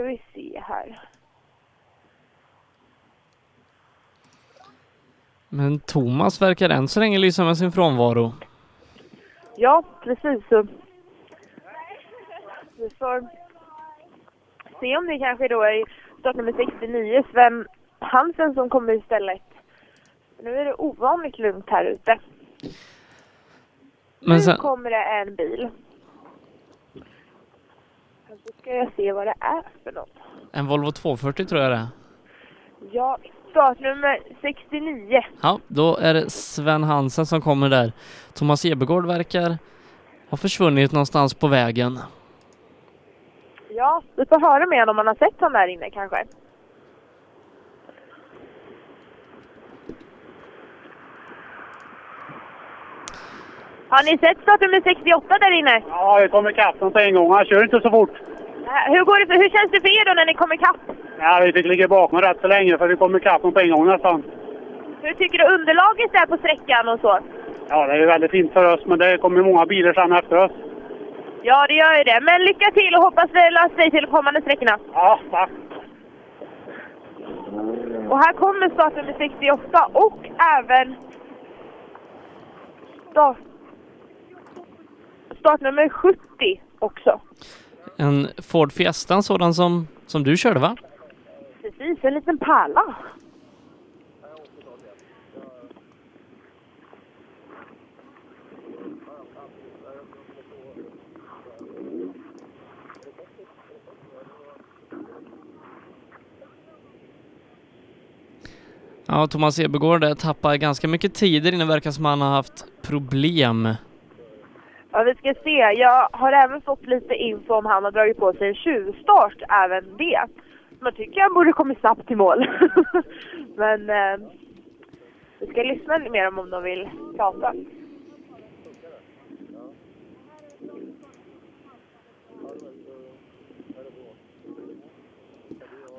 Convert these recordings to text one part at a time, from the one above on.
ska vi se här. Men Thomas verkar än så länge lysa med sin frånvaro. Ja, precis. Så. Vi får se om det kanske då är startnummer 69, Sven Hansen, som kommer istället. Nu är det ovanligt lugnt här ute. Men nu sen, kommer det en bil. Så ska jag se vad det är för något. en Volvo 240 tror jag det är. Ja, startnummer 69. Ja, då är det Sven Hansen som kommer där. Thomas Ebergård verkar ha försvunnit någonstans på vägen. Ja, vi får höra med honom om man har sett honom där inne kanske. Har ni sett startnummer 68 där inne? Ja, det kommer ikapp på en gång. Han kör inte så fort. Äh, Hur, går det för, hur känns det för er då när ni kommer ikapp? Ja, vi fick ligga bakom rätt så länge för vi kom ikapp på en gång nästan. Hur tycker du underlaget är på sträckan och så? Ja, det är väldigt fint för oss, men det kommer många bilar sen efter oss. Ja, det gör ju det. Men lycka till och hoppas det löser sig till de kommande sträckorna. Ja, tack. Och här kommer startnummer 68 och även start, startnummer 70 också. En Ford Fiesta, en sådan som, som du körde va? Precis, en liten pärla. Ja, Thomas Ebergård där tappar ganska mycket tid inne. verkar som han har haft problem. Ja, vi ska se. Jag har även fått lite info om han har dragit på sig en tjuvstart, även det. Man tycker han borde kommit snabbt till mål. Men eh, vi ska lyssna lite mer om, om de vill prata.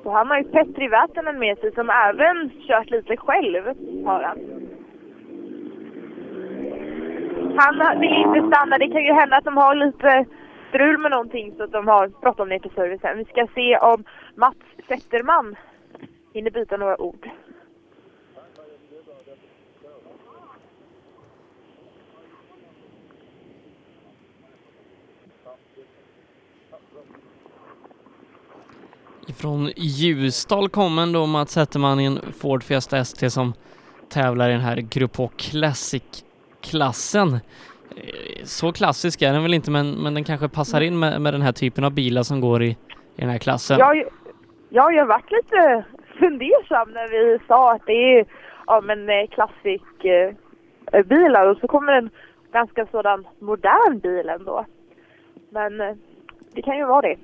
Och han har ju Petri Vätänen med sig som även kört lite själv, har han. Han vill inte stanna. Det kan ju hända att de har lite strul med någonting så att de har bråttom ner till servicen. Vi ska se om Mats Zetterman hinner byta några ord. Från Ljusdal kommer då Mats Zetterman i en Ford Fiesta ST som tävlar i den här Grupp H Classic klassen. Eh, så klassisk är den väl inte, men, men den kanske passar in med, med den här typen av bilar som går i, i den här klassen. Jag, ja, jag varit lite fundersam när vi sa att det är ja, men, eh, klassik eh, bilar och så kommer en ganska sådan modern bil ändå. Men eh, det kan ju vara det.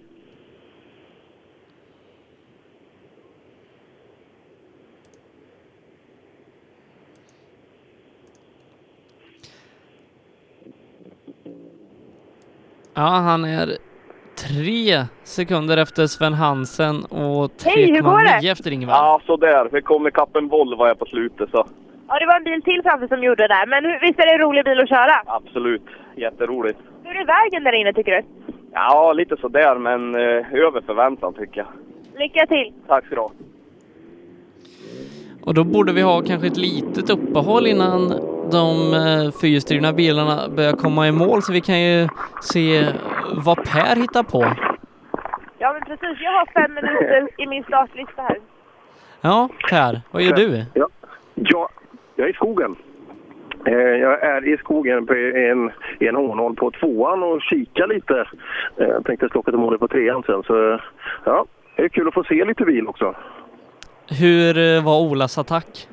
Ja, han är tre sekunder efter Sven Hansen och Hej, hur går 3,9 det? efter Ingvar. Ja, sådär. Vi kom ikapp en Volvo här på slutet så Ja, det var en bil till framför som gjorde det där. Men visst är det en rolig bil att köra? absolut. Jätteroligt. Hur är vägen där inne tycker du? Ja, lite sådär men eh, över förväntan tycker jag. Lycka till! Tack ska du ha. Och då borde vi ha kanske ett litet uppehåll innan de eh, fyrhjulsdrivna bilarna börjar komma i mål så vi kan ju se vad Per hittar på. Ja, men precis. Jag har fem minuter i min startlista här. Ja, Per, vad gör du? Ja, ja jag är i skogen. Eh, Jag är i skogen på en, en hårnål på tvåan och kikar lite. Eh, Jag tänkte slå till målet på trean sen. Så, ja, det är kul att få se lite bil också. Hur var Olas attack?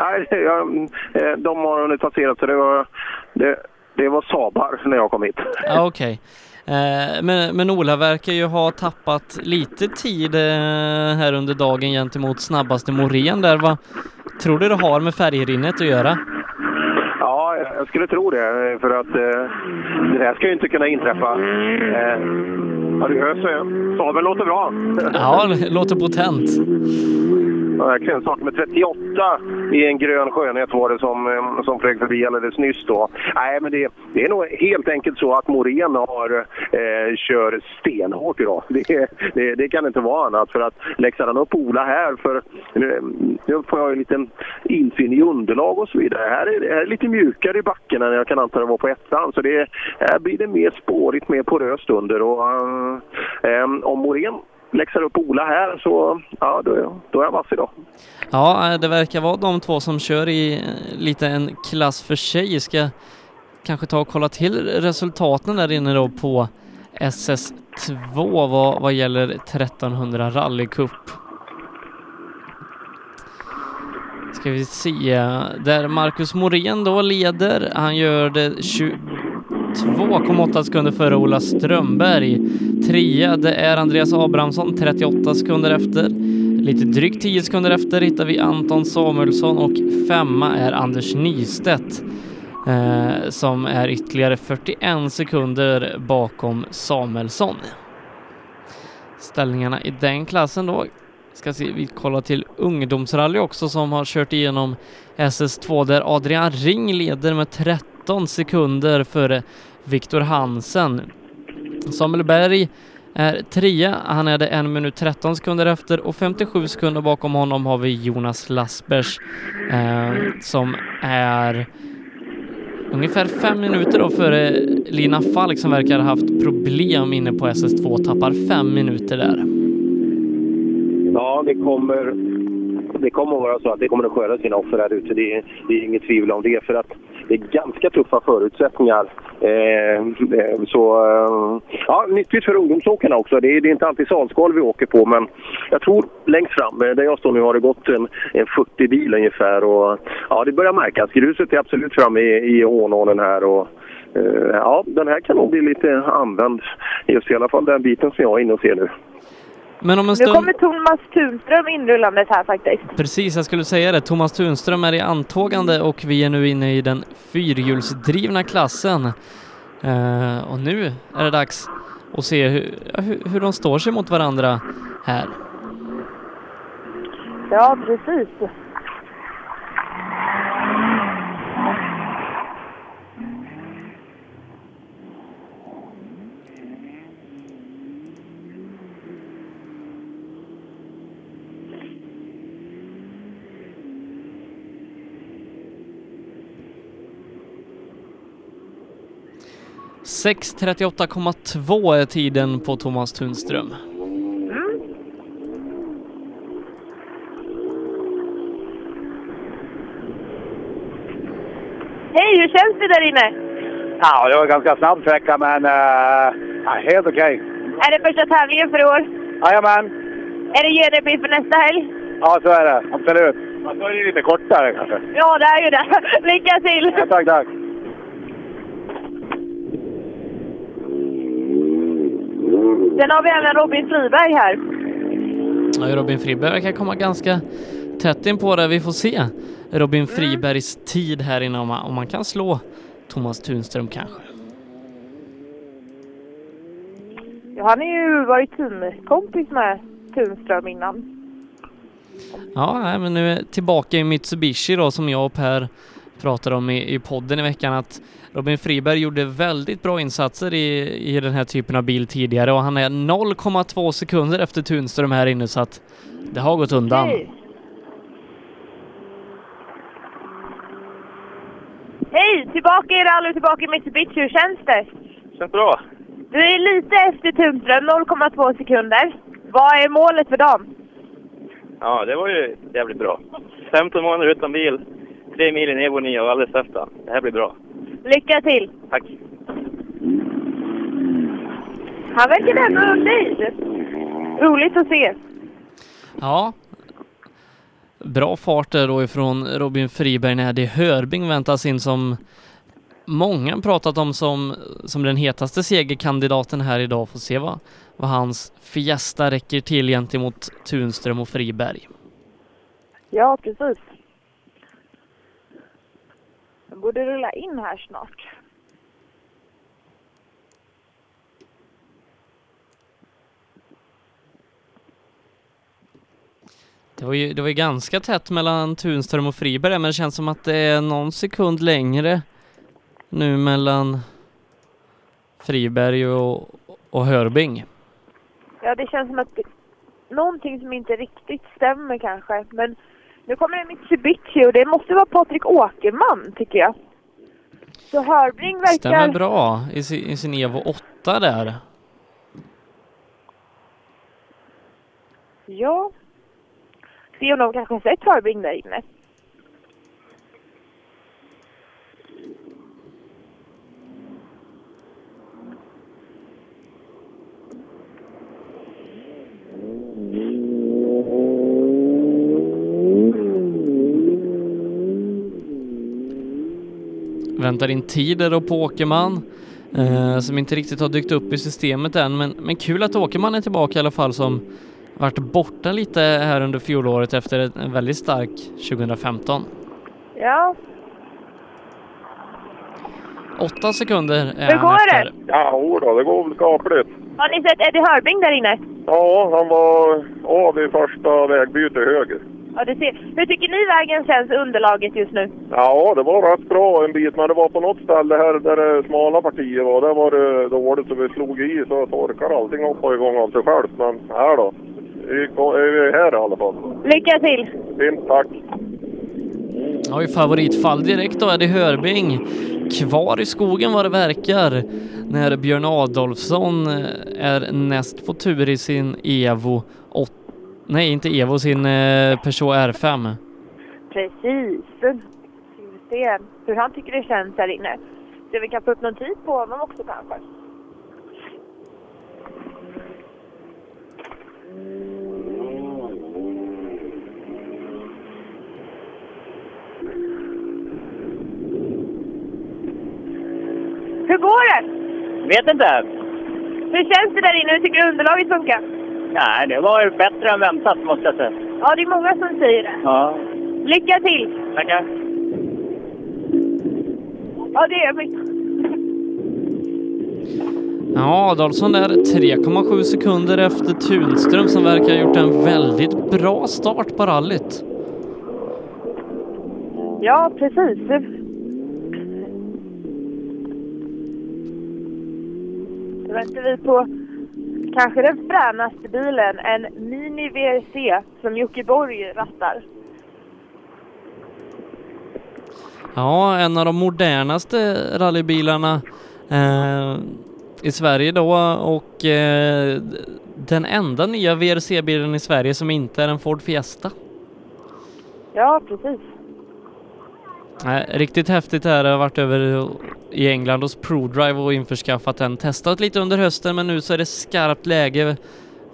Nej, jag, eh, de har hunnit passera så det var, det, det var Sabar när jag kom hit. Ja, okej. Eh, Men, men Ola verkar ju ha tappat lite tid eh, här under dagen gentemot snabbaste Morén där. Vad tror du det har med färgrinnet att göra? Ja, jag skulle tro det. För att det här ska ju inte kunna inträffa. Ja, du hör så. Sabeln låter bra. Ja, låter potent verkligen. Start med 38 i en grön skönhet var det som, eh, som flög förbi alldeles nyss då. Nej, men det, det är nog helt enkelt så att Morén har, eh, kör stenhårt idag. Det, det, det, kan inte vara annat. För att läxar han upp Ola här, för nu, nu får jag en liten insyn i underlag och så vidare. Här är det här är lite mjukare i backen än jag kan anta det var på ettan. Så det, här blir det mer spårigt, mer poröst under. Och, äh, om Morén läxar upp Ola här så ja, då, då är jag vass idag. Ja, eh, det verkar vara de två som kör i eh, lite en klass för sig. Ska kanske ta och kolla till resultaten där inne då på SS2 vad, vad gäller 1300 rallycup. Ska vi se, där Marcus Morén då leder. Han gör det 2,8 sekunder före Ola Strömberg. Trea, det är Andreas Abrahamsson 38 sekunder efter. Lite drygt 10 sekunder efter hittar vi Anton Samuelsson och femma är Anders Nystedt eh, som är ytterligare 41 sekunder bakom Samuelsson. Ställningarna i den klassen då ska se, vi kollar till ungdomsrally också som har kört igenom SS2 där Adrian Ring leder med 13 sekunder före Viktor Hansen. Samuel Berg är trea, han är det en minut 13 sekunder efter och 57 sekunder bakom honom har vi Jonas Lassbergs eh, som är ungefär fem minuter då före Lina Falk som verkar ha haft problem inne på SS2 tappar fem minuter där. Ja, det kommer, det kommer att vara så att det kommer att skörda sina offer här ute. Det är, det är inget tvivel om det. För att det är ganska tuffa förutsättningar. Eh, eh så eh, ja, nyttigt för ungdomsåkarna också. Det är, det är inte alltid salskal vi åker på, men jag tror längst fram, eh, där jag står nu, har det gått en, en 40 bil ungefär. Och, ja, det börjar märkas. Gruset är absolut framme i, i Ånålen här. Och, eh, ja, den här kan nog bli lite använd. Just i alla fall den biten som jag är inne och ser nu. Men om en stund... Nu kommer Thomas Tunström inrullandes här faktiskt. Precis, jag skulle säga det. Thomas Tunström är i antågande och vi är nu inne i den fyrhjulsdrivna klassen. Uh, och nu är det dags att se hur, hur, hur de står sig mot varandra här. Ja, precis. 6.38,2 är tiden på Thomas Tunström. Mm. Hej, hur känns det där inne? Ja, det var en ganska snabb sträcka, men uh, helt okej. Okay. Är det första tävlingen för i år? Jajamän. Är det GDP för nästa helg? Ja, så är det. Absolut. Ja, så är det lite kortare kanske. Ja, det är ju det. Lycka till! Ja, tack, tack. Sen har vi även Robin Friberg här. Ja, Robin Friberg verkar komma ganska tätt in på det. Vi får se Robin mm. Fribergs mm. tid här inne om man, om man kan slå Thomas Tunström kanske. Ja, han har ju varit teamkompis med Tunström innan. Ja, men nu är tillbaka i Mitsubishi då som jag och Per pratade om i, i podden i veckan att Robin Friberg gjorde väldigt bra insatser i, i den här typen av bil tidigare och han är 0,2 sekunder efter Tunström här inne så att det har gått undan. Hej! Hej! Tillbaka i rally, tillbaka i Mitsubishi. Hur känns det? Känns bra. Du är lite efter Tunström, 0,2 sekunder. Vad är målet för dagen? Ja, det var ju jävligt bra. 15 månader utan bil, tre mil i Evo 9 och alldeles efter. Det här blir bra. Lycka till! Tack! Han verkar ändå nöjd. Roligt att se. Ja. Bra fart där då ifrån Robin Friberg när det Hörbing väntas in som många pratat om som, som den hetaste segerkandidaten här idag. Får se vad, vad hans Fiesta räcker till gentemot Tunström och Friberg. Ja, precis. Borde rulla in här snart. Det var ju, det var ju ganska tätt mellan Tunström och Friberg men det känns som att det är någon sekund längre nu mellan Friberg och, och Hörbing. Ja, det känns som att det, någonting som inte riktigt stämmer kanske. Men nu kommer det Mitsubishi och det måste vara Patrik Åkerman tycker jag. Så Hörbring verkar... Stämmer bra i sin, i sin Evo 8 där. Ja. Se om de kanske sett Hörbring där inne. Väntar in tider då på Åkerman. Eh, som inte riktigt har dykt upp i systemet än men, men kul att Åkerman är tillbaka i alla fall som varit borta lite här under fjolåret efter en väldigt stark 2015. Ja. Åtta sekunder är Hur går efter. det? Ja, då, det går väl skapligt. Har ni sett Eddie Hörbring där inne? Ja, han var av i första vägbytet höger. Ja, det ser. Hur tycker ni vägen känns, underlaget just nu? Ja, det var rätt bra en bit, men det var på något ställe här där det smala partier var, där var det dåligt så vi slog i så torkade allting hoppade igång av sig självt. Men här då, vi är här i alla fall. Lycka till! Fint, tack. Har ju favoritfall direkt då, Eddie Hörbing. Kvar i skogen vad det verkar när Björn Adolfsson eh, är näst på tur i sin Evo 8. Nej, inte Evo, sin eh, Peugeot R5. Precis. Ska vi se hur han tycker det känns här inne. Så vi kan få upp någon tid på honom också kanske. Hur går det? Vet inte. Hur känns det där inne? Hur tycker du underlaget funkar? Nej, det var bättre än väntat måste jag säga. Ja, det är många som säger det. Ja, Lycka till! tackar. Ja, det är mycket. Ja, Adolfsson där 3,7 sekunder efter Tunström som verkar ha gjort en väldigt bra start på rallyt. Ja, precis. Då väntar vi på kanske den fränaste bilen, en Mini VRC som Jocke Borg rattar. Ja, en av de modernaste rallybilarna eh, i Sverige då och eh, den enda nya VRC-bilen i Sverige som inte är en Ford Fiesta. Ja, precis. Nej, riktigt häftigt är det. Jag har varit över i England hos ProDrive och införskaffat den. Testat lite under hösten men nu så är det skarpt läge.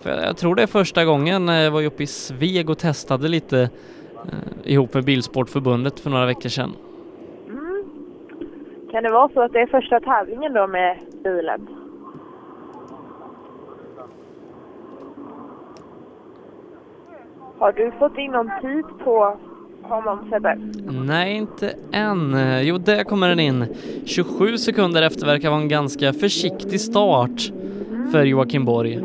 För jag tror det är första gången eh, jag var uppe i Sveg och testade lite eh, ihop med Bilsportförbundet för några veckor sedan. Mm. Kan det vara så att det är första tävlingen då med bilen? Har du fått in någon tid på honom Sebbe? Nej, inte än. Jo, där kommer den in. 27 sekunder efter verkar vara en ganska försiktig start för Joakim Borg.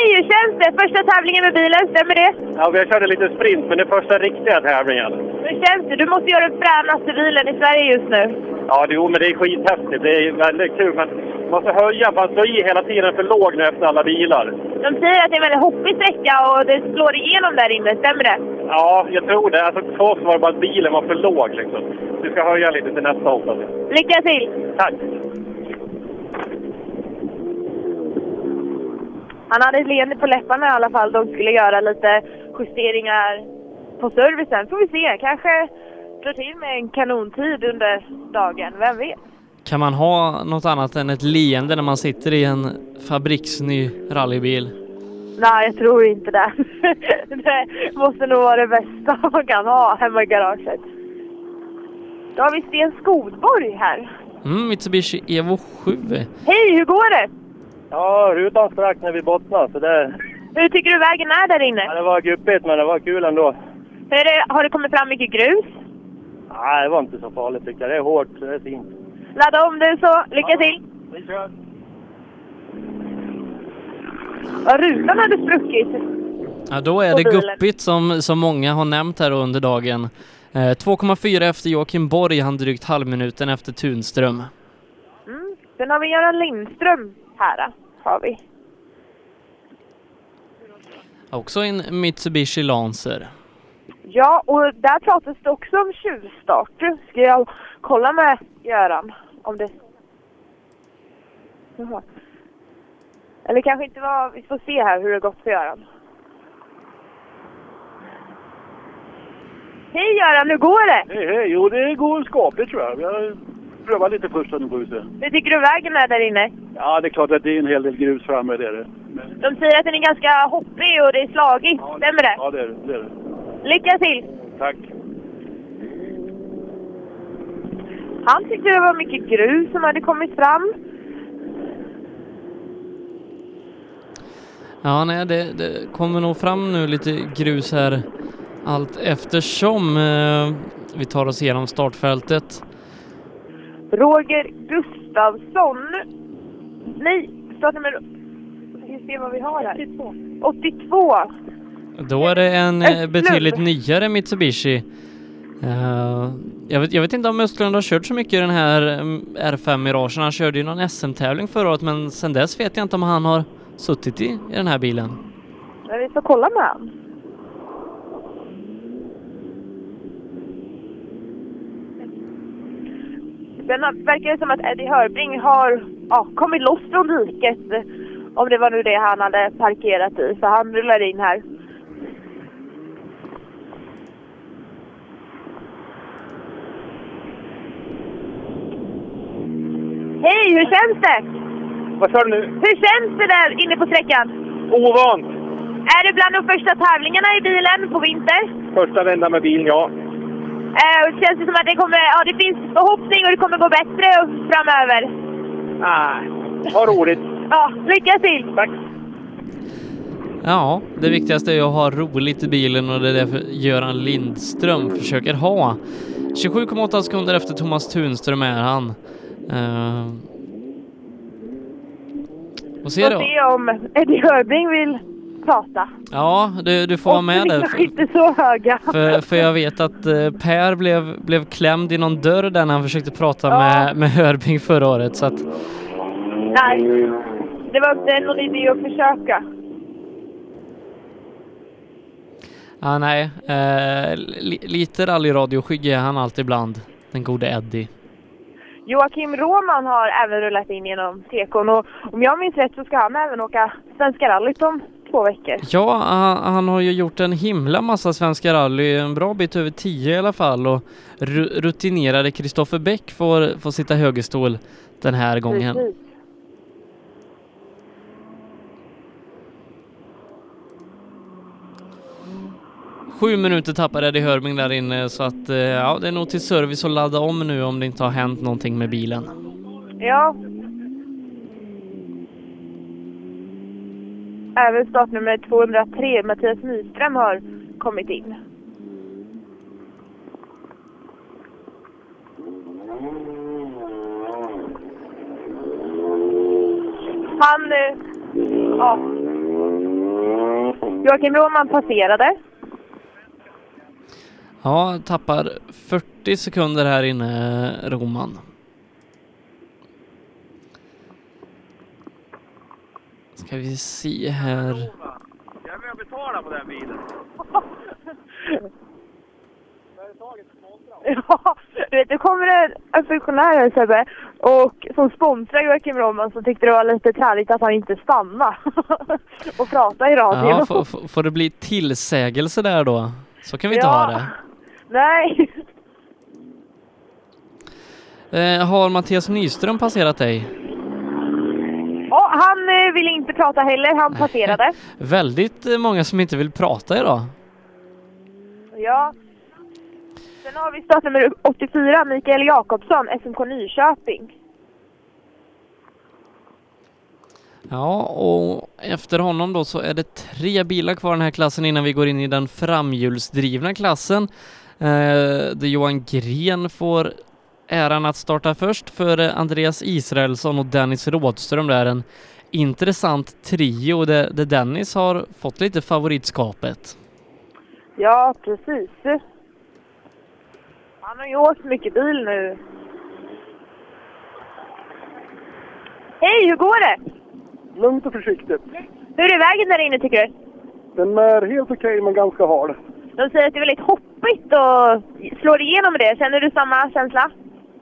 Hej, hur känns det? Första tävlingen med bilen, stämmer det? Ja, vi körde lite sprint, men det är första riktiga tävlingen. Hur känns det? Du måste göra den fränaste bilen i Sverige just nu. Ja, det, jo, men det är skithäftigt. Det är väldigt kul, men man måste höja. Man står i hela tiden för låg nu efter alla bilar. De säger att det är en väldigt hoppig sträcka och det slår igenom där inne, stämmer det? Ja, jag tror det. Alltså, för oss var det bara att bilen var för låg. Liksom. Vi ska höja lite till nästa hopp. Alltså. Lycka till! Tack! Han hade ett leende på läpparna i alla fall. De skulle göra lite justeringar på servicen. Får vi se. Kanske dra till med en kanontid under dagen. Vem vet? Kan man ha något annat än ett leende när man sitter i en fabriksny rallybil? Nej, jag tror inte det. det måste nog vara det bästa man kan ha hemma i garaget. Då har vi Sten Skodborg här. Mm, Mitsubishi Evo 7. Hej, hur går det? Ja, rutan sprack när vi bottnade, så det, Hur tycker du vägen är där inne? ja, det var guppigt, men det var kul ändå. Hur är det, har det kommit fram mycket grus? Nej, det var inte så farligt tycker jag. Det är hårt, så det är fint. Ladda om du så. Lycka till! Vi kör! Ja, rutan hade spruckit. Ja, då är det guppigt som, som många har nämnt här under dagen. Eh, 2,4 efter Joakim Borg, han drygt halvminuten efter Tunström. Mm. Sen har vi Göran Lindström här. Har vi. Också en Mitsubishi Lancer. Ja, och där pratas det också om tjuvstart. Ska jag kolla med Göran om det... Jaha. Eller kanske inte var... Vi får se här hur det gått för Göran. Hej Göran, hur går det? Hej, hej. Jo, det går skapligt tror jag. Vi har prövat lite först nu får vi se. Hur tycker du vägen är där inne? Ja, det är klart att det är en hel del grus framme, det är det. Men, De säger att den är ganska hoppig och det är slagigt. Stämmer det? ja, det är det. det, är det. Lycka till! Tack. Han tyckte det var mycket grus som hade kommit fram. Ja, nej, det, det kommer nog fram nu lite grus här allt eftersom eh, vi tar oss igenom startfältet. Roger Gustafsson. Nej, startnummer... Ska vi se vad vi har här? 82. 82. Då är det en eh, Östlund. betydligt nyare Mitsubishi. Eh, jag, vet, jag vet inte om Östlund har kört så mycket i den här mm, R5 Miragen. Han körde ju någon SM-tävling förra året men sen dess vet jag inte om han har suttit i, i den här bilen. Men vi får kolla med han. Sen har- verkar det som att Eddie Hörbring har ja, kommit loss från diket. Om det var nu det han hade parkerat i. Så han rullar in här. Hej, hur känns det? Vad sa du nu? Hur känns det där inne på sträckan? Ovant. Är det bland de första tävlingarna i bilen på vinter? Första vända med bilen, ja. Eh, och känns det som att det kommer, ja det finns förhoppning och det kommer gå bättre framöver? Nej, vad roligt. Ja, lycka till! Tack. Ja, det viktigaste är att ha roligt i bilen och det är därför Göran Lindström försöker ha. 27,8 sekunder efter Thomas Tunström är han. Uh, och se Får då. se om Eddie Hörbring vill prata. Ja, du, du får vara med där. kanske inte så höga. För, för jag vet att eh, Per blev, blev klämd i någon dörr där när han försökte prata Ja. med, med Hörbing förra året. Så att, Nej, det var inte någon idé att försöka. ja, nej, eh, li, lite rallyradioskygg är han alltid ibland, den gode Eddie. Joakim Roman har även rullat in genom tekon och om jag minns rätt så ska han även åka Svenska rallyt om två veckor. Ja, han, har ju gjort en himla massa Svenska rally, en bra bit över 10 i alla fall och ru, rutinerade Kristoffer Bäck får, får sitta högerstol den här gången. Precis. Sju minuter tappade Eddie Hörbing där inne så att eh, ja, det är nog till service att ladda om nu om det inte har hänt någonting med bilen. Ja. Även startnummer 203, Mattias Nyström, har kommit in. Han... Eh, ja. Joakim Roman passerade. Ja, tappar 40 sekunder här inne, Roman. Ska vi se här. Jag och betalar på den bilen. Ja, du vet, det kommer en, en funktionär här Sebbe och som sponsrar Joakim Roman så tyckte det var lite träligt att han inte stannade och pratade i radion. Ja, får, får- det bli tillsägelse där då? Så kan vi inte ha det. Nej. Eh, har Mattias Nyström passerat dig? Ja, han eh, ville inte prata heller, han passerade. Väldigt eh, många som inte vill prata idag. Ja. Sen har vi startnummer 84, Mikael Jakobsson, SMK Nyköping. Ja, och efter honom då så är det tre bilar kvar den här klassen innan vi går in i den framhjulsdrivna klassen. Eh, där Johan Gren får äran att starta först för Andreas Israelsson och Dennis Rådström där en intressant trio där, där Dennis har fått lite favoritskapet. Ja, precis. Han har ju åkt mycket bil nu. Hej, hur går det? Lugnt och försiktigt. Hur är vägen där inne tycker du? Den är helt okej men ganska hal. De säger att det är väldigt hoppigt och slår igenom det. Känner du samma känsla?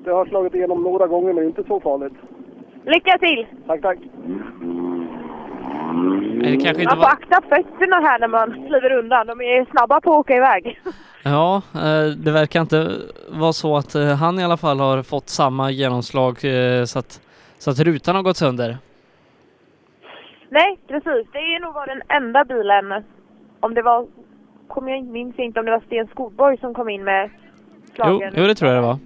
Det har slagit igenom några gånger men inte så farligt. Lycka till! Tack, tack. Nej, det kanske inte Man får var... akta fötterna här när man kliver undan. De är snabba på att åka iväg. Ja, eh, det verkar inte vara så att eh, han i alla fall har fått samma genomslag eh, så att, så att rutan har gått sönder. Nej, precis. Det är nog var den enda bilen. Om det var... Kom jag minns inte om det var Sten Skogborg som kom in med Jo, slagen. jo, det tror jag det var.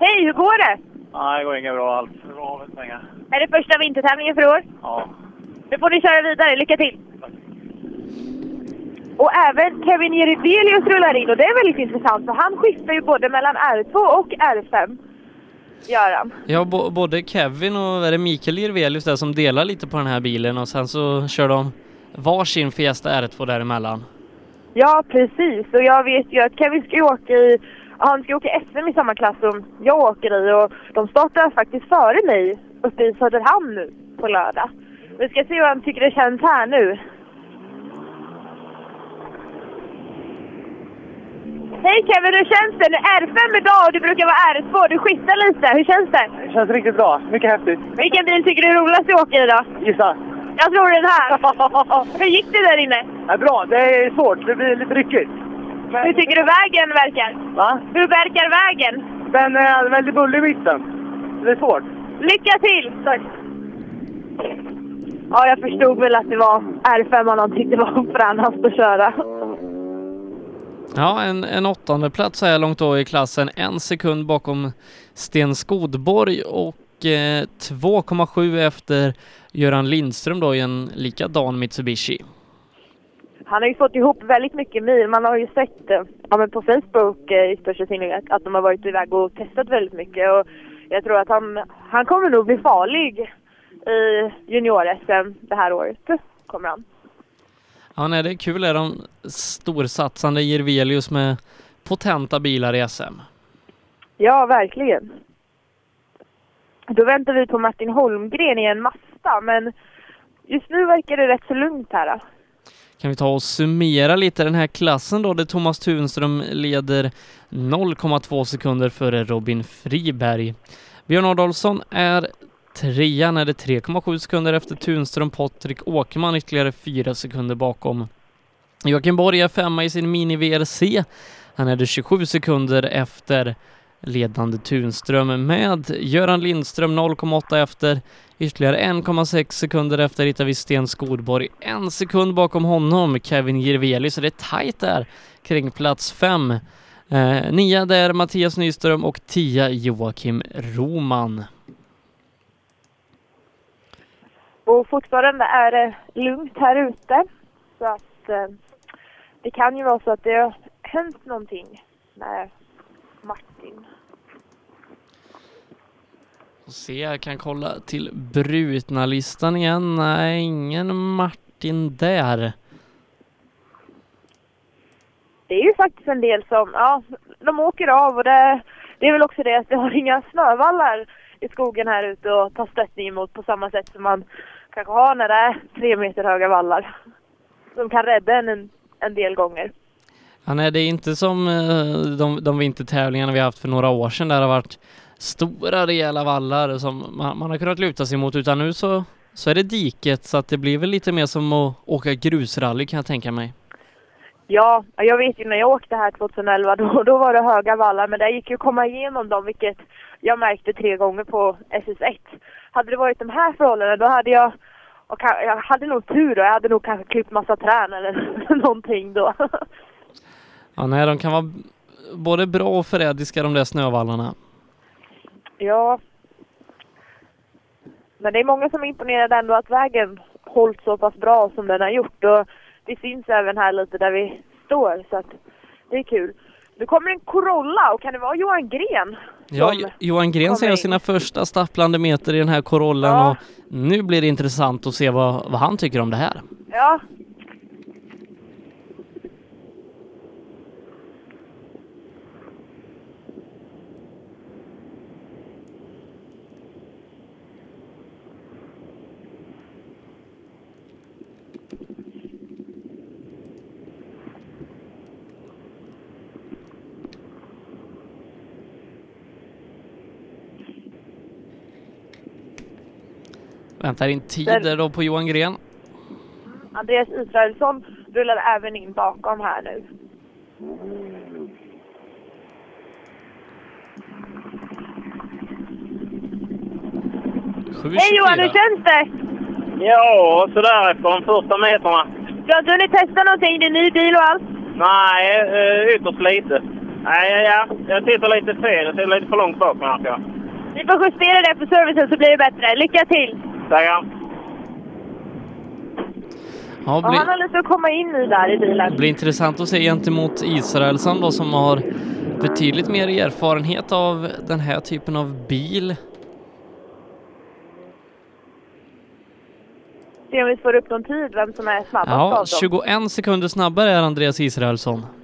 Hej, hur går det? Nej, det går inget bra alls. Bra med pengar. Är det första vintertävlingen för år? Ja. Nu får ni köra vidare. Lycka till! Och även Kevin Jerebelius rullar in och det är väldigt intressant för han skiftar ju både mellan R2 och R5. Gör han. Ja, både Kevin och är det Mikael Jirvelius där som delar lite på den här bilen och sen så kör de varsin Fiesta R2 däremellan. Ja, precis. Och jag vet ju att Kevin ska åka i... Han ska åka SM i samma klass som jag åker i och de startar faktiskt före mig uppe i Söderhamn nu på lördag. Vi ska se hur han tycker det känns här nu. Hej Kevin, hur känns det? Nu är R5 idag och du brukar vara R2. Du skiftar lite. Hur känns det? Det känns riktigt bra. Mycket häftigt. Vilken bil tycker du är roligast att åka i då? Gissa. Jag tror den här. Hur gick det där inne? Ja, bra. Det är svårt. Det blir lite ryckigt. Hur tycker du vägen verkar? Va? Hur verkar vägen? Den är väldigt bullig i mitten. Det är svårt. Lycka till! Tack! Ja, jag förstod väl att det var R5 han tyckte var fränast att köra. Ja, en, en åttonde plats så här långt då i klassen, en sekund bakom Sten Skodborg och eh, 2,7 efter Göran Lindström då i en likadan Mitsubishi. Han har ju fått ihop väldigt mycket mil. Man har ju sett eh, ja, men på Facebook eh, i största synnerhet att de har varit iväg och testat väldigt mycket. Och jag tror att han, han kommer nog bli farlig i junior-SM det här året. Kommer han. Ja, nej, det är kul är de storsatsande Jirvelius med potenta bilar i SM. Ja, verkligen. Då väntar vi på Martin Holmgren i en Mazda, men just nu verkar det rätt så lugnt här. Kan vi ta och summera lite den här klassen då, där Thomas Tunström leder 0,2 sekunder före Robin Friberg. Björn Adolfsson är trea när det är 3,7 sekunder efter Tunström, Patrik Åkerman ytterligare 4 sekunder bakom. Joakim Borg är femma i sin Mini VRC. Han är det 27 sekunder efter ledande Tunström med Göran Lindström 0,8 efter. Ytterligare 1,6 sekunder efter hittar vi Sten Skodborg. En sekund bakom honom Kevin Jirvelius, så det är tajt där kring plats fem. Eh, nia där Mattias Nyström och tia Joakim Roman. Och fortfarande är det lugnt här ute. Så att eh, det kan ju vara så att det har hänt någonting med Martin. Och se, jag kan kolla till brutna listan igen. Nej, ingen Martin där. Det är ju faktiskt en del som, ja, de åker av och det, det är väl också det att det har inga snövallar i skogen här ute och ta stöttning emot på samma sätt som man kanske har när det är tre meter höga vallar. Som kan rädda en en, en del gånger. Ja, nej, det är inte som eh, de, de vintertävlingarna vi haft för några år sedan där det har varit stora rejäla vallar som man, man har kunnat luta sig mot utan nu så, så är det diket så att det blir väl lite mer som att åka grusrally kan jag tänka mig. Ja, jag vet ju när jag åkte här 2011 då, då var det höga vallar men det gick ju att komma igenom dem vilket jag märkte tre gånger på SS1. Hade det varit de här förhållandena då hade jag, och jag hade nog tur då, jag hade nog kanske klippt massa trän eller någonting då. Ja, nej, de kan vara både bra och förrädiska de där snövallarna. Ja. Men det är många som är imponerade ändå att vägen hållit så pass bra som den har gjort. Och det syns även här lite där vi står så att det är kul. Nu kommer en Corolla och kan det vara Johan Gren Ja, Johan Gren ser in. sina första stapplande meter i den här Corollan Ja. och nu blir det intressant att se vad, vad han tycker om det här. Ja. Väntar in tider då på Johan Gren. Andreas Israelsson rullade även in bakom här nu. Hej Johan, hur 7.24. känns det? Ja, sådär efter de första meterna. Du har inte hunnit testa någonting? Det är ny bil och allt? Nej, eh, ytterst lite. Nej, ja, ja. jag sitter lite fel. Jag sitter lite för långt bak märker jag. Vi får justera det på servicen så blir det bättre. Lycka till! Tackar. Ja, blir, han har lite att komma in i där i bilen. det blir intressant att se gentemot Israelsson då som har betydligt mer erfarenhet av den här typen av bil. Se om vi får upp någon tid, vem som är snabbast Ja, dem. 21 sekunder snabbare är Andreas Israelsson. —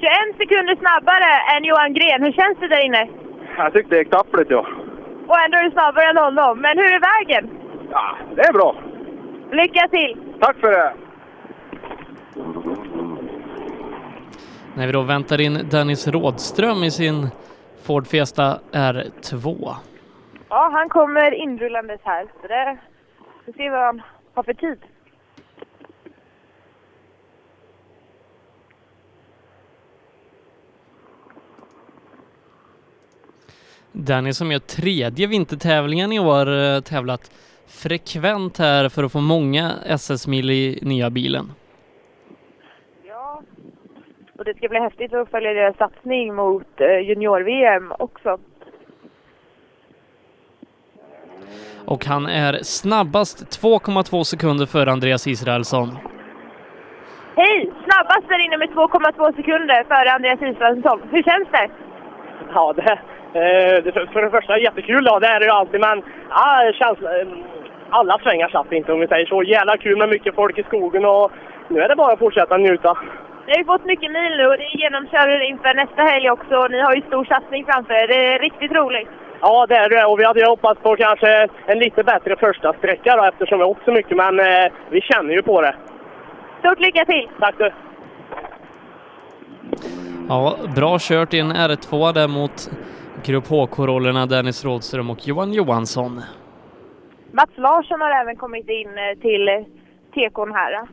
21 sekunder snabbare än Johan Gren. Hur känns det där inne? Jag tyckte det gick tappligt, ja. Och ändå är du snabbare än honom. Men hur är vägen? Ja, det är bra. Lycka till! Tack för det. När vi då väntar in Dennis Rådström i sin Ford Fiesta R2. Ja, han kommer inrullandes här. Så det... Vi får se vad han har för tid. Dennis som gör tredje vintertävlingen i år eh, tävlat frekvent här för att få många SS-mil i nya bilen. Ja. Och det ska bli häftigt att följa deras satsning mot eh, junior-VM också. Och han är snabbast 2,2 sekunder före Andreas Israelsson. Hej! Snabbast där inne med 2,2 sekunder före Andreas Israelsson. Hur känns det? Ja, det, för- för det första jättekul, ja, det är det ju alltid, men ja, känns, eh, alla svängar satt inte om vi säger så. Jävla kul med mycket folk i skogen och nu är det bara att fortsätta njuta. Ni har ju fått mycket mil nu och ni genomkör inför nästa helg också. Ni har ju stor satsning framför er. Det är riktigt roligt. Ja, det är det och vi hade ju hoppats på kanske en lite bättre första sträcka då, eftersom vi åkt så mycket, men eh, vi känner ju på det. Stort lycka till! Tack du! Ja, bra kört i en R2 där mot Grupp H-korollerna Dennis Rådström och Johan Johansson. Mats Larsson har även kommit in eh, till tekon här.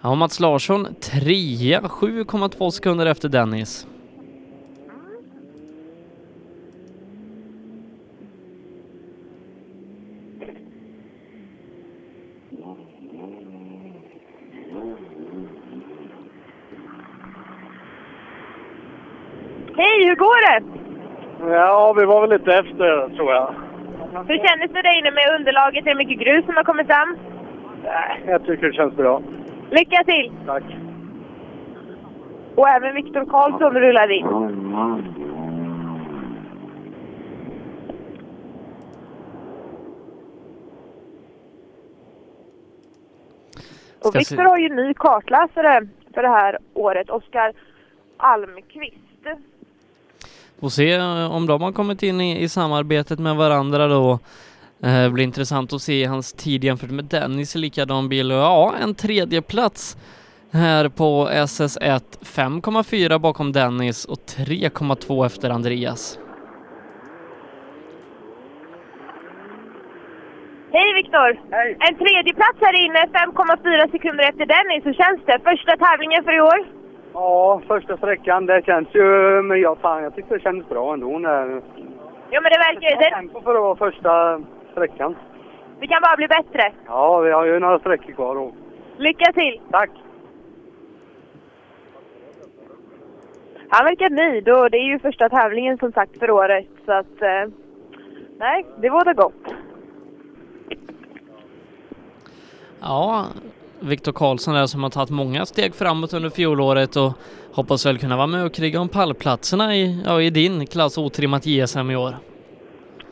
Ja, Mats Larsson trea, 7,2 sekunder efter Dennis. Hej, hur går det? Ja, vi var väl lite efter, tror jag. Hur kändes det där inne med underlaget? Är det mycket grus som har kommit fram? Nej, jag tycker det känns bra. Lycka till! Tack. Och även Viktor Karlsson rullar in. Och Viktor har ju ny kartläsare för det här året, Oskar Almqvist. Får se eh, om de har kommit in i, i samarbetet med varandra då. Eh, blir intressant att se hans tid jämfört med Dennis i likadan bil. Och ja, en tredje plats här på SS1. 5,4 bakom Dennis och 3,2 efter Andreas. Hej Viktor! Hej. En tredje plats här inne, 5,4 sekunder efter Dennis. Hur känns det? Första tävlingen för i år? Ja, första sträckan, det känns ju... Men ja, fan, jag tyckte det kändes bra ändå. När... Ja men det verkar ju... Det, Tempo för att vara första sträckan. det kan bara bli bättre. Ja, vi har ju några sträckor kvar. Och... Lycka till! Tack! Han verkar nöjd och det är ju första tävlingen som sagt för året. Så att... Eh, nej, det bådar gott. Ja, Viktor Karlsson där som har tagit många steg framåt under fjolåret och hoppas väl kunna vara med och kriga om pallplatserna i, ja, i din klass otrimmat JSM i år.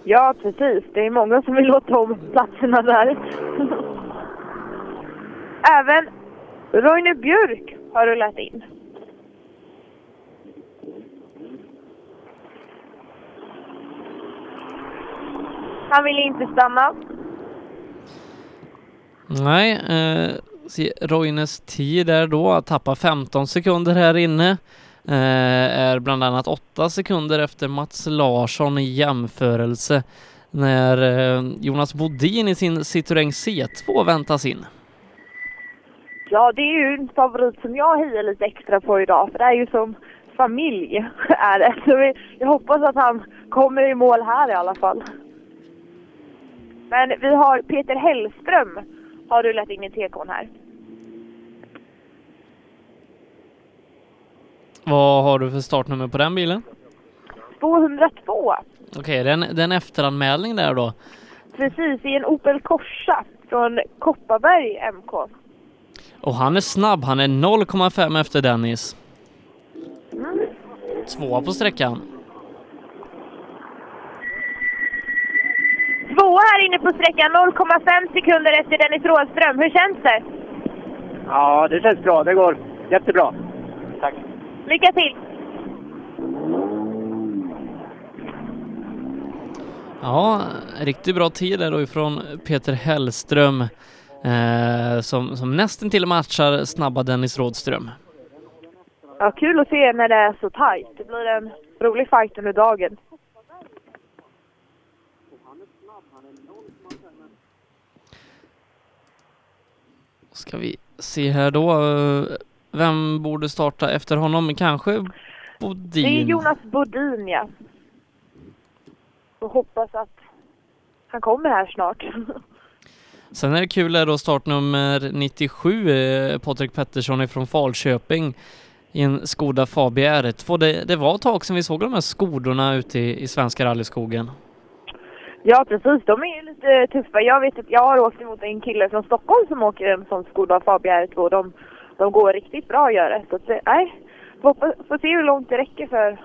Ja, precis. Det är många som vill låta om platserna där. Även Roine Björk har rullat in. Han vill inte stanna. Nej, eh, se Roines tid där då, att tappa 15 sekunder här inne. Eh, är bland annat 8 sekunder efter Mats Larsson i jämförelse när eh, Jonas Bodin i sin Citroën C2 väntas in. Ja, det är ju en favorit som jag hejar lite extra på idag, för det är ju som familj är det. Så vi, jag hoppas att han kommer i mål här i alla fall. Men vi har Peter Hellström har rullat in i tekon här. Vad har du för startnummer på den bilen? 202. Okej, det, är en- efteranmälning där då. Precis, i en Opel Corsa från Kopparberg MK. Och han är snabb, han är 0,5 efter Dennis. Tvåa på sträckan. Tvåa här inne på sträckan, 0,5 sekunder efter Dennis Rådström. Hur känns det? Ja, det känns bra. Det går jättebra. Tack. Lycka till! Ja, riktigt bra tid där då ifrån Peter Hellström eh, som, som nästan till matchar snabba Dennis Rådström. Ja, kul att se när det är så tajt. Det blir en rolig fight under dagen. Ska vi se här då. eh, Vem borde starta efter honom? Kanske Bodin? Det är Jonas Bodin, ja. Och hoppas att han kommer här snart. Sen är det kul är då startnummer 97, eh, Patrik Pettersson ifrån Falköping i en Skoda Fabia R2. Det, det var ett tag sedan vi såg de här skodorna ute i, i svenska rallyskogen. Ja, precis. De är ju lite tuffa. Jag vet att jag har åkt emot en kille från Stockholm som åker en sån Skoda Fabia R2. De, de går riktigt bra att göra. Så att, nej, får, får se hur långt det räcker för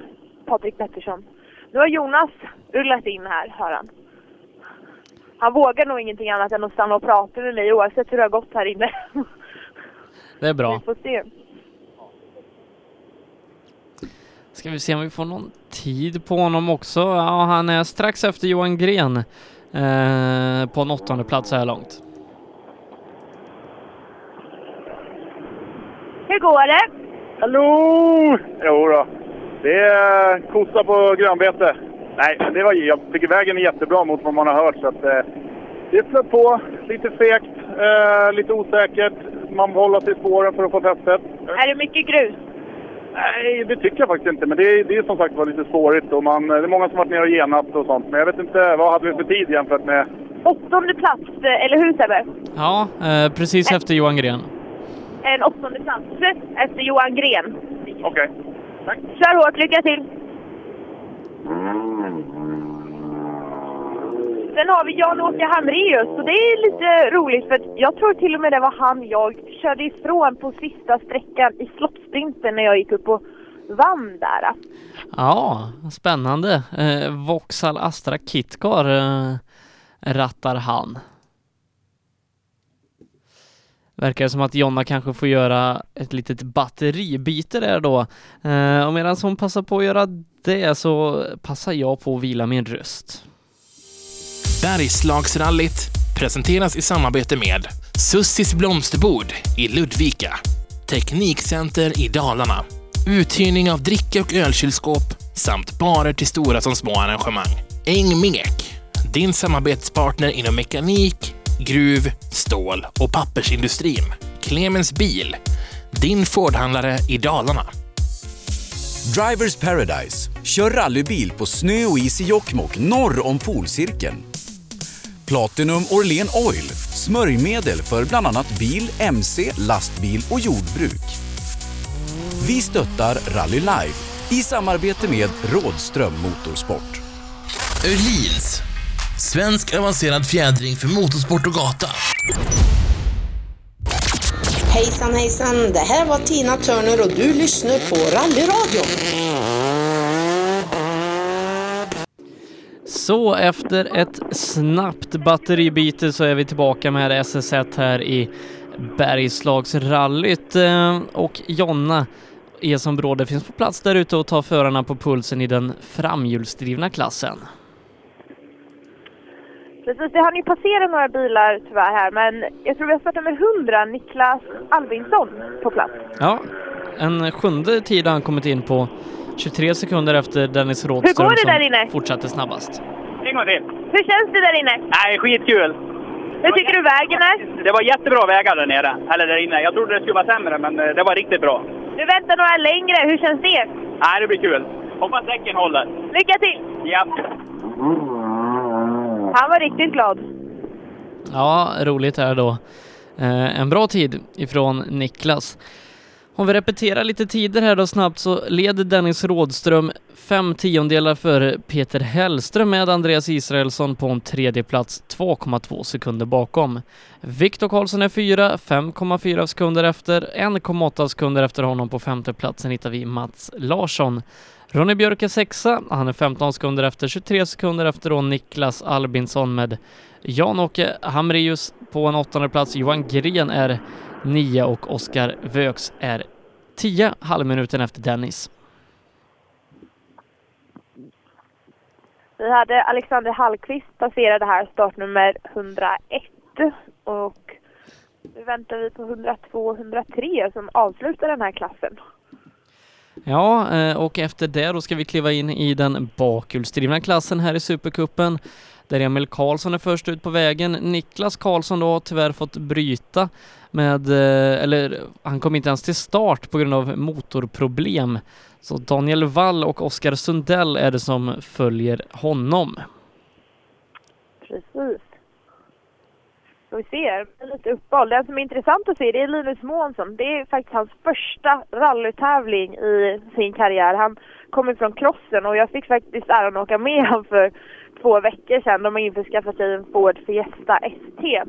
Patrik Pettersson. Nu har Jonas rullat in här, hör han. Han vågar nog ingenting annat än att stanna och prata med mig oavsett hur det har gått här inne. Det är bra. Vi får se. Ska vi se om vi får någon tid på honom också. Ja, han är strax efter Johan Gren eh, på en åttonde plats så här långt. Hur går det? Hallå! Jo då. Det är kossa på grönbete. Nej, men det var, jag tycker vägen är jättebra mot vad man har hört. Så att, eh, det flöt på, lite fegt, eh, lite osäkert. Man håller sig i spåren för att få fästet. Är det mycket grus? Nej, det tycker jag faktiskt inte. Men det är, det är som sagt var lite spårigt. Och man, det är många som varit nere och genat och sånt. Men jag vet inte, vad hade vi för tid jämfört med... Åttonde plats, eh, eller hur Sebbe? Ja, eh, precis efter Johan Gren. En åttonde plats efter Johan Gren. Okej. Kör hårt, lycka till! Sen har vi Jan-Åke Hamreus och det är lite roligt för att jag tror till och med det var han jag körde ifrån på sista sträckan i slottsprinten när jag gick upp och vann där. Ja, spännande. Eh, Vauxhall Astra Kitcar eh, rattar han. Verkar som att Jonna kanske får göra ett litet batteribyte där då. Eh, och medan hon passar på att göra det så passar jag på att vila min röst. Bergslagsrallyt presenteras i samarbete med Sussis blomsterbord i Ludvika, Teknikcenter i Dalarna, uthyrning av dricka och ölkylskåp samt barer till stora som små arrangemang. Engmek, din samarbetspartner inom mekanik, gruv, stål och pappersindustrin. Clemens Bil, din Fordhandlare i Dalarna. Drivers Paradise. Kör rallybil på snö och is i Jokkmokk norr om polcirkeln. Platinum Orlen Oil. Smörjmedel för bland annat bil, mc, lastbil och jordbruk. Vi stöttar Rally Live i samarbete med Rådström Motorsport. Öhlins. Svensk avancerad fjädring för motorsport och gata. Hejsan hejsan, det här var Tina Turner och du lyssnar på Rallyradion. Så efter ett snabbt batteribyte så är vi tillbaka med SS1 här i Bergslagsrallyt eh, och Jonna som Bråde finns på plats där ute och tar förarna på pulsen i den framhjulsdrivna klassen. Precis, det hann ju passera några bilar tyvärr här, men jag tror vi har startat med 100, Niklas Albinsson på plats. Ja, en sjunde tid har han kommit in på 23 sekunder efter Dennis Hur Rådström går det där som inne? fortsatte snabbast. En gång till. Hur känns det där inne? Nej, skitkul. Hur tycker du vägen är? Det var jättebra vägar där nere, eller där inne. Jag trodde det skulle vara sämre, men eh, det var riktigt bra. Du väntar några längre, hur känns det? Nej, det blir kul. Hoppas däcken håller. Lycka till! Ja. Han var riktigt glad. Ja, roligt här då. Eh, en bra tid ifrån Niklas. Om vi repeterar lite tider här då snabbt så leder Dennis Rådström fem tiondelar före Peter Hellström med Andreas Israelsson på en tredje plats 2,2 sekunder bakom. Viktor Karlsson är fyra, 5,4 sekunder efter, 1,8 sekunder efter honom på femte platsen hittar vi Mats Larsson. Ronny Björk är sexa, han är 15 sekunder efter, 23 sekunder efter då Niklas Albinsson med Jan-Åke Hamreus på en åttonde plats, Johan Gren är nio och Oskar Vöks är tio halvminuten efter Dennis. Vi hade Alexander Hallqvist passerade här startnummer 101 och nu väntar vi på 102 och 103 som avslutar den här klassen. Ja, eh, och efter det då ska vi kliva in i den bakhjulsdrivna klassen här i Supercupen där Emil Karlsson är först ut på vägen. Niklas Karlsson då har tyvärr fått bryta med, eh, eller han kom inte ens till start på grund av motorproblem. Så Daniel Wall och Oskar Sundell är det som följer honom. Precis. Ska vi se, lite uppehåll. Den som är intressant att se det är Linus Månsson. Det är faktiskt hans första rallytävling i sin karriär. Han kommer från crossen och jag fick faktiskt äran att åka med honom för två veckor sedan. De har införskaffat sig en Ford Fiesta ST.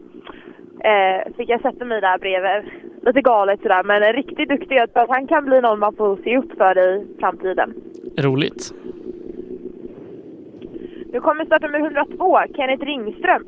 Eh, fick jag sätta mig där bredvid. Lite galet sådär, men riktigt duktig. Jag tror att han kan bli någon man får se upp för i framtiden. Roligt. Nu kommer startnummer 102, Kenneth Ringström.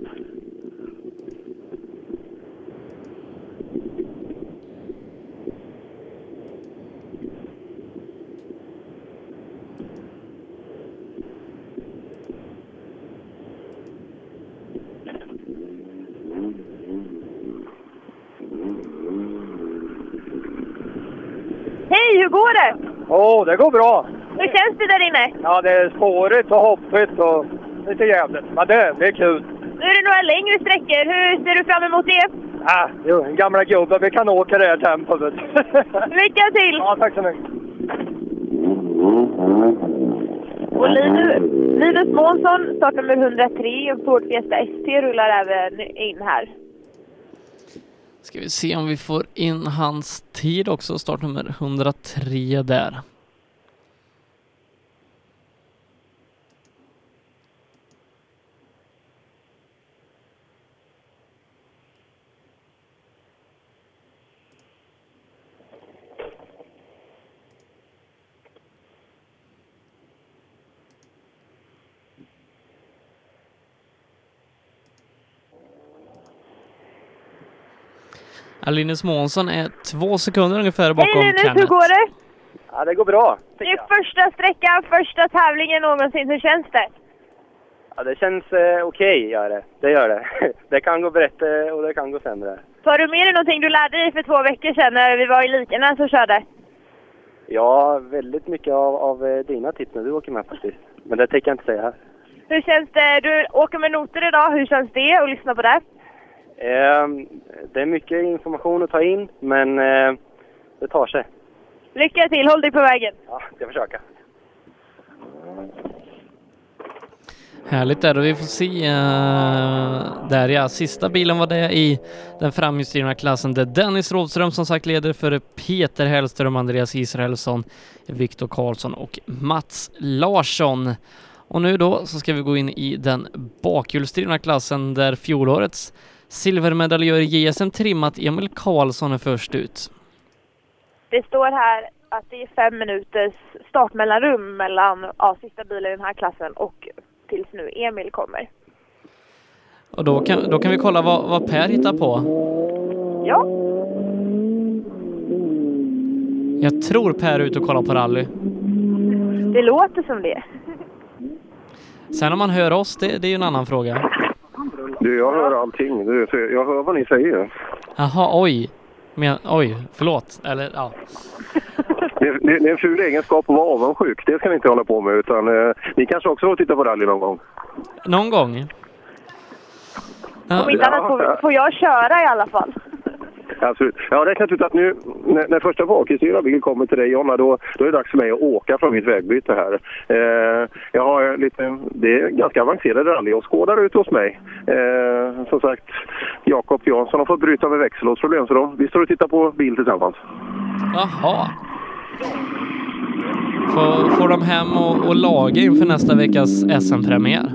Hej, hur går det? Åh, det går bra. Hur känns det där inne? Ja, det är spårigt och hoppigt och lite jävligt. Men det, det är kul. Nu är det några längre sträckor. Hur ser du fram emot det? Ah, jo, gamla gubbar, vi kan åka det här tempot. Lycka till! ja, tack så mycket. Och Linus, Linus Månsson, startnummer 103, en Ford Fiesta ST, rullar även in här. Ska vi se om vi får in hans tid också, startnummer 103 där. Linus Månsson är två sekunder ungefär bakom Hej Linus, hur Kenneth. går det? Ja, det går bra. Det är första sträckan, första tävlingen någonsin. Hur känns det? Ja, det känns eh, okej, gör det. Det gör det. Det kan gå bättre och det kan gå sämre. Tar du med dig någonting du lärde dig för två veckor sedan när vi var i Likenäs och körde? Ja, väldigt mycket av, av eh, dina tips när du åker med faktiskt. Men det tänker jag inte säga här. Hur känns det? Du åker med noter idag. Hur känns det att lyssna på det? Ehm, det är mycket information att ta in, men eh, det tar sig. Lycka till, håll dig på vägen. Ja, jag ska försöka. Härligt där och vi får se uh, där ja, sista bilen var det i den framhjulsdrivna klassen där Dennis Rådström som sagt leder före Peter Hellström, Andreas Israelsson, Viktor Karlsson och Mats Larsson. Och nu då så ska vi gå in i den bakhjulsdrivna klassen där fjolårets silvermedaljör i JSM trimmat Emil Karlsson är först ut. Det står här att det är fem minuters startmellanrum mellan ja, sista bilen i den här klassen och tills nu Emil kommer. Och då kan, då kan vi kolla vad, vad Per hittar på. Ja, Jag tror Per är ute och kollar på rally. det låter som det. Sen om man hör oss, det, det är ju en annan fråga. Du, jag hör allting. Du, jag hör vad ni säger. Jaha, oj. Men, oj, förlåt. Eller ja. Det, det, det är en ful egenskap att vara avundsjuk. Det ska ni inte hålla på med. Utan, eh, ni kanske också får titta på rally någon gång. Någon gång. Om inte annat får, får jag köra i alla fall. Absolut. Jag har räknat ut att nu när, när första bakhjulsdrivna bil kommer till dig Jonna, då, då är det dags för mig att åka från mitt vägbyte här. Eh, jag har lite, det är ganska avancerade rallyåskådare ute hos mig. Eh, som sagt, Jakob Jansson har fått bryta med växellådsproblem så då, vi står och tittar på bil tillsammans. Jaha. Får, får de hem och, och laga inför nästa veckas SM-premiär?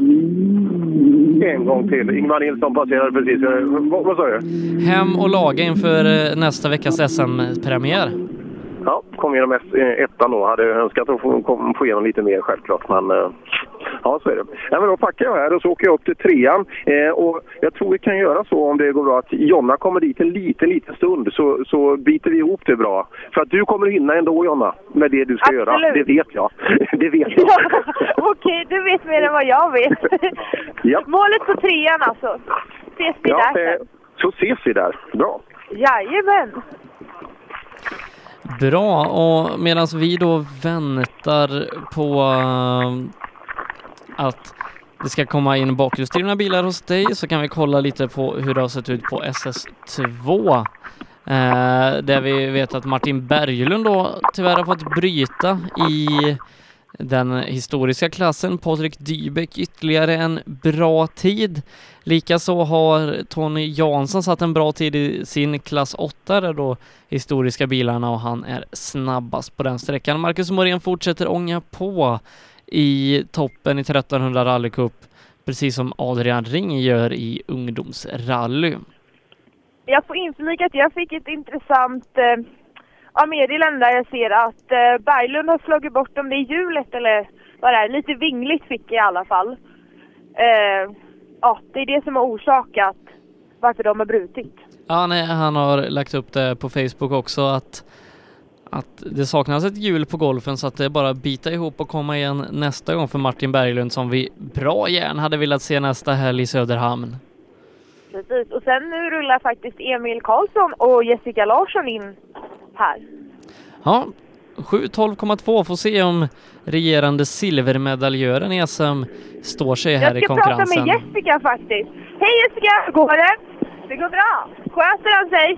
En gång till. Ingvar Nilsson passerade precis. Eh, Vad, vad sa du? Hem och laga inför eh, nästa veckas SM-premiär? Ja, kom igenom eh, ettan då. Hade önskat att få, få igenom lite mer självklart. Men eh, ja, så är det. Ja, men då packar jag här och så åker jag upp till trean. Eh, och jag tror vi kan göra så om det går bra att Jonna kommer dit en liten, liten stund så, så biter vi ihop det bra. För att du kommer hinna ändå Jonna med det du ska göra. Absolut. Det vet jag. det vet jag. Okej, du vet mer än vad jag vet. Ja. Målet på trean alltså. Ses vi Ja, där eh, sen? så ses vi där. Bra. Jajamän. Bra, och medan vi då väntar på um, att det ska komma in bakhjulsdrivna bilar hos dig så kan vi kolla lite på hur det har sett ut på SS2. Eh, där vi vet att Martin Berglund då tyvärr har fått bryta i den historiska klassen. Patrik Dybeck ytterligare en bra tid. Likaså har Tony Jansson satt en bra tid i sin klass 8 där då historiska bilarna och han är snabbast på den sträckan. Marcus Morén fortsätter ånga på i toppen i 1300 rallycup precis som Adrian Ring gör i ungdomsrally. Jag får inflika att jag fick ett intressant eh, ja, meddelande där jag ser att eh, Berglund har slagit bort om det är hjulet eller vad det är. Lite vingligt fick jag i alla fall. Eh, ja, det är det som har orsakat varför de har brutit. Ja, nej, han har lagt upp det på Facebook också att, att det saknas ett hjul på golfen så att det är bara bita ihop och komma igen nästa gång för Martin Berglund som vi bra gärna hade velat se nästa helg i Söderhamn. Precis. Och sen nu rullar faktiskt Emil Karlsson och Jessica Larsson in här. Ja, 7.12,2 får se om regerande silvermedaljören i SM står sig här i Jag ska prata konkurrensen. med Jessica faktiskt. Hej Jessica, hur går det? Det går bra. Sköter han sig?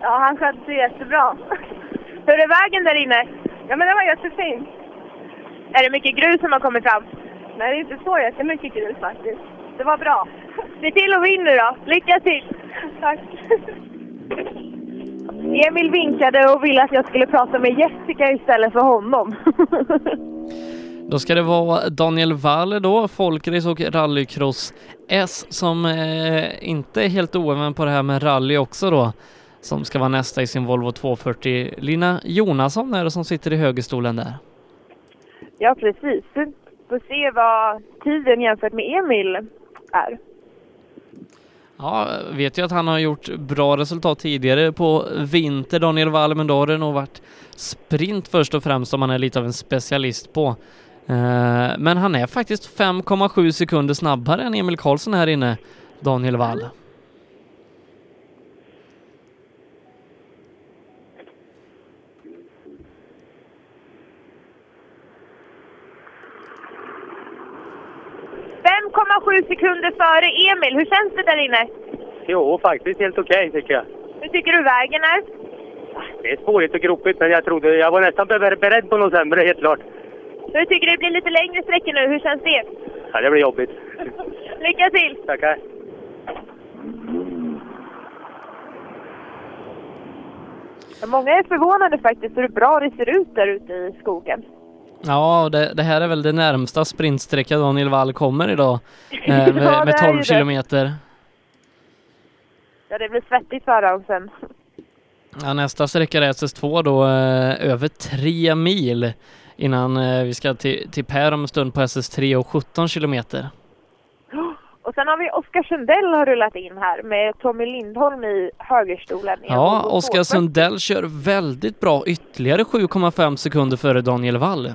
Ja, han sköter sig jättebra. Hur är vägen där inne? Ja, men den var jättefin. Är det mycket grus som har kommit fram? Nej, det är inte så jättemycket grus faktiskt. Det var bra. Se till att vinna nu då. Lycka till! Tack! Emil vinkade och ville att jag skulle prata med Jessica istället för honom. Då ska det vara Daniel Waller då, folkrace och rallycross S som eh, inte är helt oäven på det här med rally också då. Som ska vara nästa i sin Volvo 240. Lina Jonasson är det som sitter i högerstolen där. Ja, precis. Får se vad tiden jämfört med Emil är. Ja, vet ju att han har gjort bra resultat tidigare på vinter, Daniel Wall, men då har det nog varit sprint först och främst som han är lite av en specialist på. Eh, men han är faktiskt 5,7 sekunder snabbare än Emil Karlsson här inne, Daniel Wall. sju sekunder före Emil. Hur känns det där inne? Jo, faktiskt helt okej tycker jag. Hur tycker du vägen är? Det är spårigt och gropigt, men jag trodde, jag var nästan ber- beredd på något sämre, helt klart. Hur tycker du det blir lite längre sträckor nu? Hur känns det? Ja, det blir jobbigt. Lycka till! Tackar. Många är förvånade faktiskt hur bra det ser ut där ute i skogen. Ja, det, det här är väl det närmsta sprintsträcka Daniel Wall kommer idag. Eh, Ja, med, med det är ju 12 det. kilometer. Ja, det blir svettigt för honom sen. Ja, nästa sträcka är SS2 då, eh, över tre mil innan eh, vi ska till, till Per om en stund på SS3 och 17 kilometer. Och sen har vi Oskar Sundell har rullat in här med Tommy Lindholm i högerstolen. Ja, Oskar 240. Sundell kör väldigt bra, ytterligare 7,5 sekunder före Daniel Wall.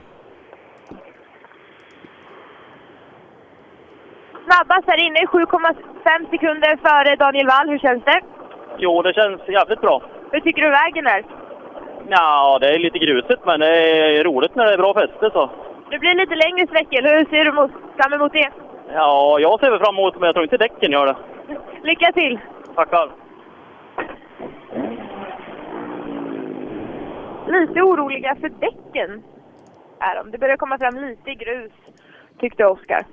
Snabbast här inne, 7,5 sekunder före Daniel Wall. Hur känns det? Jo, det känns jävligt bra. Hur tycker du vägen är? Ja, det är lite grusigt, men det är roligt när det är bra fäste så. Det blir lite längre sträckor. Hur ser du mot, fram emot det? Ja, jag ser väl fram emot men jag tror inte däcken gör det. Lycka till! Tackar. Lite oroliga för däcken är de. Det börjar komma fram lite grus, tyckte Oskar.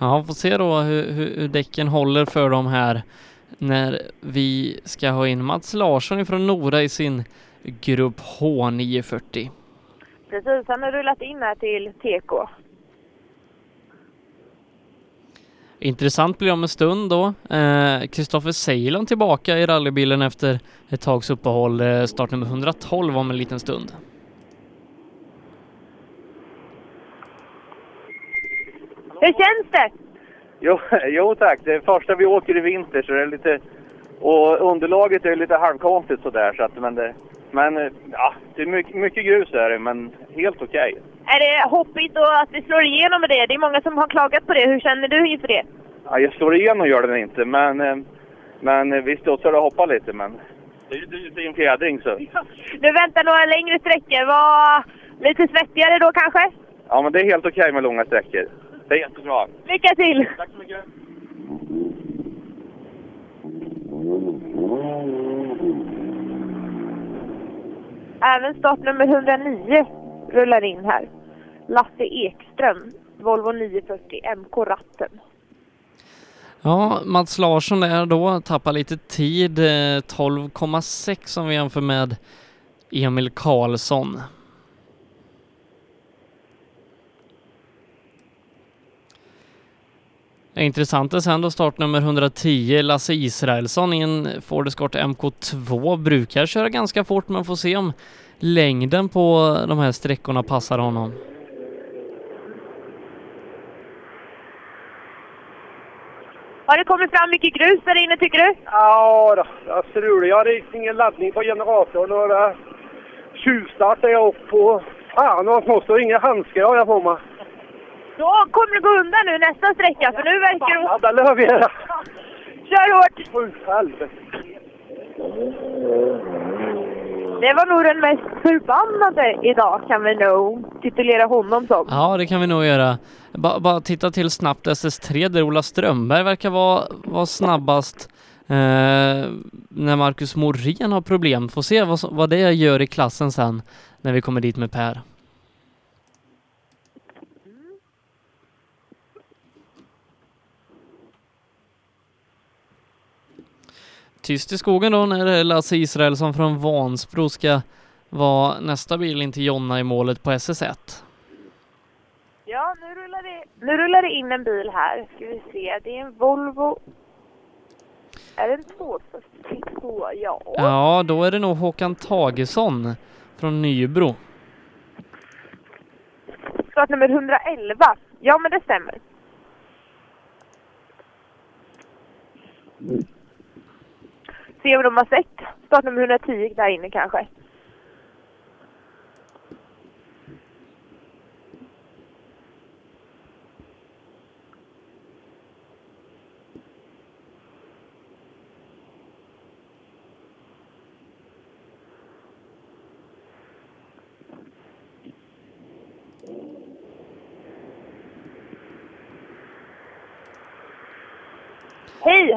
Ja, får se då hur, hur, hur däcken håller för dem här när vi ska ha in Mats Larsson ifrån Nora i sin grupp H940. Precis, han har rullat in här till TK. Intressant blir det om en stund då. Eh, Kristoffer Ceylon tillbaka i rallybilen efter ett tags uppehåll. Eh, startnummer 112 om en liten stund. Hur känns det? Jo, jo tack, det är första vi åker i vinter så det är lite... Och underlaget är lite halvkonstigt sådär så att men det... Men ja, det är mycket, mycket grus är det men helt okej. Är det hoppigt och att vi slår igenom med det? Det är många som har klagat på det. Hur känner du inför det? Ja, jag slår igenom gör den inte men... eh, Men visst studsar och hoppar lite men... Det är ju det är en fjädring så... Nu väntar några längre sträckor. Var lite svettigare då kanske? Ja men det är helt okej med långa sträckor. Det är jättebra. Lycka till! Tack så mycket. Även startnummer 109 rullar in här. Lasse Ekström, Volvo 940 MK ratten. Ja, Mats Larsson där då tappar lite tid. eh, 12,6 om vi jämför med Emil Karlsson. Det intressanta är sen då startnummer 110, Lasse Israelsson i en Ford Escort MK2 brukar köra ganska fort men får se om längden på de här sträckorna passar honom. Har det kommit fram mycket grus där inne tycker du? Ja, då, jag strular. Jag hade ingen laddning på generatorn och det tjuvstartade jag upp på... Fan, vad måste inga handskar har jag på mig. Då kommer det gå undan nu nästa sträcka för nu verkar det... Vi göra. Kör hårt! Det var nog den mest förbannade idag kan vi nog titulera honom som. Ja, det kan vi nog göra. Ba, bara titta till snabbt SS3 där Ola Strömberg verkar vara, vara snabbast eh, när Marcus Morén har problem. Får se vad, vad det gör i klassen sen när vi kommer dit med Per. Tyst i skogen då när Lasse Israelsson från Vansbro ska vara nästa bil in till Jonna i målet på SS1. Ja, nu rullar, det, nu rullar det in en bil här. Ska vi se, det är en Volvo. Är det en 242? Ja. Ja, då är det nog Håkan Tagesson från Nybro. Startnummer 111. Ja, men det stämmer. Se vad de har sett startnummer 110 där inne kanske.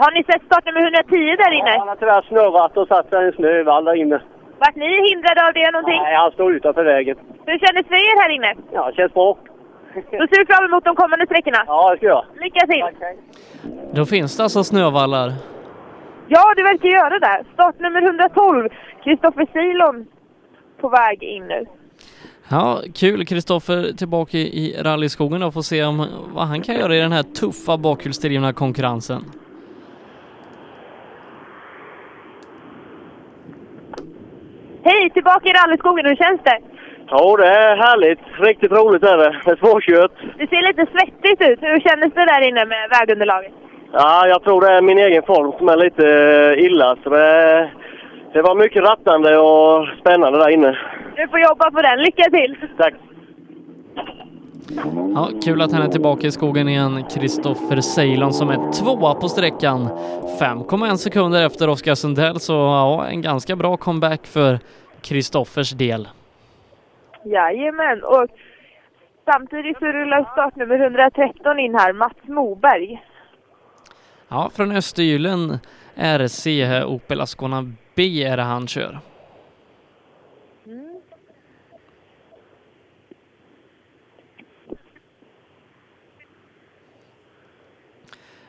Har ni sett startnummer 110 där inne? Han har tyvärr snurrat och satt sig i en snövall där inne. Vart ni hindrade av det någonting? Nej, han står utanför vägen. Hur kändes för er här inne? Ja, det känns bra. Då ser vi fram emot de kommande sträckorna. Ja, det ska jag. Lycka till! Då finns det alltså snövallar. Ja, det verkar göra det. Startnummer 112, Kristoffer Silon, på väg in nu. Ja, kul. Kristoffer tillbaka i i rallyskogen och får se om, vad han kan göra i den här tuffa bakhjulsdrivna konkurrensen. Hej, tillbaka i rallyskogen. Hur känns det? Ja, det är härligt. Riktigt roligt är det. Det är svårkört. Det ser lite svettigt ut. Hur kändes det där inne med vägunderlaget? Ja, jag tror det är min egen form som är lite eh, illa. Så det, det var mycket rattande och spännande där inne. Du får jobba på den. Lycka till! Tack! Ja, kul att han är tillbaka i skogen igen. Kristoffer Ceylon som är tvåa på sträckan. 5,1 sekunder efter Oskar Sundell, så ja, en ganska bra comeback för Kristoffers del. Jajamän, och samtidigt så rullar startnummer 113 in här, Mats Moberg. Ja, från Östergylen RC Opel Ascona B är det han kör.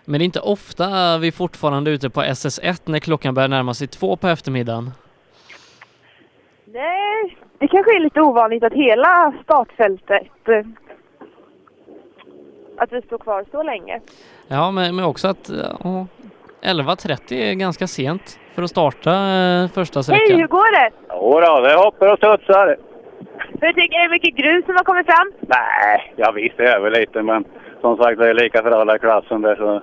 Men det är inte ofta vi fortfarande är ute på SS1 när klockan börjar närma sig två på eftermiddagen. Nej, det kanske är lite ovanligt att hela startfältet eh, att vi står kvar så länge. Ja, men, men också att ja, 11.30 är ganska sent för att starta eh, första Hej, sträckan. hur går det? Jodå, det hoppar och studsar. Hur tycker du? mycket grus som har kommit fram? Nej, ja visst det är väl lite, men som sagt det är lika för alla i klassen där så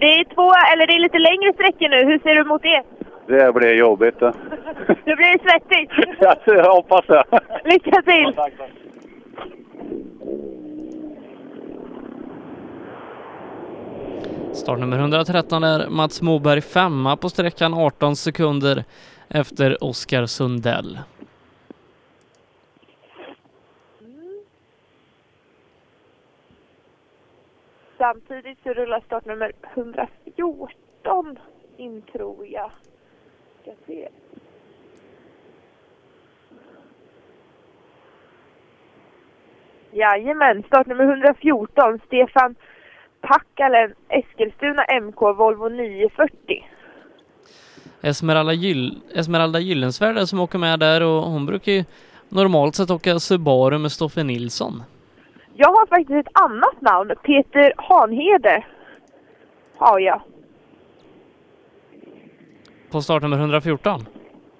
Det är två, eller det är lite längre sträckor nu. Hur ser du mot det? det blir jobbigt. Då. Nu blir det svettigt. jag hoppas det. Lycka till! Startnummer 113 är Mats Moberg femma på sträckan 18 sekunder efter Oskar Sundell. Samtidigt så rullar startnummer 114 in, tror jag. Ska se. Jajamän, startnummer 114, Stefan Packalen, Eskilstuna MK, Volvo 940. Esmeralda, Gyll Esmeralda Gyllensvärd som åker med där och hon brukar ju normalt sett åka Subaru med Stoffe Nilsson. Jag har faktiskt ett annat namn, Peter Hanhede. Har jag. På startnummer 114.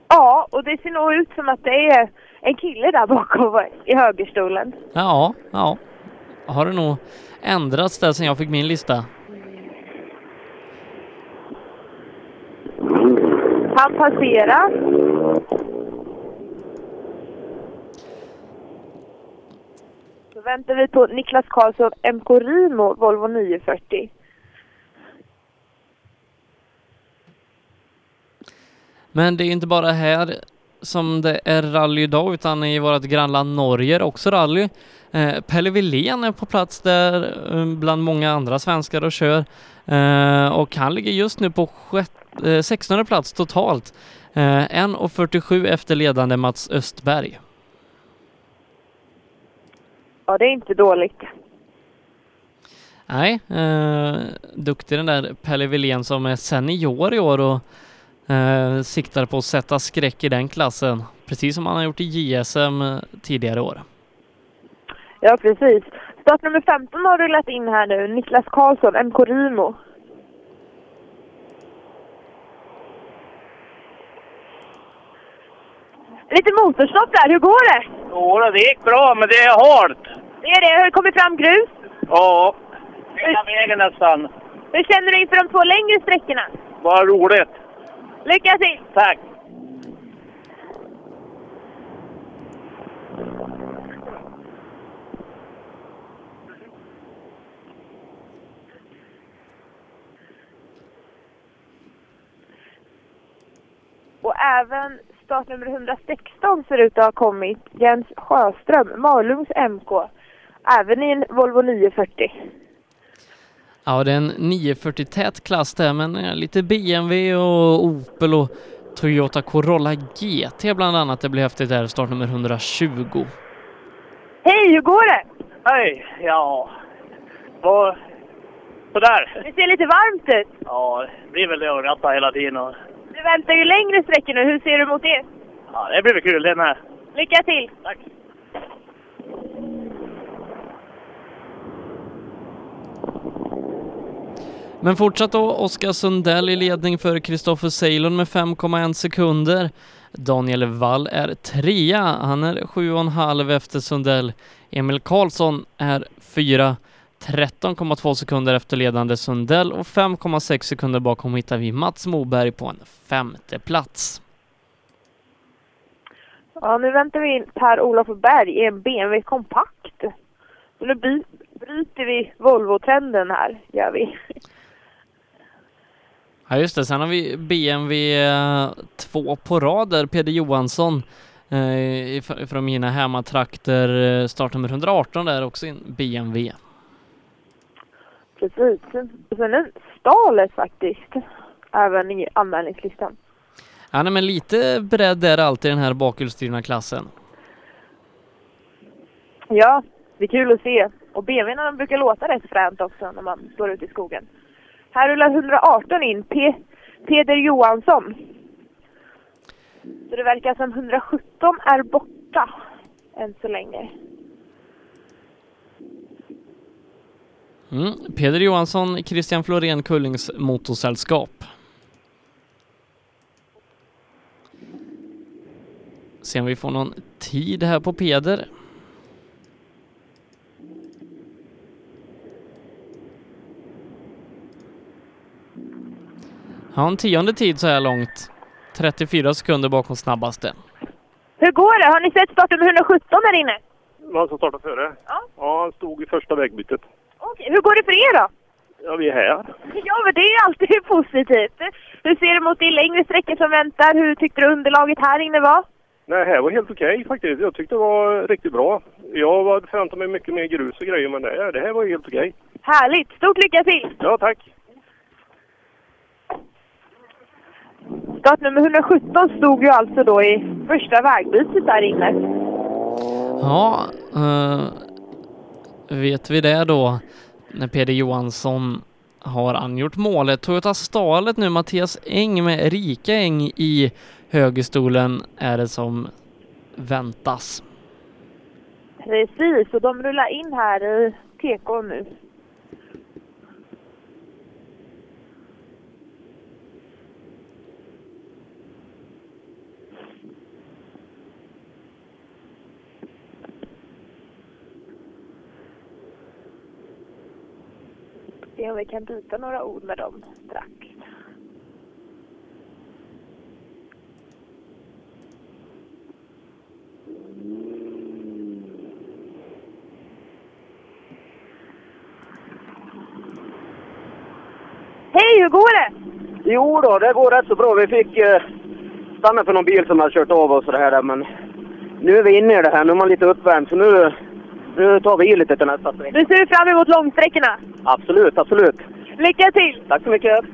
Ja, och det ser nog ut som att det är en kille där bakom i högerstolen. Ja, ja. Har det nog ändrats där sen jag fick min lista. Han passerar. Väntar vi på Niklas Karlsson, MK Rimo, Volvo 940. Men det är inte bara här som det är rally idag utan i vårt grannland Norge är det också rally. Eh, Pelle Wilén är på plats där eh, bland många andra svenskar och kör. Eh, och han ligger just nu på sjätte, eh, 16 plats totalt. Eh, 1.47 efter ledande Mats Östberg. Ja, det är inte dåligt. Nej, eh, duktig den där Pelle Wilén som är senior i år och eh, siktar på att sätta skräck i den klassen. Precis som han har gjort i JSM eh, tidigare år. Ja, precis. Startnummer 15 har rullat in här nu, Niklas Karlsson, MK Rimo. Lite motorstopp där, hur går det? Jo, det gick bra, men det är halt. Det är det, har det kommit fram grus? Ja, hela vägen nästan. Hur känner du inför de två längre sträckorna? Vad roligt. Lycka till! Tack! Och även startnummer 116 ser ut att ha kommit. Jens Sjöström, Malungs MK. Även i en Volvo 940. Ja, det är en 940 tät klass där, men eh, lite BMW och Opel och Toyota Corolla GT bland annat. Det blir häftigt där, startnummer 120. Hej, hur går det? Hej! Ja... Vad... Sådär. Det ser lite varmt ut. Ja, det blir väl det att ratta hela tiden. Och... Väntar ju längre sträckor nu. Hur ser du mot det? Ja, det blir väl kul det med. Lycka till! Tack! Men fortsatt då Oskar Sundell i ledning för Kristoffer Ceylon med 5,1 sekunder. Daniel Wall är trea, han är 7,5 efter Sundell. Emil Karlsson är fyra, 13,2 sekunder efter ledande Sundell och 5,6 sekunder bakom hittar vi Mats Moberg på en femte plats. Ja, nu väntar vi in Per-Olof Berg i en BMW kompakt. Så nu bryter vi Volvo-trenden här, gör vi. Ja just det, sen har vi BMW eh, två på rad där, Peder Johansson eh, från mina hemmatrakter, eh, startnummer 118 där också i en BMW. Precis. Sen en Stalet faktiskt, även i anmälningslistan. Ja nej, men lite bredd är det alltid i den här bakhjulsdrivna klassen. Ja, det är kul att se. Och de brukar låta rätt fränt också när man står ute i skogen. Här rullar 118 in, P Peder Johansson. Så det verkar som 117 är borta än så länge. Mm. Peder Johansson, Christian Florén Kullings motorsällskap. Se om vi får någon tid här på Peder. Ja, en tionde tid så här långt. 34 sekunder bakom snabbaste. Hur går det? Har ni sett starten 117 där inne? Vad som startade före? Ja. Ja, han stod i första vägbytet. Okej, hur går det för er då? Ja, vi är här. Ja, men det är ju alltid positivt. Hur ser du mot de längre sträckor som väntar? Hur tyckte du underlaget här inne var? Nej, här var helt okej faktiskt. Jag tyckte det var riktigt bra. Jag hade förväntat mig mycket mer grus och grejer, men det här, det här var helt okej. Härligt! Stort lycka till! Ja, tack. Startnummer 117 stod ju alltså då i första vägbytet där inne. Ja, eh, vet vi det då när Peder Johansson har angjort målet. Toyota Stalet nu, Mattias Eng med Erika Eng i högerstolen är det som väntas. Precis, och de rullar in här i TK nu. Se om vi kan byta några ord med dem strax. Hej, hur går det? Jo då, det går rätt så bra. Vi fick eh, stanna för någon bil som hade kört av oss och det här där, men nu är vi inne i det här. Nu är man lite uppvärmd, så nu, nu tar vi i lite till nästa sträcka. Nu ser vi fram emot långsträckorna. Absolut, absolut. Lycka till! Tack så mycket.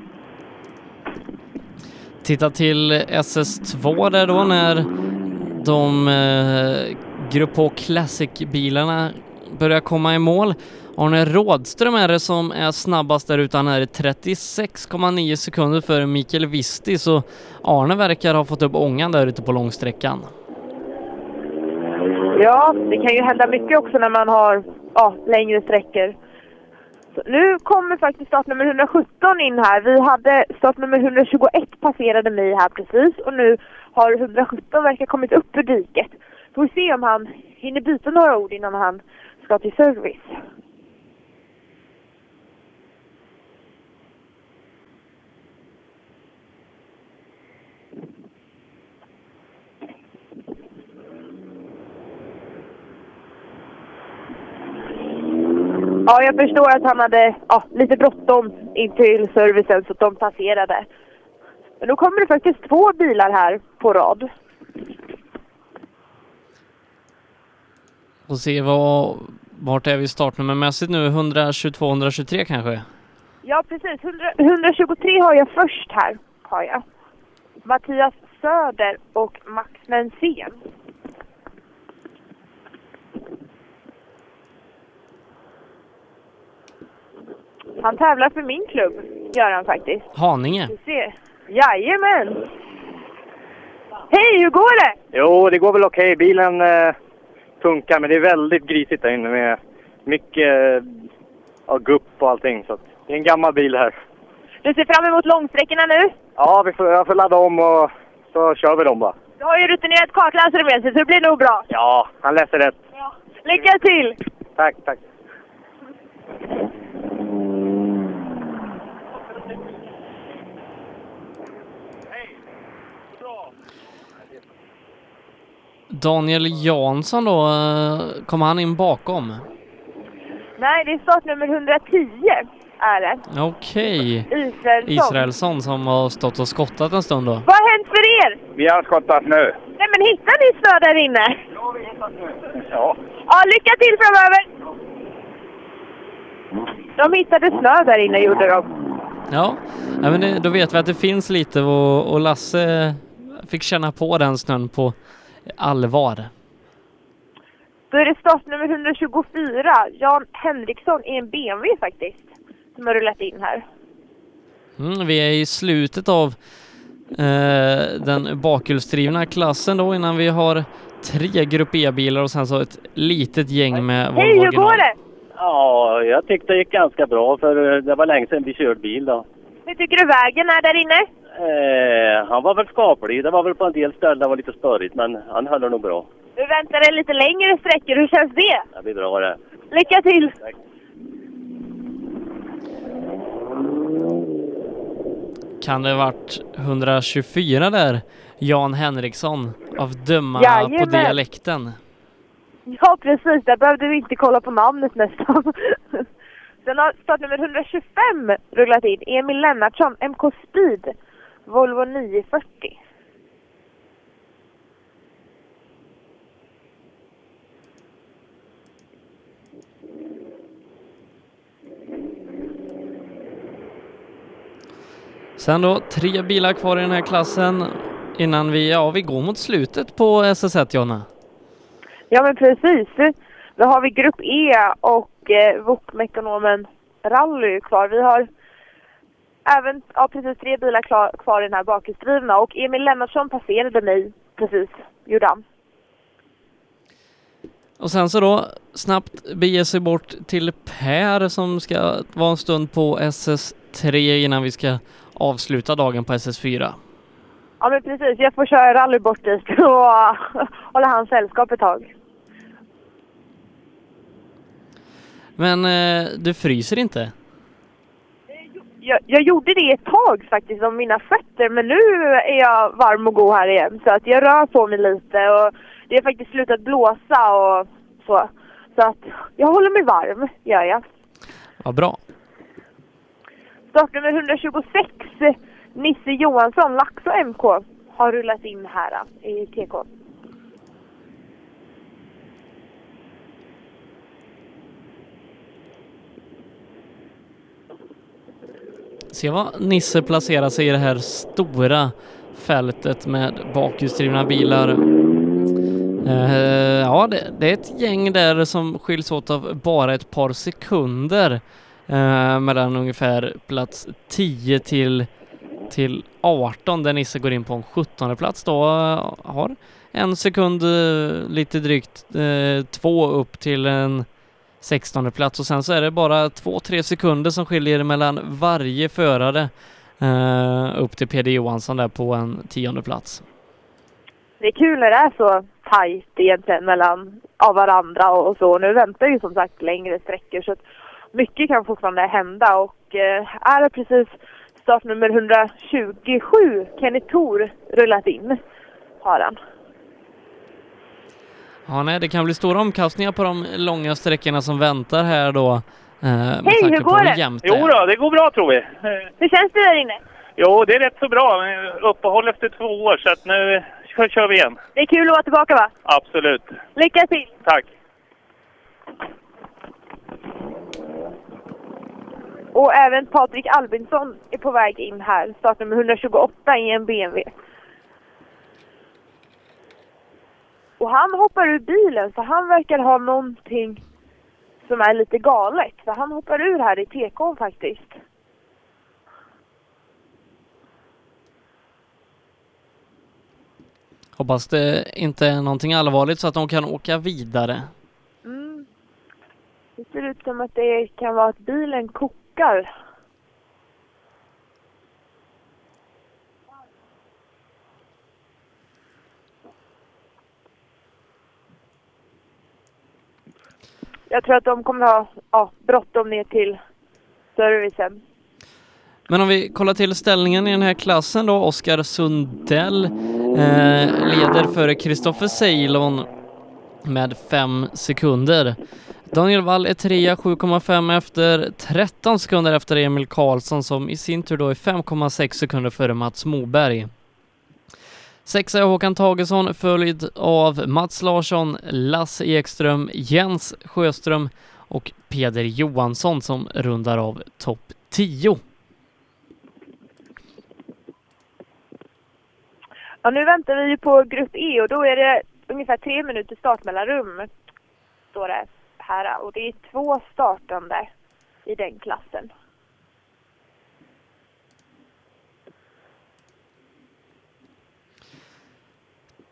Titta till SS2 där då när de eh, Grupp H Classic-bilarna börjar komma i mål. Arne Rådström är det som är snabbast där ute. Han är 36,9 sekunder för Mikael Visti så Arne verkar ha fått upp ångan där ute på långsträckan. Ja, det kan ju hända mycket också när man har ja, längre sträckor. Nu kommer faktiskt startnummer 117 in här. Vi hade startnummer 121 passerade mig här precis och nu har 117 verkar kommit upp ur diket. Får vi se om han hinner byta några ord innan han ska till service. Ja, jag förstår att han hade ja, lite bråttom in till servicen så att de passerade. Men då kommer det faktiskt två bilar här på rad. Och se vad, vart är vi startnummermässigt nu? 122-123 kanske? Ja, precis. 100, 123 har jag först här. Har jag. Mattias Söder och Max Nensén. Han tävlar för min klubb, gör han faktiskt. Haninge. Jajamän! Hej, hur går det? Jo, det går väl okej. Bilen eh, funkar, men det är väldigt grisigt där inne med mycket eh, ja, gupp och allting. Så att det är en gammal bil här. Du ser fram emot långsträckorna nu? Ja, vi får, jag får ladda om och så kör vi dem bara. Du har ju rutinerad kartläsare med sig så det blir nog bra. Ja, han läser rätt. Lycka till! Tack, tack. Daniel Jansson då, eh, kom han in bakom? Nej, det är startnummer 110 är det. Okej. Israelsson. Israelsson som har stått och skottat en stund då. Vad har hänt för er? Vi har skottat nu. Nej men hittar ni snö där inne? Ja. Ja, lycka till framöver! De hittade snö där inne gjorde de. Ja, ja men det, då vet vi att det finns lite och, och Lasse fick känna på den snön på allvar. Då är det startnummer 124, Jan Henriksson i en BMW faktiskt, som har rullat in här. Mm, vi är i slutet av eh, den bakhjulsdrivna klassen då innan vi har tre Grupp E-bilar och sen så ett litet gäng med Volvo Hej, hur går det? Ja, jag tyckte det gick ganska bra för eh, det var länge sedan vi körde bil då. Hur tycker du vägen är där inne? Eh, han var väl skaplig. Det var väl på en del ställen det var lite störigt men han höll nog bra. Du väntar dig lite längre sträckor, hur känns det? Det blir bra det. Lycka till! Kan det varit 124 där? Jan Henriksson av döma på Jajamän. dialekten. Ja, precis. Där behövde vi inte kolla på namnet nästan. Sen har startnummer 125 rullat in. Emil Lennartsson, MK Speed, Volvo 940. Sen då tre bilar kvar i den här klassen innan vi, ja vi går mot slutet på SS1 Jonna. Ja, men precis. Då har vi Grupp E och eh, VOK-mekonomen Rally kvar. Vi har även, ja precis, tre bilar klar, kvar i den här bakhjulsdrivna och Emil Lennartsson passerade mig precis, gjorde han. Och sen så då snabbt bege sig bort till Per som ska vara en stund på SS3 innan vi ska avsluta dagen på SS4. Ja, men precis. Jag får köra rally bort dit och hålla hans sällskap ett tag. Men eh, du fryser inte? Jag, jag gjorde det ett tag faktiskt om mina fötter men nu är jag varm och god här igen så att jag rör på mig lite och det har faktiskt slutat blåsa och så. Så att jag håller mig varm, gör jag. Vad bra. Startnummer 126, Nisse Johansson, Laxå MK, har rullat in här eh, i TK. Se vad Nisse placerar sig i det här stora fältet med bakhjulsdrivna bilar. Eh, ja, det, det är ett gäng där som skiljs åt av bara ett par sekunder eh, mellan ungefär plats 10 till, till 18 där Nisse går in på en 17 plats då. eh, Har en sekund eh, lite drygt, två upp till en 16 plats och sen så är det bara 2-3 sekunder som skiljer mellan varje förare eh, upp till Peder Johansson där på en tionde plats. Det är kul när det är så tajt egentligen mellan av varandra och, och så. Nu väntar ju som sagt längre sträckor så att mycket kan fortfarande hända och eh, är det precis startnummer 127, Kenny Thor, rullat in. Har han. Ja, nej, det kan bli stora omkastningar på de långa sträckorna som väntar här då. Eh, Hej, hur på går det? jämnt Jo då, det går bra tror vi. Hur känns det där inne? Jo, det är rätt så bra. Uppehåll efter två år så att nu kör, kör vi igen. Det är kul att vara tillbaka va? Absolut. Lycka till! Tack. Och även Patrik Albinsson är på väg in här, startnummer 128 i en BMW. Och han hoppar ur bilen så han verkar ha någonting som är lite galet. Så han hoppar ur här i TK faktiskt. Hoppas det inte är någonting allvarligt så att de kan åka vidare. Mm. Det ser ut som att det kan vara att bilen kokar. Jag tror att de kommer ha ja, bråttom ner till servicen. Men om vi kollar till ställningen i den här klassen då, Oskar Sundell eh, leder före Kristoffer Ceylon med fem sekunder. Daniel Wall är trea, 7,5 efter, 13 sekunder efter Emil Karlsson som i sin tur då är 5,6 sekunder före Mats Moberg. Sexa är Håkan Tagesson följd av Mats Larsson, Lasse Ekström, Jens Sjöström och Peder Johansson som rundar av topp 10. Ja, nu väntar vi ju på grupp E och då är det ungefär tre minuter startmellanrum. Står det här och det är två startande i den klassen.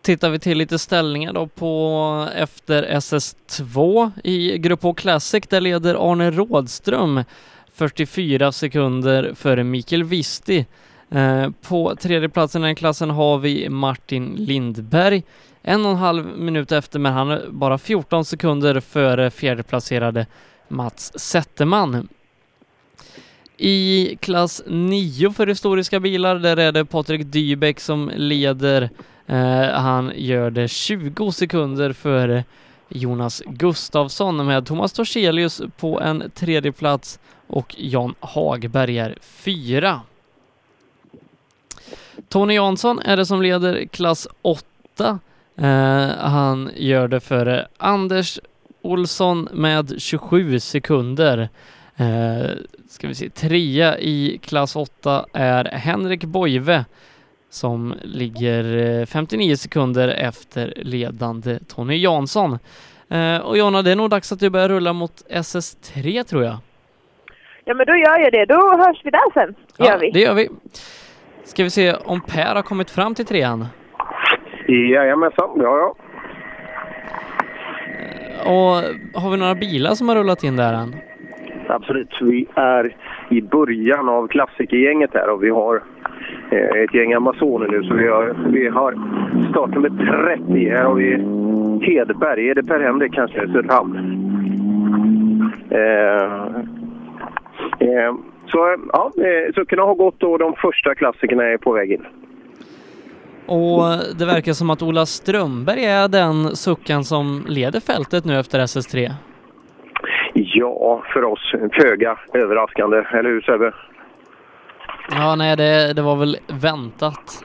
Tittar vi till lite ställningar då på efter SS2 i Grupp H Classic, där leder Arne Rådström 44 sekunder före Mikael Visti. Eh, på tredjeplatsen i den klassen har vi Martin Lindberg, en och en halv minut efter, men han är bara 14 sekunder före fjärdeplacerade Mats Zetterman. I klass 9 för historiska bilar, där är det Patrik Dybeck som leder. Eh, han gör det 20 sekunder före Jonas Gustafsson med Thomas Torselius på en tredje plats och Jan Hagberg är fyra. Tony Jansson är det som leder klass 8. Eh, han gör det före Anders Olsson med 27 sekunder. Eh, ska vi se, trea i klass 8 är Henrik Boive som ligger 59 sekunder efter ledande Tony Jansson. Eh, och Jonna, det är nog dags att du börjar rulla mot SS3 tror jag. Ja, men då gör jag det. Då hörs vi där sen. Ja, Gör vi. det gör vi. Ska vi se om Per har kommit fram till trean? Jajamensan, ja ja. Och har vi några bilar som har rullat in där än? Absolut. Vi är i början av klassikergänget här och vi har eh, ett gäng Amazoner nu. Så vi har, vi har startnummer 30. Här har vi Hedberg. Är det Per Henrik kanske? Söderhamn. Eh, eh, så ja, eh, så kunna ha gått och de första klassikerna är på väg in. Och det verkar som att Ola Strömberg är den suckan som leder fältet nu efter SS3. Ja, för oss föga överraskande. Eller hur Sebbe? Ja, nej, det, det var väl väntat.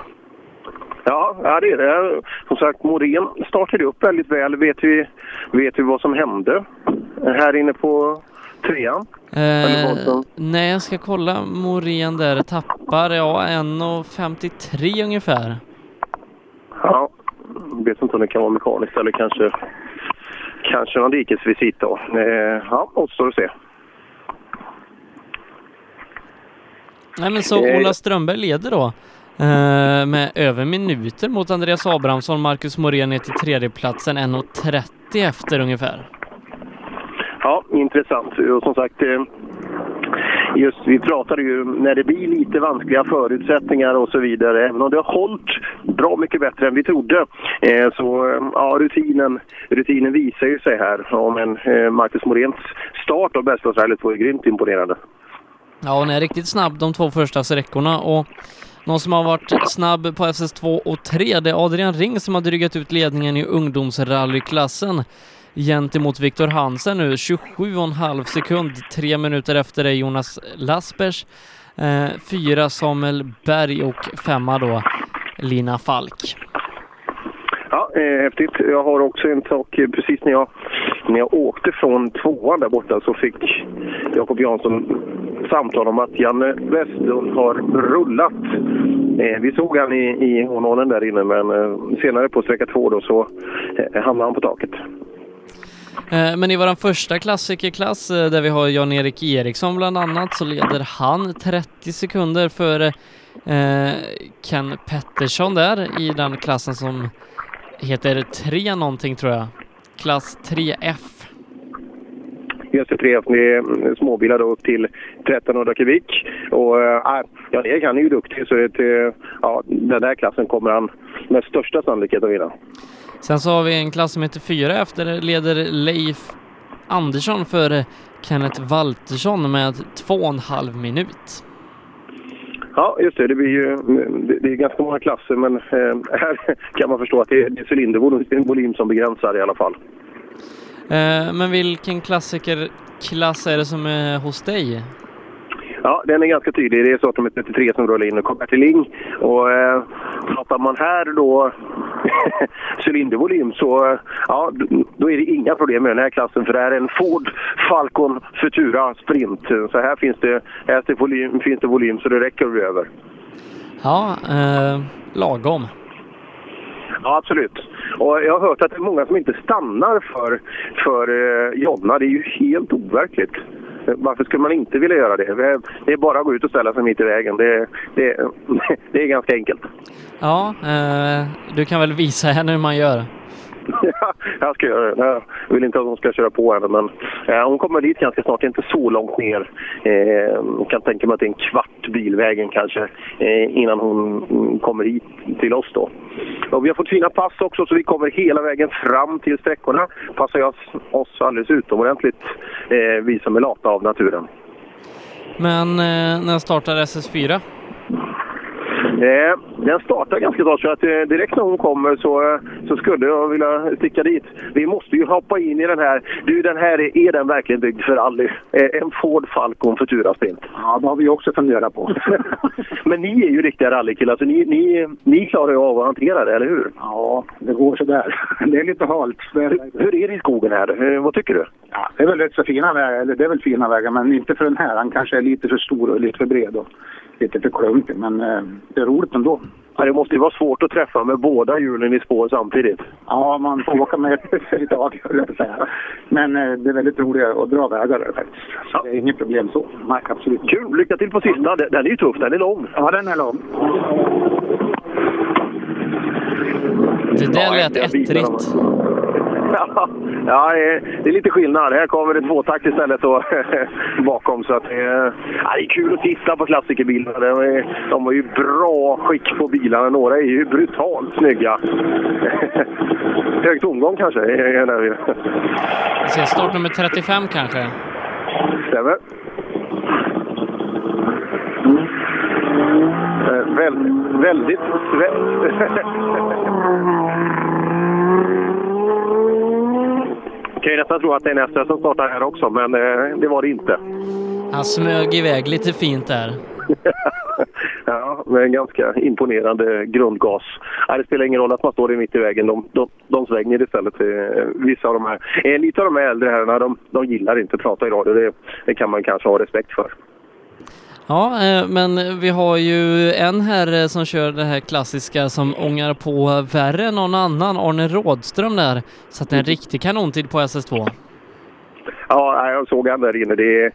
Ja, ja, det är det. Som sagt, Morén startade upp väldigt väl. Vet vi, vet vi vad som hände här inne på trean? Eh, nej, jag ska kolla. Morén där tappar, ja, 1.53 ungefär. Ja, vet inte om det kan vara mekaniskt eller kanske, kanske någon dikesvisit då. Eh, ja, återstår att se. Nej, men så Eh. Ola Strömberg leder då eh, med över minuter mot Andreas Abrahamsson. Marcus Morén är till tredjeplatsen, 1.30 efter ungefär. Ja, intressant. Och som sagt, eh, just vi pratade ju när det blir lite vanskliga förutsättningar och så vidare. Även om det har hållit bra mycket bättre än vi trodde. Eh, så ja, rutinen, rutinen visar ju sig här. Om en eh, Marcus Moréns start av Bergslagsrallyt var ju grymt imponerande. Ja, hon är riktigt snabb de två första sträckorna och någon som har varit snabb på SS2 och 3 det är Adrian Ring som har drygat ut ledningen i ungdomsrallyklassen gentemot Viktor Hansen nu. 27,5 sekund, tre minuter efter det Jonas Laspers, eh, fyra Samuel Berg och femma då Lina Falk. Ja, eh, häftigt. Jag har också en sak. Precis när jag, när jag åkte från tvåan där borta så fick Jakob Jansson samtal om att Janne Westlund har rullat. Eh, vi såg han i, i hårnålen där inne men eh, senare på sträcka två då så eh, hamnade han på taket. Eh, men i vår första klassikerklass eh, där vi har Jan-Erik Eriksson bland annat så leder han 30 sekunder före eh, Ken Pettersson där i den klassen som heter 3 någonting tror jag. Klass 3F. Just det, tre det är mm, småbilar då upp till 1300 kubik. Och äh, Jan-Erik han är ju duktig så det, eh, ja, den där klassen kommer han med största sannolikhet att vinna. Sen så har vi en klass som heter 4 efter leder Leif Andersson före Kenneth Waltersson med två och en halv minut. Ja, just det. Det, blir ju, det, det är ganska många klasser, men eh, här kan man förstå att det är, det är cylindervolym som begränsar i alla fall. Eh, men vilken klassikerklass är det som är hos dig? Ja, den är ganska tydlig. Det är startnummer 33 som rullar in och kommer till Ling. Och eh, pratar man här då cylindervolym så eh, ja, då är det inga problem med den här klassen för det här är en Ford Falcon Futura Sprint. Så här finns det, här det, volym, finns det volym så det räcker över. Ja, eh, lagom. Ja, absolut. Och jag har hört att det är många som inte stannar för, för eh, Jonna. Det är ju helt overkligt. Varför skulle man inte vilja göra det? Det är- Det är bara att gå ut och ställa sig mitt i vägen. Det, det, det är ganska enkelt. Ja, eh, du kan väl visa henne hur man gör. Ja, jag ska göra det. Jag vill inte att hon ska köra på henne, men eh, hon kommer dit ganska snart. Det är inte så långt ner. Eh, jag kan tänka mig att det är en kvart bilvägen kanske eh, innan hon kommer hit till oss då. Och vi har fått fina pass också, så vi kommer hela vägen fram till sträckorna. Passar jag oss alldeles utomordentligt, eh, vi som är lata av naturen. Men eh, när startar SS4? Eh, den startar ganska bra, så att eh, direkt när hon kommer så, eh, så skulle jag vilja sticka dit. Vi måste ju hoppa in i den här. Du, den här är, är den verkligen byggd för rally? Eh, en Ford Falcon Futura Sprint. Ja, det har vi också funderat på. Men ni är ju riktiga rallykillar, så ni, ni, ni klarar ju av att hantera det, eller hur? Ja, det går sådär. Det är lite halt. Är, Hur är det i skogen här? Eh, vad tycker du? ja, det är väl rätt så fina vägar, eller det är väl fina vägar, men inte för den här. Han kanske är lite för stor och lite för bred och lite för klumpig, men eh, det är roligt ändå. Ja, det måste ju vara svårt att träffa med båda hjulen i spår samtidigt. Ja, man får åka med ett idag, höll jag på att säga. Men eh, det är väldigt roligt att dra vägar faktiskt. Så Det är inget problem så. Nej, absolut. Kul! Lycka till på sista. Den, är ju tuff, den är lång. Ja, den är lång. Det där Ja, lät ettrigt. Ja, ja, det är- lite skillnad. Här kommer det tvåtakt istället och bakom. Så att, ja, det är kul att titta på klassikerbilarna. De, är, de har ju bra skick på bilarna. Några är ju brutalt snygga. Hög tomgång kanske? Jag ser startnummer 35 kanske. Stämmer. Eh, Väl, väldigt... Vä kan ju nästan tro att det är nästa som startar här också, men eh, det var det inte. Han smög iväg lite fint där. ja, med en ganska imponerande grundgas. Nej, det spelar ingen roll att man står i mitt i vägen. De, de, de svänger istället. Eh, Vissa av de här, eh, lite av de här äldre herrarna, de, de gillar inte att prata i radio. Det, det kan man kanske ha respekt för. Ja, eh, men vi har ju en herre som kör det här klassiska som ångar på värre än någon annan, Arne Rådström där. Så att det är en riktig kanontid på SS2. Ja, jag såg han där inne. Det är,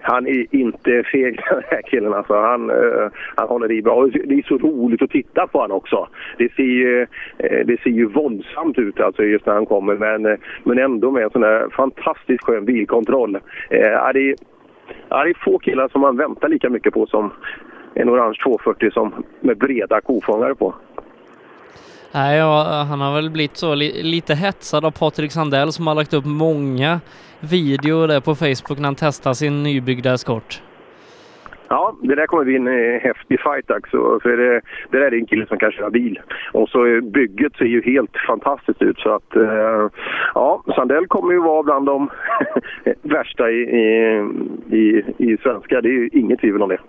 han är inte feg den här killen alltså. Han, eh, han håller i bra. Det är så roligt att titta på honom också. Det ser ju, eh, det ser ju våldsamt ut alltså just när han kommer men, men ändå med en sån här fantastiskt skön bilkontroll. Ja, det, är, ja, det är få killar som man väntar lika mycket på som en orange 240 som med breda kofångare på. Nej, ja, han har väl blivit så li lite hetsad av Patrik Sandell som har lagt upp många videor där på Facebook när han testar sin nybyggda eskort. Ja, det där kommer bli en häftig fight också. För det, det där är en kille som kan köra bil. Och så bygget ser ju helt fantastiskt ut så att eh, ja, Sandell kommer ju vara bland de värsta i, i, i, i svenska. Det är ju inget tvivel om det.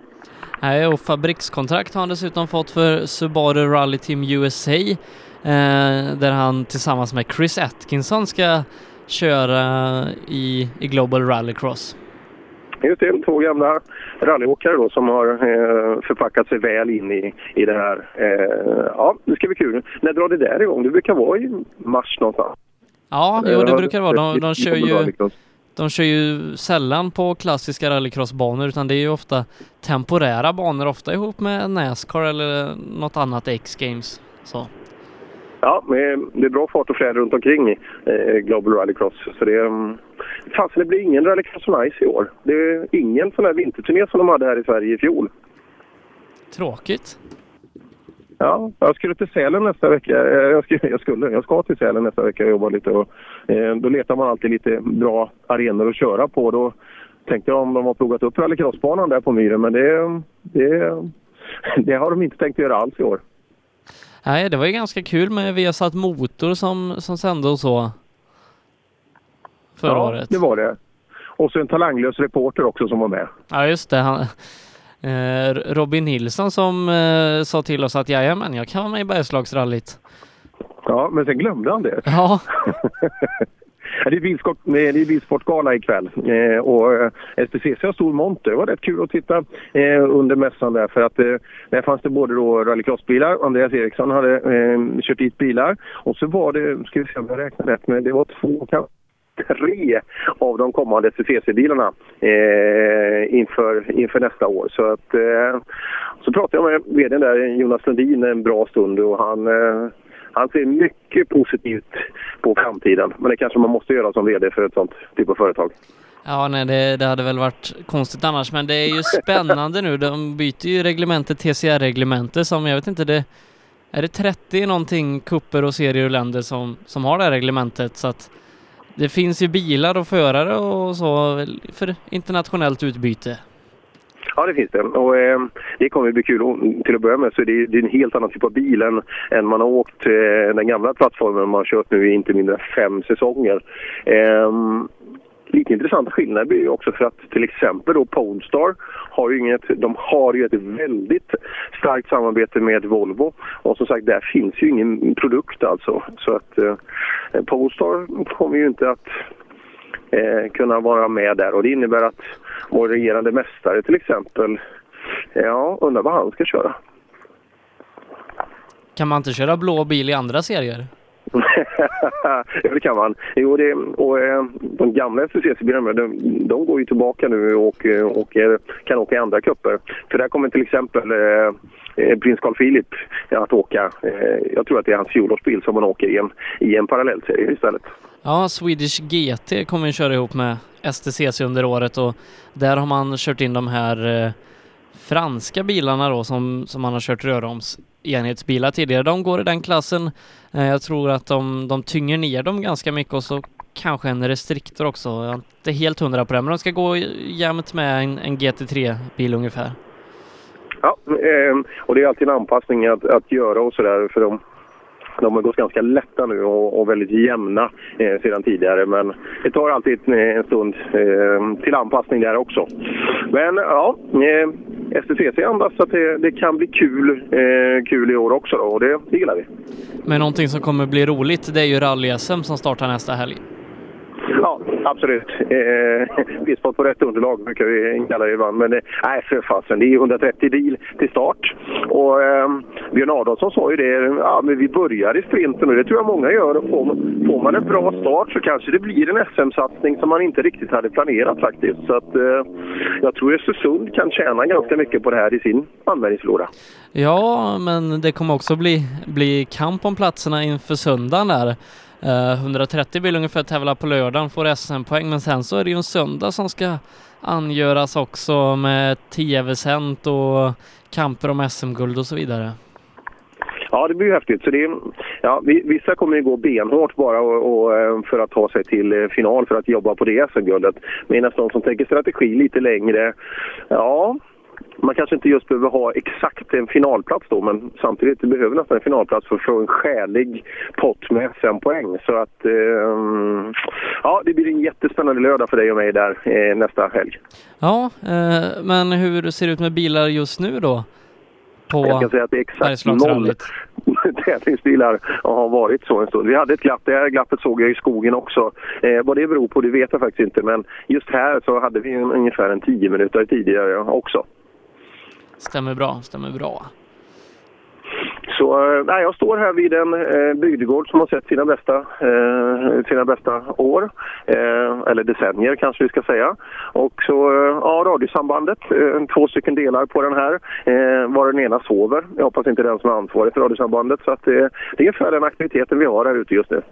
Nej, och fabrikskontrakt har han dessutom fått för Subaru Rally Team USA eh, där han tillsammans med Chris Atkinson ska köra i, i Global Rallycross. Just det, två gamla rallyåkare då som har eh, förpackat sig väl in i, i det här. Eh, ja, det ska bli kul. När drar det där igång? Det brukar vara i mars någonstans. Ja, jo, det brukar det vara. De, de, kör ju, de kör ju sällan på klassiska rallycrossbanor utan det är ju ofta temporära banor, ofta ihop med Nascar eller något annat X-Games. Så. Ja, men det är bra fart och fläder runt omkring eh, Global Rallycross. Så det, um, fasen, det blir ingen Rallycross on Ice i år. Det är ingen sån här vinterturné som de hade här i Sverige i fjol. Tråkigt. Ja, jag skulle till Sälen nästa vecka. Eh, Jag, skulle, jag, skulle, jag ska till Sälen nästa vecka och jobba lite. Och, eh, då letar man alltid lite bra arenor att köra på. Då tänkte jag om de har plogat upp rallycrossbanan där på Myren, men det, det, det har de inte tänkt göra alls i år. Nej, det var ju ganska kul med Viasat Motor som, som sände och så. Förra ja, året. det var det. Och så en talanglös reporter också som var med. Ja, just det. Han, eh, Robin Nilsson som eh, sa till oss att jajamän, jag kan vara med i Bergslagsrallyt. Ja, men sen glömde han det. Ja. Det är, bilsport, det är bilsportgala ikväll. Eh, och eh, SPCC har stor monter. Det var rätt kul att titta eh, under mässan där. För att eh, där fanns det både då rallycrossbilar, Andreas Eriksson hade eh, kört dit bilar. Och så var det, ska vi se om jag räknar rätt, men det var två, kanske tre av de kommande SPCC-bilarna eh, inför, inför nästa år. Så, att, eh, så pratade jag med vdn där, Jonas Lundin, en bra stund. Och han eh, han ser mycket positivt på framtiden. Men det kanske man måste göra som VD för ett sånt typ av företag. Ja, nej, det, det hade väl varit konstigt annars, men det är ju spännande nu. De byter ju reglementet TCR-reglementet som, jag vet inte, det är det 30 någonting kupper och serier och länder som, som har det här reglementet så att det finns ju bilar och förare och så för internationellt utbyte. Ja, det finns det. Och eh, det kommer att bli kul. Och till att börja med så är det, det är en helt annan typ av bil än, än man har åkt eh, den gamla plattformen man har kört nu i inte mindre än fem säsonger. Eh, lite intressanta skillnader blir ju också för att till exempel då Polestar har ju inget, de har ju ett väldigt starkt samarbete med Volvo och som sagt där finns ju ingen produkt alltså. Så att eh, Polestar kommer ju inte att eh, kunna vara med där och det innebär att vår regerande mästare till exempel, ja, undrar vad han ska köra. Kan man inte köra blå bil i andra serier? ja, det kan man. Jo, det, och, eh, de gamla STCC-bilarna de, de går ju tillbaka nu och, eh, och kan åka i andra kupper. För där kommer till exempel eh, eh, prins Carl Philip att åka, eh, jag tror att det är hans fjolårsbil som han åker i en, i en parallellserie istället. Ja, Swedish GT kommer vi köra ihop med STCC under året och där har man kört in de här eh, franska bilarna då som, som man har kört röroms enhetsbilar tidigare. De går i den klassen. Eh, jag tror att de, de tynger ner dem ganska mycket och så kanske en restriktor också. Jag är inte helt hundra på det, men de ska gå jämnt med en, en GT3-bil ungefär. Ja, ehm, och det är alltid en anpassning att, att göra och sådär för de, de har gått ganska lätta nu och, och väldigt jämna eh, sedan tidigare. Men det tar alltid en, eh, en stund eh, till anpassning där också. Men ja, eh, STCC andas att det, det kan bli kul, eh, kul i år också då, och det, det gillar vi. Men någonting som kommer bli roligt det är ju rally-SM som startar nästa helg. Ja, absolut. Eh, Bilsport på rätt underlag brukar vi kalla det ibland. Men eh, nej, för fasen. Det är 130 bil till start. Och eh, Björn Adolfsson sa ju det. Ja, men vi börjar i sprinten och det tror jag många gör. Och får, får man en bra start så kanske det blir en SM-satsning som man inte riktigt hade planerat faktiskt. Så att eh, jag tror Östersund kan tjäna ganska mycket på det här i sin användningsflora. Ja, men det kommer också bli, bli kamp om platserna inför söndagen där. Eh, 130 vill ungefär tävla på lördagen, får SM-poäng, men sen så är det ju en söndag som ska angöras också med tv-sänt och kamper om SM-guld och så vidare. Ja, det blir ju häftigt. Så det, ja, vissa kommer ju gå benhårt bara och, och, eh, för att ta sig till eh, final för att jobba på det SM-guldet. Medan de som tänker strategi lite längre, ja, man kanske inte just behöver ha exakt en finalplats då, men samtidigt behöver nästan en finalplats för att få en skälig pott med SM-poäng. Så att, eh, ja, det blir en jättespännande lördag för dig och mig där eh, nästa helg. Ja, eh, men hur ser det ut med bilar just nu då? På Jag kan säga att det är exakt noll tävlingsbilar och har varit så en stund. Vi hade ett glapp, det här glappet såg jag i skogen också. Eh, vad det beror på det vet jag faktiskt inte, men just här så hade vi en, ungefär en 10 minuter tidigare också. Stämmer bra, stämmer bra. Så nej, jag står här vid en eh, bygdegård som har sett sina bästa, eh, sina bästa år, eh, eller decennier kanske vi ska säga. Och så, eh, ja, radiosambandet, eh, två stycken delar på den här, eh, var den ena sover. Jag hoppas inte den som är ansvarig för radiosambandet, så att, eh, det är ungefär den aktiviteten vi har här ute just nu.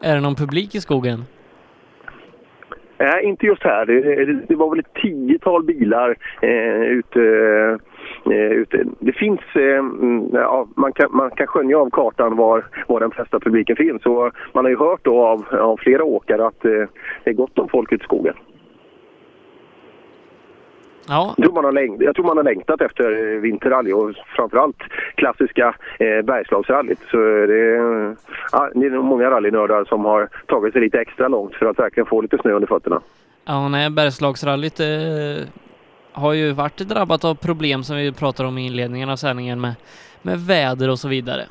Är det någon publik i skogen? Nej, inte just här. Det, det, det var väl ett tiotal bilar eh, eh, ute. Det finns, eh, mm, ja, man, kan, man kan skönja av kartan var, var den flesta publiken finns. Och man har ju hört då av, av flera åkare att eh, det är gott om folk ute i skogen. Ja. Jag, tror man har läng- jag tror man har längtat efter eh, vinterrally och framförallt klassiska eh, Bergslagsrallyt. Så det, eh, ja, det är många rallynördar som har tagit sig lite extra långt för att verkligen få lite snö under fötterna. Ja, nej, Bergslagsrallyt eh, har ju varit drabbat av problem som vi pratade om i inledningen av sändningen med, med väder och så vidare.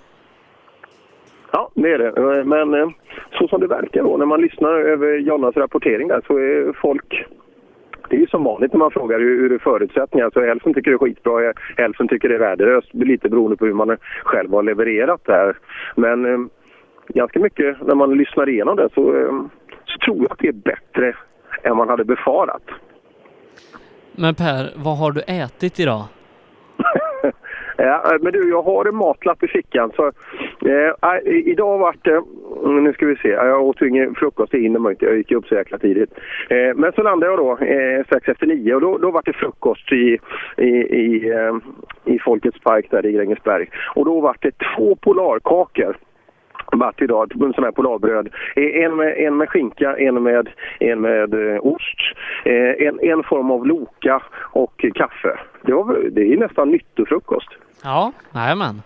Ja, det är det. Men eh, så som det verkar då, när man lyssnar över Jonas rapportering där så är folk... Det är ju som vanligt när man frågar hur, hur är förutsättningar. Så hälften tycker det är skitbra, hälften tycker det är värdelöst. Lite beroende på hur man själv har levererat det här. Men eh, ganska mycket när man lyssnar igenom det så, eh, så tror jag att det är bättre än man hade befarat. Men Per, vad har du ätit idag? Ja, men du, jag har en matlapp i fickan. Så, eh, idag vart det... Eh, Nu ska vi se. Jag åt ju ingen frukost, det hinner man inte. Jag gick upp så jäkla tidigt. Eh, men så landade jag då eh, strax efter nio och då, då vart det frukost i, i, i, eh, i Folkets park där i Grängesberg. Och då vart det två polarkakor vart idag, en sån här polarbröd. Eh, En med, en med skinka, en med, en med eh, ost, eh, en, en form av loka och kaffe. Det, var, det är nästan nyttofrukost. Ja, jajamän.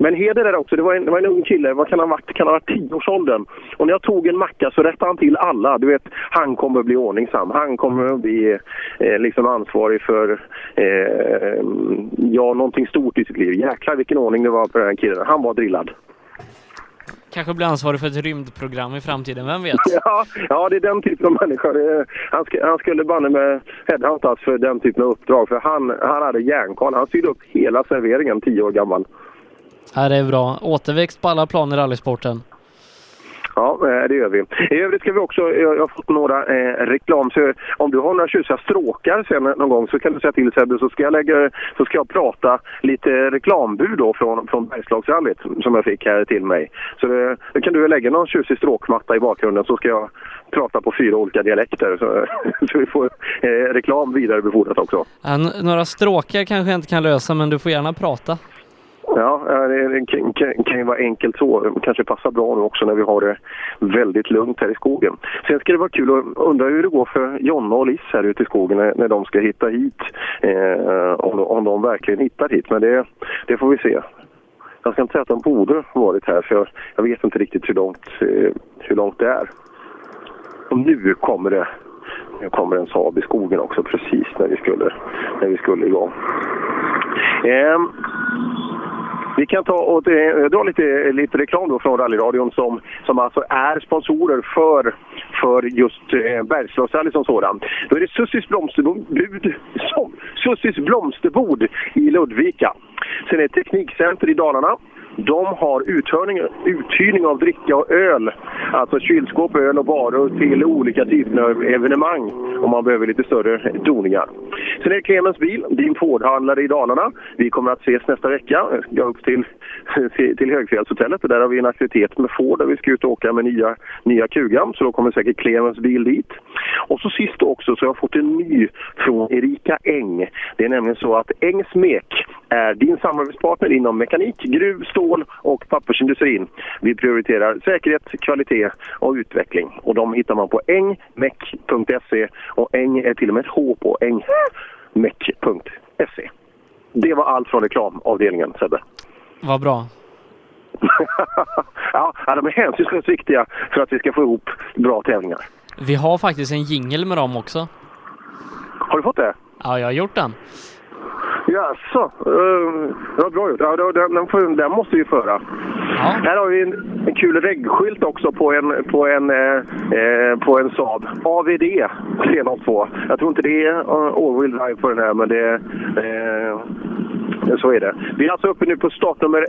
Men heder där också, det var en, det var en ung kille, vad kan han ha varit? Kan han ha varit tioårsåldern? Och när jag tog en macka så rättade han till alla. Du vet, han kommer att bli ordningsam. Han kommer att bli eh, liksom ansvarig för eh, ja, någonting stort i sitt liv. Jäklar vilken ordning det var på den här killen. Han var drillad. Kanske blir ansvarig för ett rymdprogram i framtiden, vem vet? Ja, ja, det är den typen av människa. Är, han, sk, han skulle banne med headhuntas för den typen av uppdrag. För han, han hade järnkoll. Han styrde upp hela serveringen, tio år gammal. Ja, det är bra. Återväxt på alla plan i rallysporten. Ja, eh, det gör vi. I övrigt ska vi också, jag jag har fått några eh, reklam, så om du har några tjusiga stråkar sen någon gång så kan du säga till Sebbe så ska jag, lägga, så ska jag prata lite reklambud då från, från Bergslagsrallyt som jag fick här till mig. Så det, då kan du lägga någon tjusig stråkmatta i bakgrunden så ska jag prata på fyra olika dialekter så, så vi får eh, reklam vidarebefordrat också. Ja, några stråkar kanske jag inte kan lösa, men du får gärna prata. Ja, det kan, kan, kan ju vara enkelt så. Det kanske passar bra nu också när vi har det väldigt lugnt här i skogen. Sen ska det vara kul att undra hur det går för Jonna och Liss här ute i skogen när, när de ska hitta hit. Eh, om, de, om de verkligen hittar hit. Men det, det får vi se. Jag ska inte säga att de borde varit här för jag, jag vet inte riktigt hur långt, eh, hur långt det är. Och nu kommer det nu kommer en Saab i skogen också precis när vi skulle, när vi skulle igång. Eh, vi kan ta och eh, dra lite, lite reklam då från rallyradion som, som alltså är sponsorer för, för just eh, Bergslagsrally som sådan. Då är det Sussis blomsterbod, som, Sussis blomsterbord i Ludvika. Sen är det Teknikcenter i Dalarna. De har uthyrning, uthyrning av dricka och öl, alltså kylskåp, öl och varor till olika typer av evenemang om man behöver lite större doningar. Sen är det Clemens bil, din Ford-handlare i Dalarna. Vi kommer att ses nästa vecka. Jag ska upp till, till Högfjällshotellet och där har vi en aktivitet med Ford där vi ska ut och åka med nya, nya kugan. Så då kommer säkert Clemens bil dit. Och så sist också så har jag fått en ny från Erika Eng. Det är nämligen så att Engs Mek är din samarbetspartner inom mekanik, gruv, stål och pappersindustrin. Vi prioriterar säkerhet, kvalitet och utveckling. Och de hittar man på engmek.se och Eng är till och med ett H på engmek.se. Det var allt från reklamavdelningen, Sebbe. Vad bra. ja, de är hänsynslöst viktiga för att vi ska få ihop bra tävlingar. Vi har faktiskt en jingel med dem också. Har du fått det? Ja, jag har gjort den. Jaså, uh, det var bra gjort. Ja, den, den, får- den måste vi föra. Här har vi en, en kul reggskylt också på en, på en, eh, eh, på en Saab. AVD 302. Jag tror inte det är uh, all-wheel drive på den här, men det eh, så är det. Vi är alltså uppe nu på startnummer,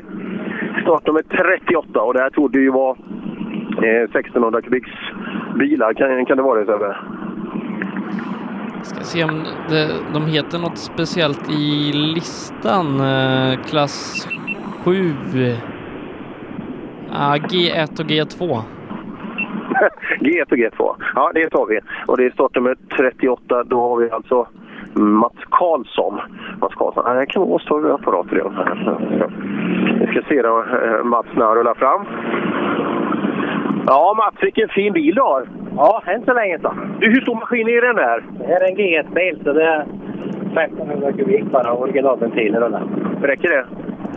startnummer 38 och det här trodde ju vara eh, 1600 kubiks bilar. Kan, kan det vara det Sebbe? Ska se om det, de heter något speciellt i listan. Eh, klass 7. Ah, G1 och G2. G1 och G2. Ja, det tar vi. Och det är startnummer 38. Då har vi alltså Mats Karlsson. Mats Karlsson. Han kan vara större apparater. Vi ska se då, eh, Mats när han rullar fram. Ja, Mats, vilken fin bil du har. Ja, än så länge så. Du, hur stor maskin är den där? Det här är en GS-bil så det är 1500 kubik bara originalventiler och det. Räcker det?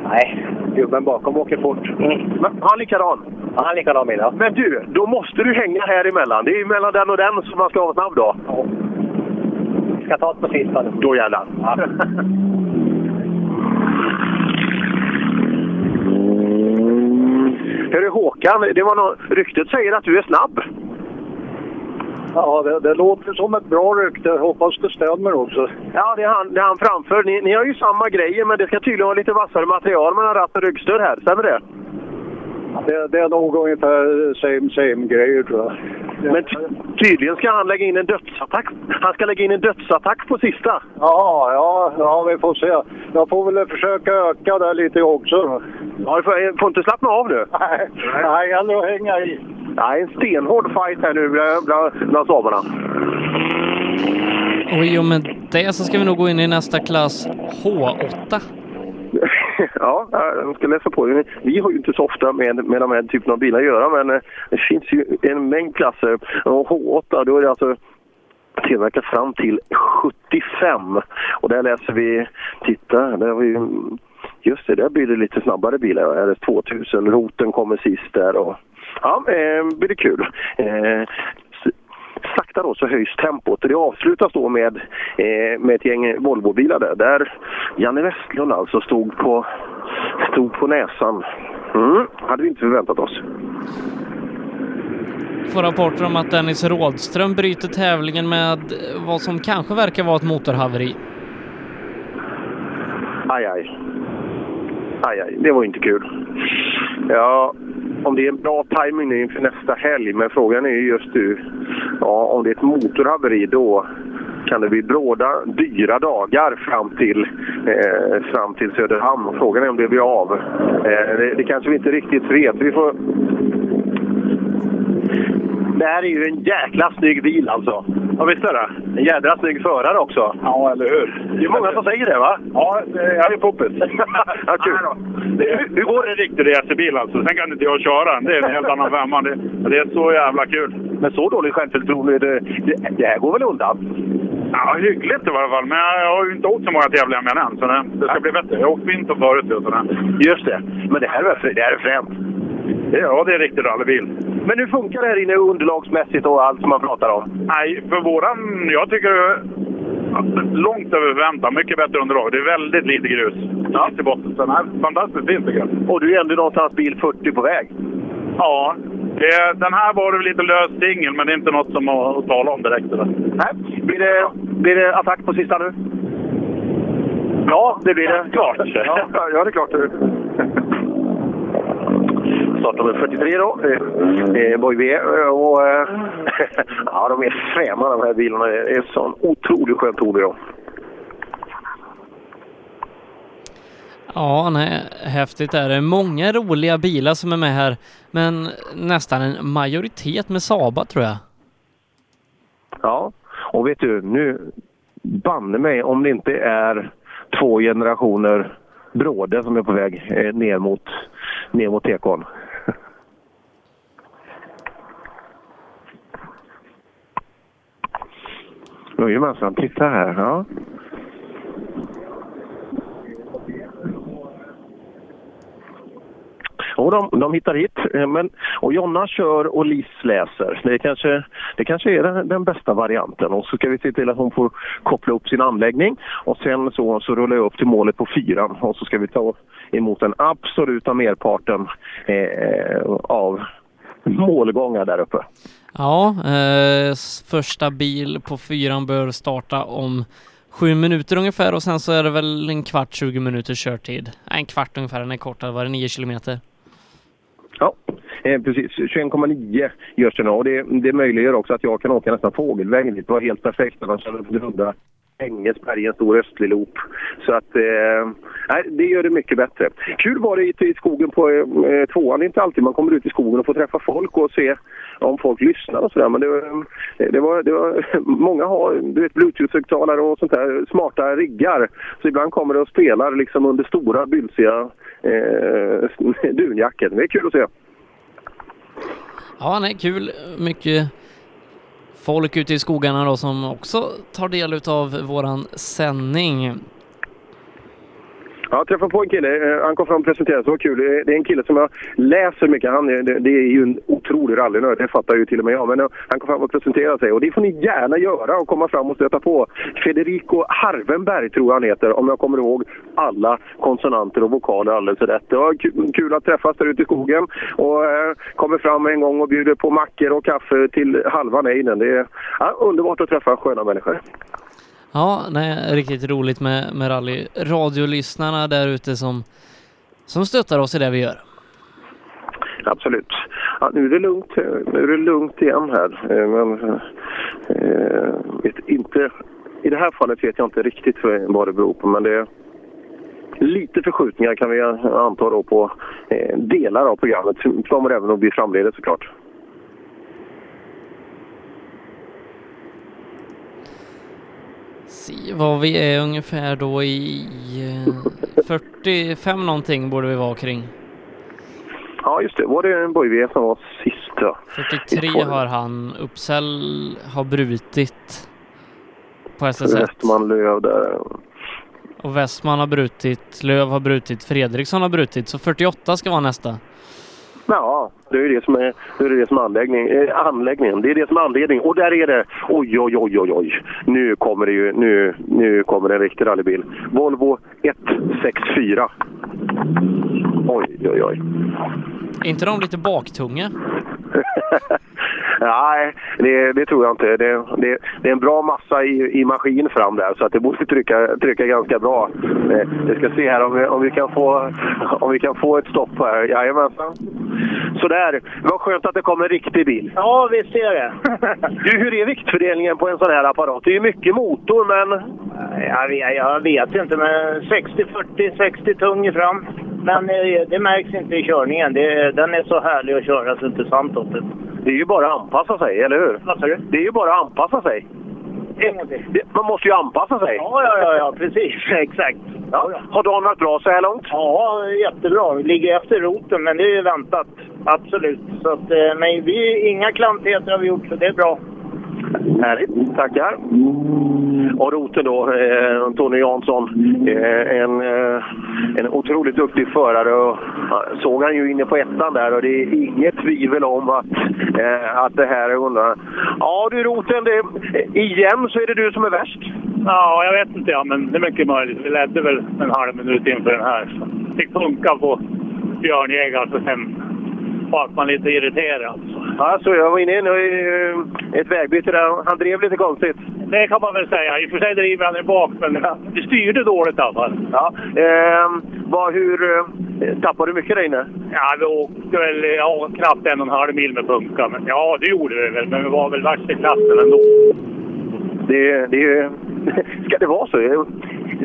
Nej, gubben bakom åker fort. Men han likadan? Ja, han likadan bil, ja. Men du, då måste du hänga här emellan. Det är ju mellan den och den som man ska vara snabb då. Ja. Vi ska ta det på sista. Då jävlar. Ja. Hörru Håkan, det var något, ryktet säger att du är snabb. Ja, det, det låter som ett bra rykte. Hoppas det stämmer också. Ja, det är han, det är han framför. Ni, ni har ju samma grejer, men det ska tydligen vara lite vassare material mellan ratt och ryggstöd här. Stämmer det? Det, det är nog ungefär same same grejer tror jag. Men ty- tydligen ska han lägga in en dödsattack. Han ska lägga in en dödsattack på sista. Ja, ja, ja, vi får se. Jag får väl försöka öka där lite också. Ja, du får, får inte slappna av nu. Nej, nej, att hänga i. Nej, en stenhård fight här nu bland, bland, bland samerna. Och i och med det så ska vi nog gå in i nästa klass H8. ja, jag ska läsa på. Vi har ju inte så ofta med, med de här typen av bilar att göra, men eh, det finns ju en mängd klasser. Och H8, då är det alltså tillverkat fram till 75. Och där läser vi, titta, där har vi Just det, där blir det lite snabbare bilar. RS 2000, roten kommer sist där. Och, ja, eh, blir det kul. Eh, sakta då så höjs tempot och det avslutas då med, eh, med ett gäng Volvobilar där. Där Janne Westlund alltså stod på, stod på näsan. Mm, hade vi inte förväntat oss. Får rapporter om att Dennis Rådström bryter tävlingen med vad som kanske verkar vara ett motorhaveri. Aj, aj. Aj, aj. Det var inte kul. Ja, om det är en bra timing nu inför nästa helg, men frågan är ju just nu, ja, om det är ett motorhaveri då kan det bli bråda, dyra dagar fram till, eh, fram till Söderhamn. Frågan är om det blir av. Eh, det, det kanske vi inte riktigt vet. Vi får... Det här är ju en jäkla snygg bil alltså. Ja, visst är det? En jädra snygg förare också. Ja, eller hur? Det är många som säger det, va? Ja, jag är poppis. ja, kul. Hur, hur går det? En riktig racerbil alltså. Sen kan inte jag köra den. Det är en helt annan femma. Det, det är så jävla kul. Men så dålig självförtroende, det, det, det här går väl undan? Ja, hyggligt i varje fall. Men jag, har ju inte åkt så många tävlingar med den än. Så det, det ska bli bättre. Jag har åkt vinter förut. Just det. Men det här är, det här är fränt. Ja, det är en riktig rallybil. Men hur funkar det här inne underlagsmässigt och allt som man pratar om? Nej, för våran... Jag tycker det är långt över förväntan. Mycket bättre underlag. Det är väldigt lite grus. Ja. i botten. Så här är fantastiskt fin tycker jag. Och du är ändå någonstans bil 40 på väg? Ja. Det, den här var det lite lös singel, men det är inte något som att, att tala om direkt. Eller? Nej. Blir det, blir det attack på sista nu? Ja, det blir det. Klart. Ja, ja det är klart. Startnummer 43 då. Eh, Boy V. Eh, Och, eh, ja, de är fräna de här bilarna. Det är sån otroligt skönt ord då. Ja, nej, häftigt är det. Många roliga bilar som är med här, men nästan en majoritet med Saba tror jag. Ja, och vet du, nu banne mig om det inte är två generationer bråde som är på väg eh, ner mot, ner mot tekon. Jajamensan, titta här. Ja. Och de, de hittar hit. Eh, men, och Jonna kör och Lis läser. Det kanske, det kanske är den, den bästa varianten. Och så ska vi se till att hon får koppla upp sin anläggning. Och sen så, så rullar jag upp till målet på fyran. Och så ska vi ta emot den absoluta merparten eh, eh av målgångar där uppe. Ja, eh, första bil på fyran bör starta om sju minuter ungefär och sen så är det väl en kvart, 20 minuters körtid. En kvart ungefär, den är kortare, var det 9 kilometer? Ja, eh, precis. 21,9 görs det nu och det, det möjliggör också att jag kan åka nästan fågelvägen dit. Det var helt perfekt när man känner på hundra. Engelsberg, en stor östlig loop. Så att, eh, nej, det gör det mycket bättre. Kul var det i skogen på eh, eh, tvåan. Det är inte alltid man kommer ut i skogen och får träffa folk och se om folk lyssnar och sådär. Men det, eh, det, var, det var, många har du vet, bluetooth-högtalare och sånt där, smarta riggar. Så ibland kommer det och spelar liksom under stora bylsiga eh, dunjackor. Det är kul att se. Ja, nej, kul. Mycket folk ute i skogarna då som också tar del utav våran sändning. Jag träffade på en kille, eh, han kom fram och presenterade sig, det var kul. Eh, det är- en kille som jag läser mycket, han, eh, är- det, är ju en otrolig rallynörd, det fattar ju till och med jag. Men han kom fram och presenterade sig och det får ni gärna göra och komma fram och stöta på. Federico Harvenberg tror jag han heter, om jag kommer ihåg alla konsonanter och vokaler alldeles rätt. Det var kul, att träffas där ute i skogen och kommer fram en gång och bjuder på mackor och kaffe till halva nejden. Det är ja, underbart att träffa sköna människor. Ja, nej, riktigt roligt med, med rally. Radiolyssnarna där ute som, som stöttar oss i det vi gör. Absolut. Ja, nu är det lugnt, eh, nu är det lugnt igen här. Eh, men eh, vet inte, i det här fallet vet jag inte riktigt vad det beror på. Men det är lite förskjutningar kan vi anta då på eh, delar av programmet. Det kommer även att bli framledes såklart. Se vad vi är ungefär då i eh, 45 någonting borde vi vara kring. Ja, just det. Var det en Boy som var sist? Ja. 43 har han. Uppsal har brutit på SS1. Westman Löv där. Och Westman har brutit, Löv har brutit, Fredriksson har brutit. Så 48 ska vara nästa. Ja, det är det som är, det är, det som är anläggning, eh, anläggningen. Det är det som är anledningen. Och där är det. Oj, oj, oj, oj, oj. Nu kommer det ju, nu, nu kommer det en riktig rallybil. Volvo 164. Oj, oj, oj. Är inte de lite baktunga? Nej, det, det tror jag inte. Det, det, det är en bra massa i, i maskin fram där så att det borde trycka, trycka ganska bra. Eh, Vi ska se här om vi, om vi, kan, få, om vi kan få ett stopp här. Jajamensan. Sådär. Vad skönt att det kommer en riktig bil. Ja, visst är det. Du, hur är viktfördelningen på en sån här apparat? Det är ju mycket motor, men... Jag vet, jag vet inte, men 60-40, 60 tung fram. Men eh, det märks inte i körningen. Det, den är så härlig att köra så inte sant åt det. Det är ju bara att anpassa sig, eller hur? Vad sa du? Det är ju bara att anpassa sig. Det, man måste ju anpassa sig. Ja, ja, ja, ja precis. Exakt. Ja. Har dagen varit bra så här långt? Ja, jättebra. Vi ligger efter roten, men det är ju väntat. Absolut. Så att, eh, men vi, inga klantigheter har vi gjort, så det är bra. Härligt, tackar. Och roten då, eh, Tony Jansson. Eh, en, eh, en otroligt duktig förare. Och, eh, såg han ju inne på ettan där och det är inget tvivel om att, eh, att det här är undrar. Ja du roten, det, eh, igen så är det du som är värst. Ja, jag vet inte ja, men det är mycket möjligt. Vi ledde väl en halv minut inför den här. Så fick funka på björnjägaren så alltså, sen var man lite irriterad. Ja, så jag var inne i eh, ett vägbyte där. Han drev lite konstigt. Det kan man väl säga. I och för sig driver han i bak, men det styrde dåligt i alla fall. Ja, eh, vad, hur, eh, tappade du mycket där inne? Ja, vi åkte väl ja, knappt en och en halv mil med punka. Men, ja, det gjorde vi väl, men vi var väl värst i klassen ändå. Det, det, ska det vara så?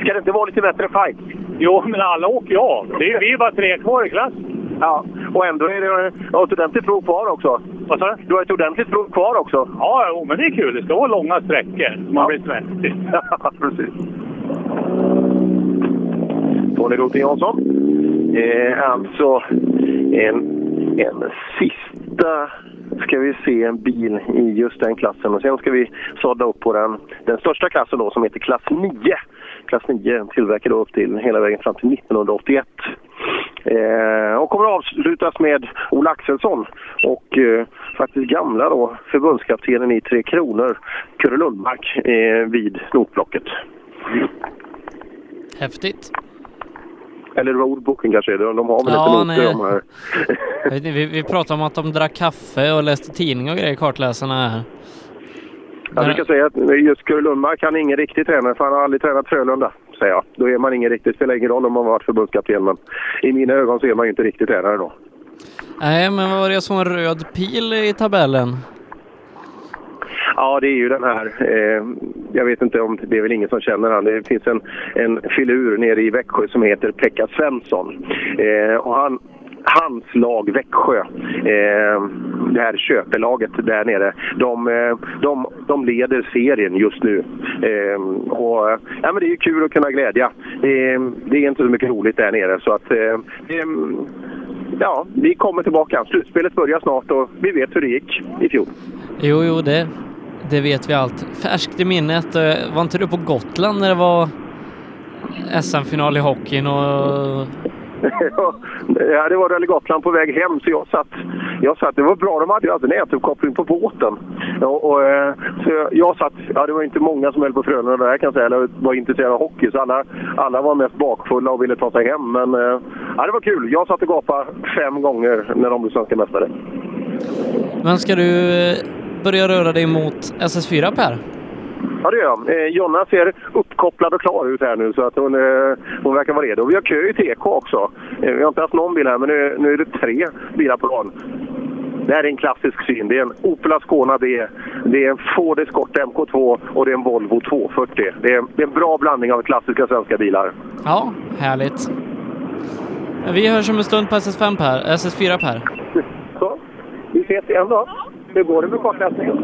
Ska det inte vara lite bättre fight? Jo, men alla åker ju av. Det är, vi är bara tre kvar i klassen. Ja, och ändå är det ja, ett ordentligt prov kvar också. Vad sa du? Du har ett ordentligt prov kvar också. Ja, jo, men det är kul. Det ska vara långa sträckor. Man blir svettig. Ja, precis. Tony Roten Jansson. Eh, alltså en, en sista ska vi se en bil i just den klassen och sen ska vi sadla upp på den, den största klassen då som heter klass 9. Klass 9 tillverkad upp till hela vägen fram till 1981. Eh, och kommer att avslutas med Ola Axelsson och eh, faktiskt gamla då förbundskaptenen i Tre Kronor, Kurre Lundmark, eh, vid snotblocket. Häftigt. Eller roadbooken kanske det. De har väl Ja, lite noter de här. Vi, vi pratade om att de drack kaffe och läste tidning och grejer, kartläsarna här. Jag brukar säga att just Kurre Lundmark han är ingen riktig tränare för han har aldrig tränat Frölunda. Säger jag. Då är man ingen riktig, spelar ingen roll om man varit förbundskapten men i mina ögon så är man ju inte riktig tränare då. Nej, men vad var det såg en röd pil i tabellen? Ja, det är ju den här. Eh, jag vet inte om det är väl ingen som känner han. Det finns en, en filur nere i Växjö som heter Pekka Svensson. Eh, och han, hans lag Växjö, eh, det här köpelaget där nere, de, eh, de, de leder serien just nu. Eh, och, eh, ja, men det är ju kul att kunna glädja. Eh, det är inte så mycket roligt där nere så att eh, ja, vi kommer tillbaka. Slutspelet börjar snart och vi vet hur det gick i fjol. Jo, jo, det, det vet vi allt. Färskt i minnet, eh, var inte du på Gotland när det var SM-final i hockeyn och ja, det var Rally Gotland på väg hem så jag satt, jag satt det var bra, de hade ju alltid nätuppkoppling på båten. Och, och, så jag, jag satt, ja det var inte många som höll på Frölunda där kan jag säga, eller var intresserade av hockey så alla, alla var mest bakfulla och ville ta sig hem. Men eh, ja, det var kul. Jag satt och gapade fem gånger när de blev svenska mästare. Men ska du eh, börja röra dig mot SS4 Per? Ja, det gör jag. Eh, Jonna ser uppkopplad och klar ut här nu så att hon, eh, hon verkar vara redo. Vi har kö i TK också. Eh, vi har inte haft någon bil här, men nu, nu är det tre bilar på rad. Det här är en klassisk syn. Det är en Opel Ascona D, det är en Ford Escort MK2 och det är en Volvo 240. Det är, det är en bra blandning av klassiska svenska bilar. Ja, härligt. Vi hörs om en stund på SS5 Per, SS4 Per. Ses igen då. Hur går det med kartläsningen?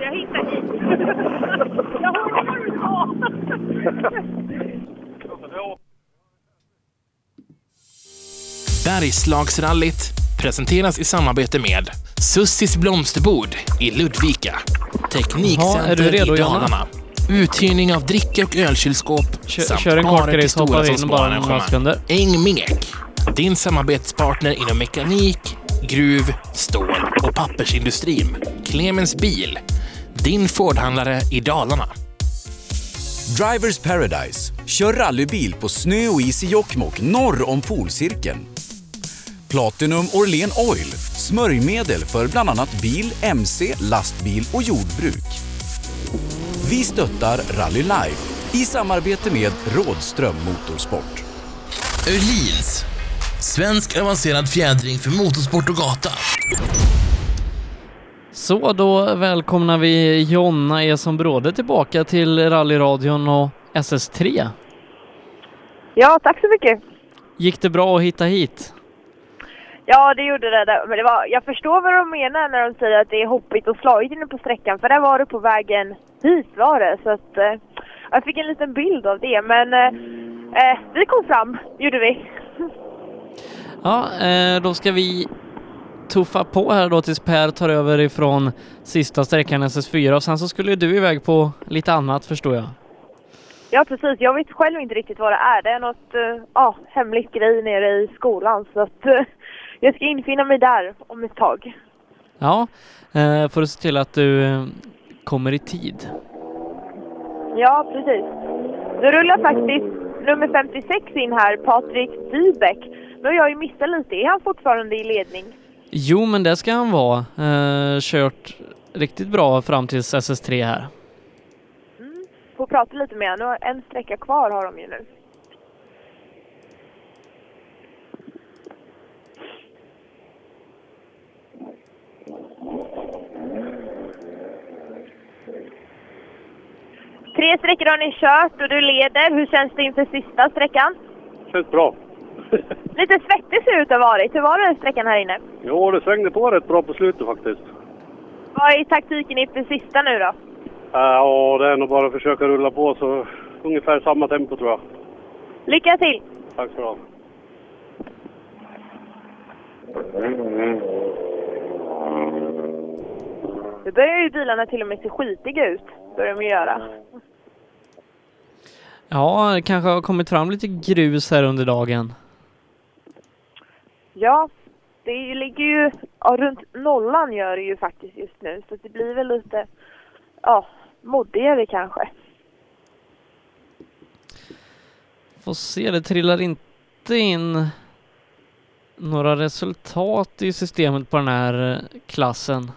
Jag hittar hit. Jag hörde vad du sa. Bergslagsrallyt presenteras i samarbete med Sussis blomsterbord i Ludvika. Ja, är Teknikcenter du redo, i? Dalarna. Uthyrning av dricka och ölkylskåp Kör- samt kör en barer till stora som in små bara några arrangemang. sekunder. Engmek, din samarbetspartner inom mekanik, gruv, stål och pappersindustrin. Clemens Bil, din Fordhandlare i Dalarna. Drivers Paradise. Kör rallybil på snö och is i Jokkmokk norr om polcirkeln. Platinum Orlen Oil. Smörjmedel för bland annat bil, mc, lastbil och jordbruk. Vi stöttar Rally Life i samarbete med Rådström Motorsport. Öhlins, svensk avancerad fjädring för motorsport och gata. Så då välkomnar vi Jonna Eson Bråde tillbaka till rallyradion och SS3. Ja, tack så mycket. Gick det bra att hitta hit? Ja, det gjorde det. Men det var, jag förstår vad de menar när de säger att det är hoppigt och slagigt inne på sträckan. För där var det på vägen hit var det. Så att eh, jag fick en liten bild av det. Men eh, eh, vi kom fram, gjorde vi. Ja, eh, då ska vi tuffa på här då tills Per tar över ifrån sista sträckan SS4 och sen så skulle du iväg på lite annat förstår jag. Ja, precis. Jag vet själv inte riktigt vad det är. Det är något eh, ja, hemligt grej nere i skolan. Så att eh, jag ska infinna mig där om ett tag. Ja, eh, får du se till att du kommer i tid. Ja, precis. Nu rullar faktiskt nummer 56 in här, Patrik Dybeck. Nu har jag ju missat lite. Är han fortfarande i ledning? Jo, men det ska han vara. Eh, kört riktigt bra fram till SS3 här. Får prata lite med honom. En sträcka kvar har de ju nu. Tre sträckor har ni kört och du leder. Hur känns det inför sista sträckan? Känns bra. Lite svettig ser det ut att ha varit. Hur var den sträckan här inne? Jo, det svängde på rätt bra på slutet faktiskt. Vad är taktiken inför sista nu då? Ja, det är nog bara att försöka rulla på så ungefär samma tempo tror jag. Lycka till! Tack så du ha. Nu börjar ju bilarna till och med se skitiga ut. Börjar de göra. Ja, det kanske har kommit fram lite grus här under dagen. Ja, det ligger ju ja, runt nollan gör det ju faktiskt just nu. Så det blir väl lite, ja, moddigare kanske. Får se, det trillar inte in några resultat i systemet på den här eh, klassen.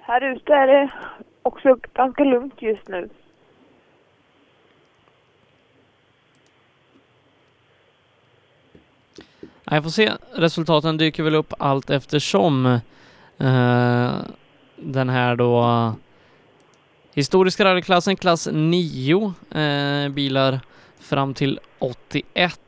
Här ute är det också ganska lugnt just nu. Jag får se, resultaten dyker väl upp allt eftersom. Eh, den här då historiska rallyklassen, klass 9, eh, bilar fram till 81.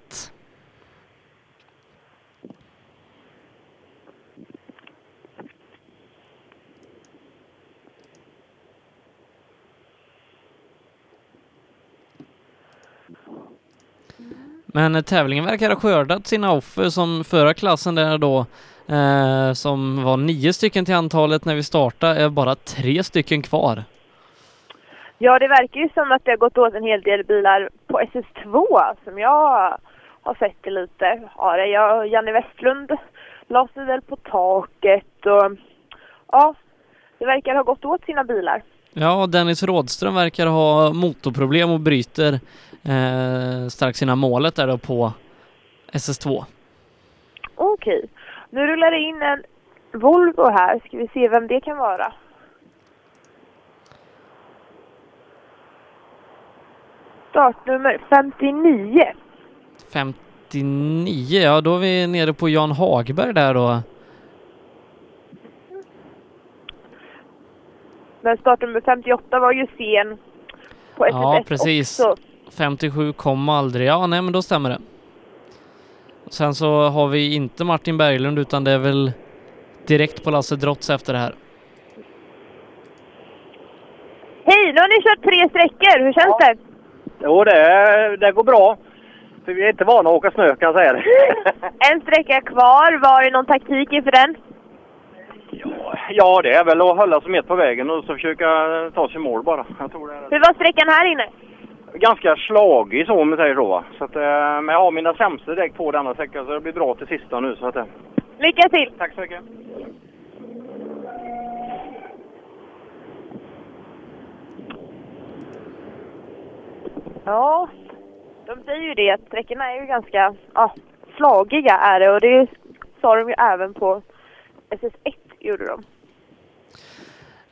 Men eh, tävlingen verkar ha skördat sina offer som förra klassen där då eh, som var nio stycken till antalet när vi startade är bara tre stycken kvar. Ja, det verkar ju som att det har gått åt en hel del bilar på SS2 som jag har sett det lite. Ja, det jag, Janne Westlund la sig väl på taket och ja, det verkar ha gått åt sina bilar. Ja, Dennis Rådström verkar ha motorproblem och bryter eh, strax innan målet där då på SS2. Okej, nu rullar det in en Volvo här. Ska vi se vem det kan vara. Startnummer 59. 59, ja då är vi nere på Jan Hagberg där då. Men startnummer 58 var ju sen på SS1 Ja, precis. också. 57 kom aldrig. Ja, nej men då stämmer det. Sen så har vi inte Martin Berglund utan det är väl direkt på Lasse Drotz efter det här. Hej, nu har ni kört tre sträckor. Hur känns det? Jo, det, det går bra. För vi är inte vana att åka snö kan jag säga det. En sträcka kvar. Var det någon taktik inför den? Ja, det är väl att hålla sig med på vägen och så försöka ta sig i mål bara. Jag tror det är Hur var sträckan här inne? Ganska slagig så om man säger så. va. så att, eh, men jag har mina sämsta däck på denna sträcka så det blir bra till sista nu. Så att, eh. Lycka till! Tack så mycket! Ja, de säger ju det att sträckorna är ju ganska ja, slagiga är det och det sa de ju även på SS1 gjorde de.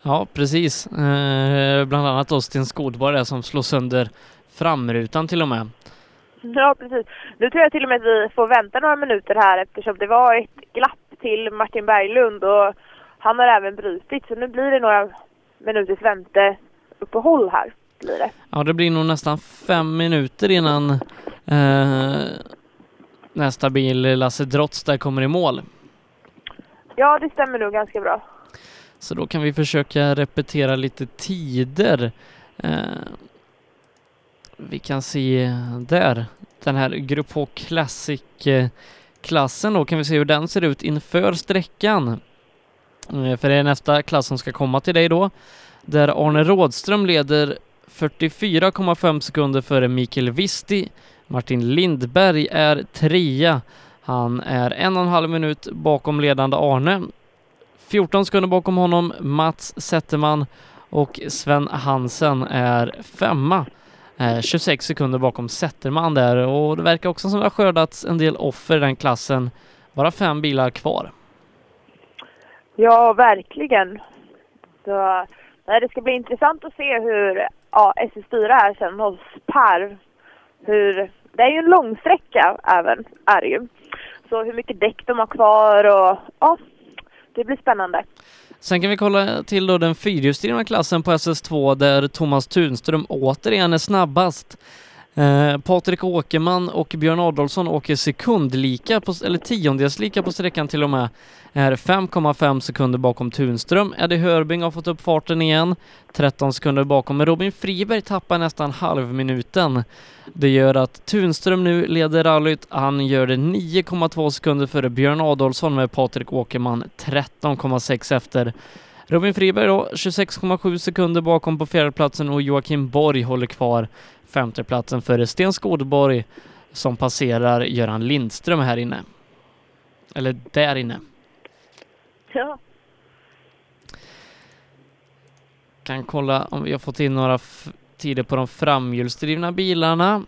Ja, precis. Eh, bland annat då Sten Skodborg där som slår sönder framrutan till och med. Ja, precis. Nu tror jag till och med att vi får vänta några minuter här eftersom det var ett glapp till Martin Berglund och han har även brutit så nu blir det några minuters vänteuppehåll här. Blir det. Ja, det blir nog nästan fem minuter innan eh, nästa bil, Lasse Drotz, där kommer i mål. Ja, det stämmer nog ganska bra. Så då kan vi försöka repetera lite tider. Eh, vi kan se där, den här Grupp H Classic-klassen eh, då, kan vi se hur den ser ut inför sträckan. Eh, för det är nästa klass som ska komma till dig då, där Arne Rådström leder 44,5 sekunder före Mikael Visti. Martin Lindberg är trea. Han är en och en halv minut bakom ledande Arne. 14 sekunder bakom honom Mats Zetterman och Sven Hansen är femma. Eh, 26 sekunder bakom Zetterman där och det verkar också som det har skördats en del offer i den klassen. Bara fem bilar kvar. Ja, verkligen. Så, nej, det ska bli intressant att se hur ja, SS4 är sen hos Per. Hur, det är ju en långsträcka även, är det ju. Så hur mycket däck de har kvar och ja, det blir spännande. Sen kan vi kolla till då den fyrhjulsdrivna klassen på SS2 där Thomas Tunström återigen är snabbast. Eh, Patrik Åkerman och Björn Adolfsson åker sekundlika, på, eller tiondelslika på sträckan till och med. Är 5,5 sekunder bakom Tunström. Eddie Hörbing har fått upp farten igen, 13 sekunder bakom. Men Robin Friberg tappar nästan halvminuten. Det gör att Tunström nu leder rallyt. Han gör det 9,2 sekunder före Björn Adolfsson med Patrik Åkerman 13,6 efter. Robin Friberg då 26,7 sekunder bakom på fjärdeplatsen och Joakim Borg håller kvar femteplatsen före Sten Skådeborg som passerar Göran Lindström här inne. Eller där inne. Ja. Kan kolla om vi har fått in några tider på de framhjulsdrivna bilarna.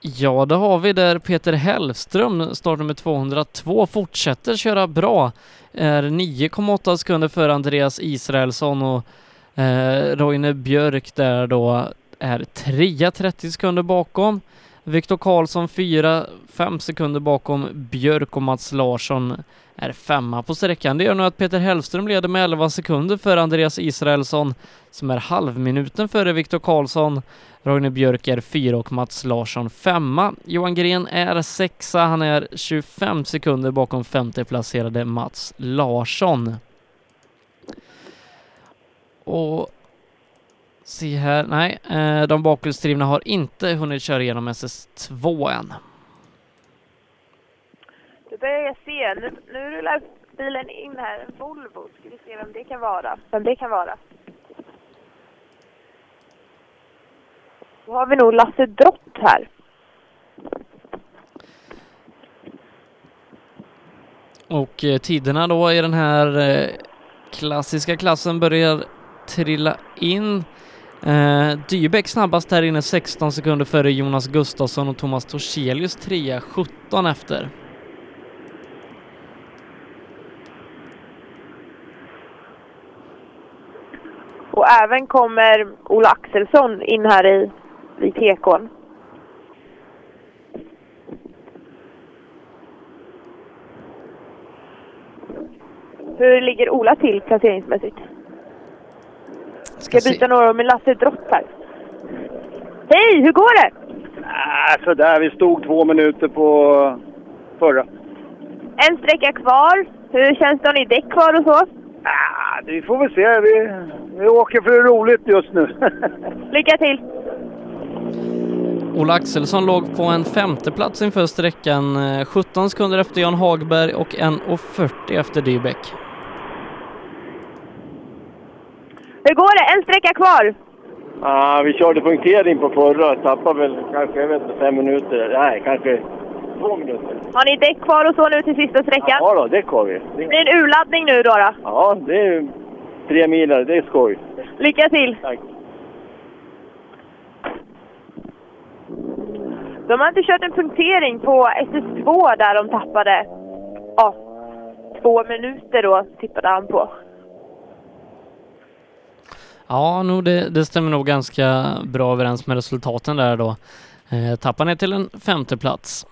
Ja, det har vi där Peter Hellström, startnummer 202, fortsätter köra bra. Är 9,8 sekunder före Andreas Israelsson och eh, Roine Björk där då är trea 30 sekunder bakom. Viktor Karlsson fyra, fem sekunder bakom Björk och Mats Larsson är femma på sträckan. Det gör nu att Peter Hellström leder med 11 sekunder för Andreas Israelsson som är halvminuten före Viktor Karlsson. Rogne Björk är fyra och Mats Larsson femma. Johan Gren är sexa, han är 25 sekunder bakom femteplacerade Mats Larsson. Och se här, nej, eh, de bakhjulsdrivna har inte hunnit köra igenom SS2 än. Det börjar jag se. Nu, nu rullar bilen in här, en Volvo. Ska vi se vem det kan vara. Vem det kan vara. Då har vi nog Lasse Drott här. Och eh, tiderna då i den här eh, klassiska klassen börjar trilla in. Eh, Dybeck snabbast här inne 16 sekunder före Jonas Gustafsson och Thomas Torselius 3 17 efter. Och även kommer Ola Axelsson in här i, i tekon. Hur ligger Ola till placeringsmässigt? Ska jag byta några med Lasse Drott här? Hej, hur går det? Äh, sådär, vi stod två minuter på förra. En sträcka kvar. Hur känns det? Har ni däck kvar och så? Ah, vi får väl se. Vi, vi åker för det roligt just nu. Lycka till! Ola Axelsson låg på en femteplats inför sträckan, eh, 17 sekunder efter Jan Hagberg och 1.40 efter Dybeck. Hur går det? En sträcka kvar. Ja, vi körde punktering på förra. Tappade väl kanske, jag vet inte, fem minuter. Nej, kanske två minuter. Har ni däck kvar och så nu till sista sträckan? Ja då, det har vi. Det Det, blir en urladdning nu då. då. ja, det är tre milar. Det är skoj. Lycka till! Tack. De har inte kört en punktering på SS2 där de tappade ja, två minuter då, tippade han på. Ja, nog det, det stämmer nog ganska bra överens med resultaten där då. Eh, tappar ner till en femteplats.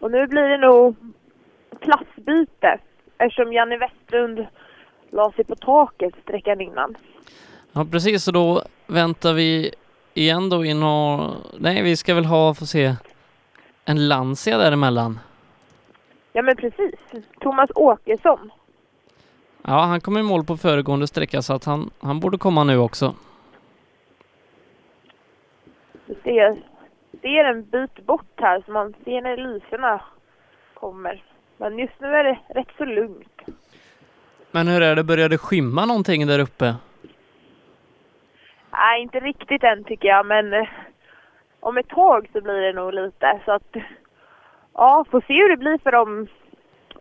Och nu blir det nog klassbyte eftersom Janne Westlund la sig på taket sträckan innan. Ja, precis, och då väntar vi igen då in och... Nej, vi ska väl ha, få se, en Lancia däremellan. Ja men precis. Thomas Åkesson. Ja, han kom i mål på föregående sträcka så att han, han borde komma nu också. Vi ser, ser en bit bort här så man ser när lyserna kommer. Men just nu är det rätt så lugnt. Men hur är det, börjar det skymma någonting där uppe? Nej, inte riktigt än tycker jag, men eh, om ett tag så blir det nog lite. Så att, ja, får se hur det blir för dem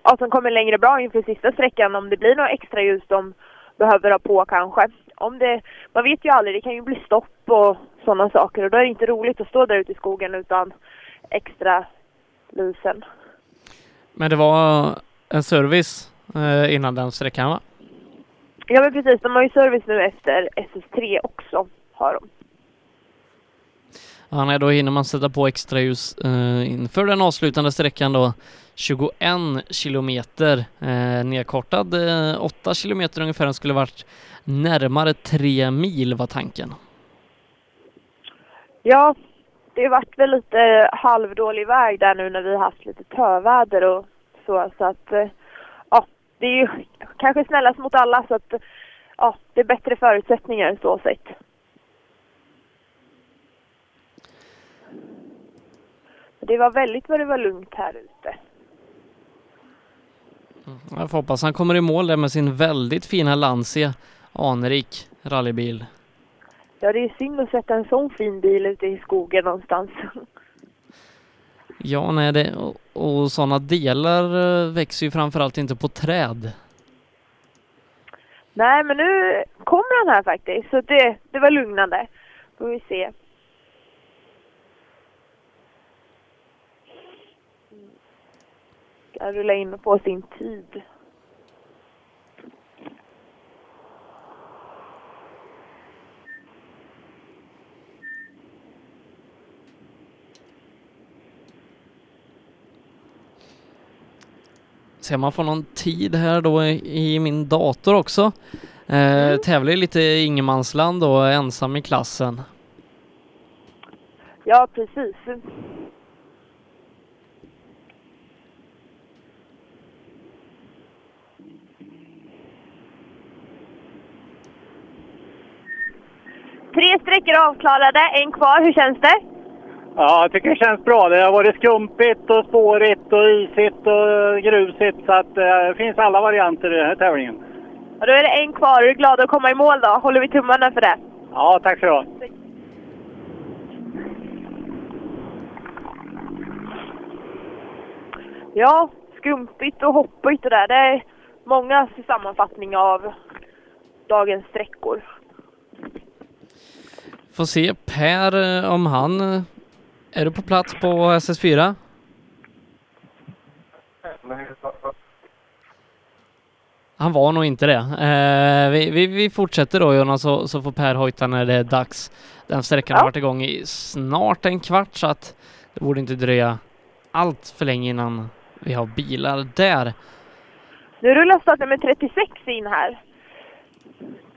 ja, som kommer längre bra inför sista sträckan. Om det blir något extra ljus de behöver ha på kanske. Om det, man vet ju aldrig, det kan ju bli stopp och sådana saker. Och då är det inte roligt att stå där ute i skogen utan extra lysen. Men det var en service eh, innan den sträckan va? Ja men precis, de har ju service nu efter SS3 också, har de. Ja, nej, då hinner man sätta på extra ljus eh, inför den avslutande sträckan då. 21 kilometer eh, nedkortad. Eh, 8 kilometer ungefär, den skulle varit närmare 3 mil var tanken. Ja, det har varit väl lite halvdålig väg där nu när vi haft lite töväder och så. Så att, eh, det är ju kanske snällast mot alla så att, ja, det är bättre förutsättningar så sett. Det var väldigt vad det var lugnt här ute. Jag får hoppas han kommer i mål där med sin väldigt fina Lancia, anrik rallybil. Ja, det är synd att sätta en sån fin bil ute i skogen någonstans. Ja, nej, det, och, och sådana delar eh, växer ju framförallt inte på träd. Nej, men nu kommer han här faktiskt, så det, det var lugnande. Då Får vi se. Ska rulla in på sin tid. Se om man får någon tid här då i, i min dator också. Eh, Tävlar ju lite i ingenmansland och är ensam i klassen. Ja, precis. Tre sträckor avklarade, en kvar. Hur känns det? Ja, jag tycker det känns bra. Det har varit skumpigt och spårigt och isigt och grusigt. Så att, eh, det finns alla varianter i den här tävlingen. Och då är det en kvar. Är du glad att komma i mål då? Håller vi tummarna för det? Ja, tack så du ha. Ja, skumpigt och hoppigt och där. Det är många sammanfattningar av dagens sträckor. Får se Per eh, om han... Är du på plats på SS4? Han var nog inte det. Eh, vi, vi, vi fortsätter då Jonas så, så får Per hojta när det är dags. Den sträckan har varit igång i snart en kvart så att det borde inte dröja allt för länge innan vi har bilar där. Nu rullar startnummer 36 in här.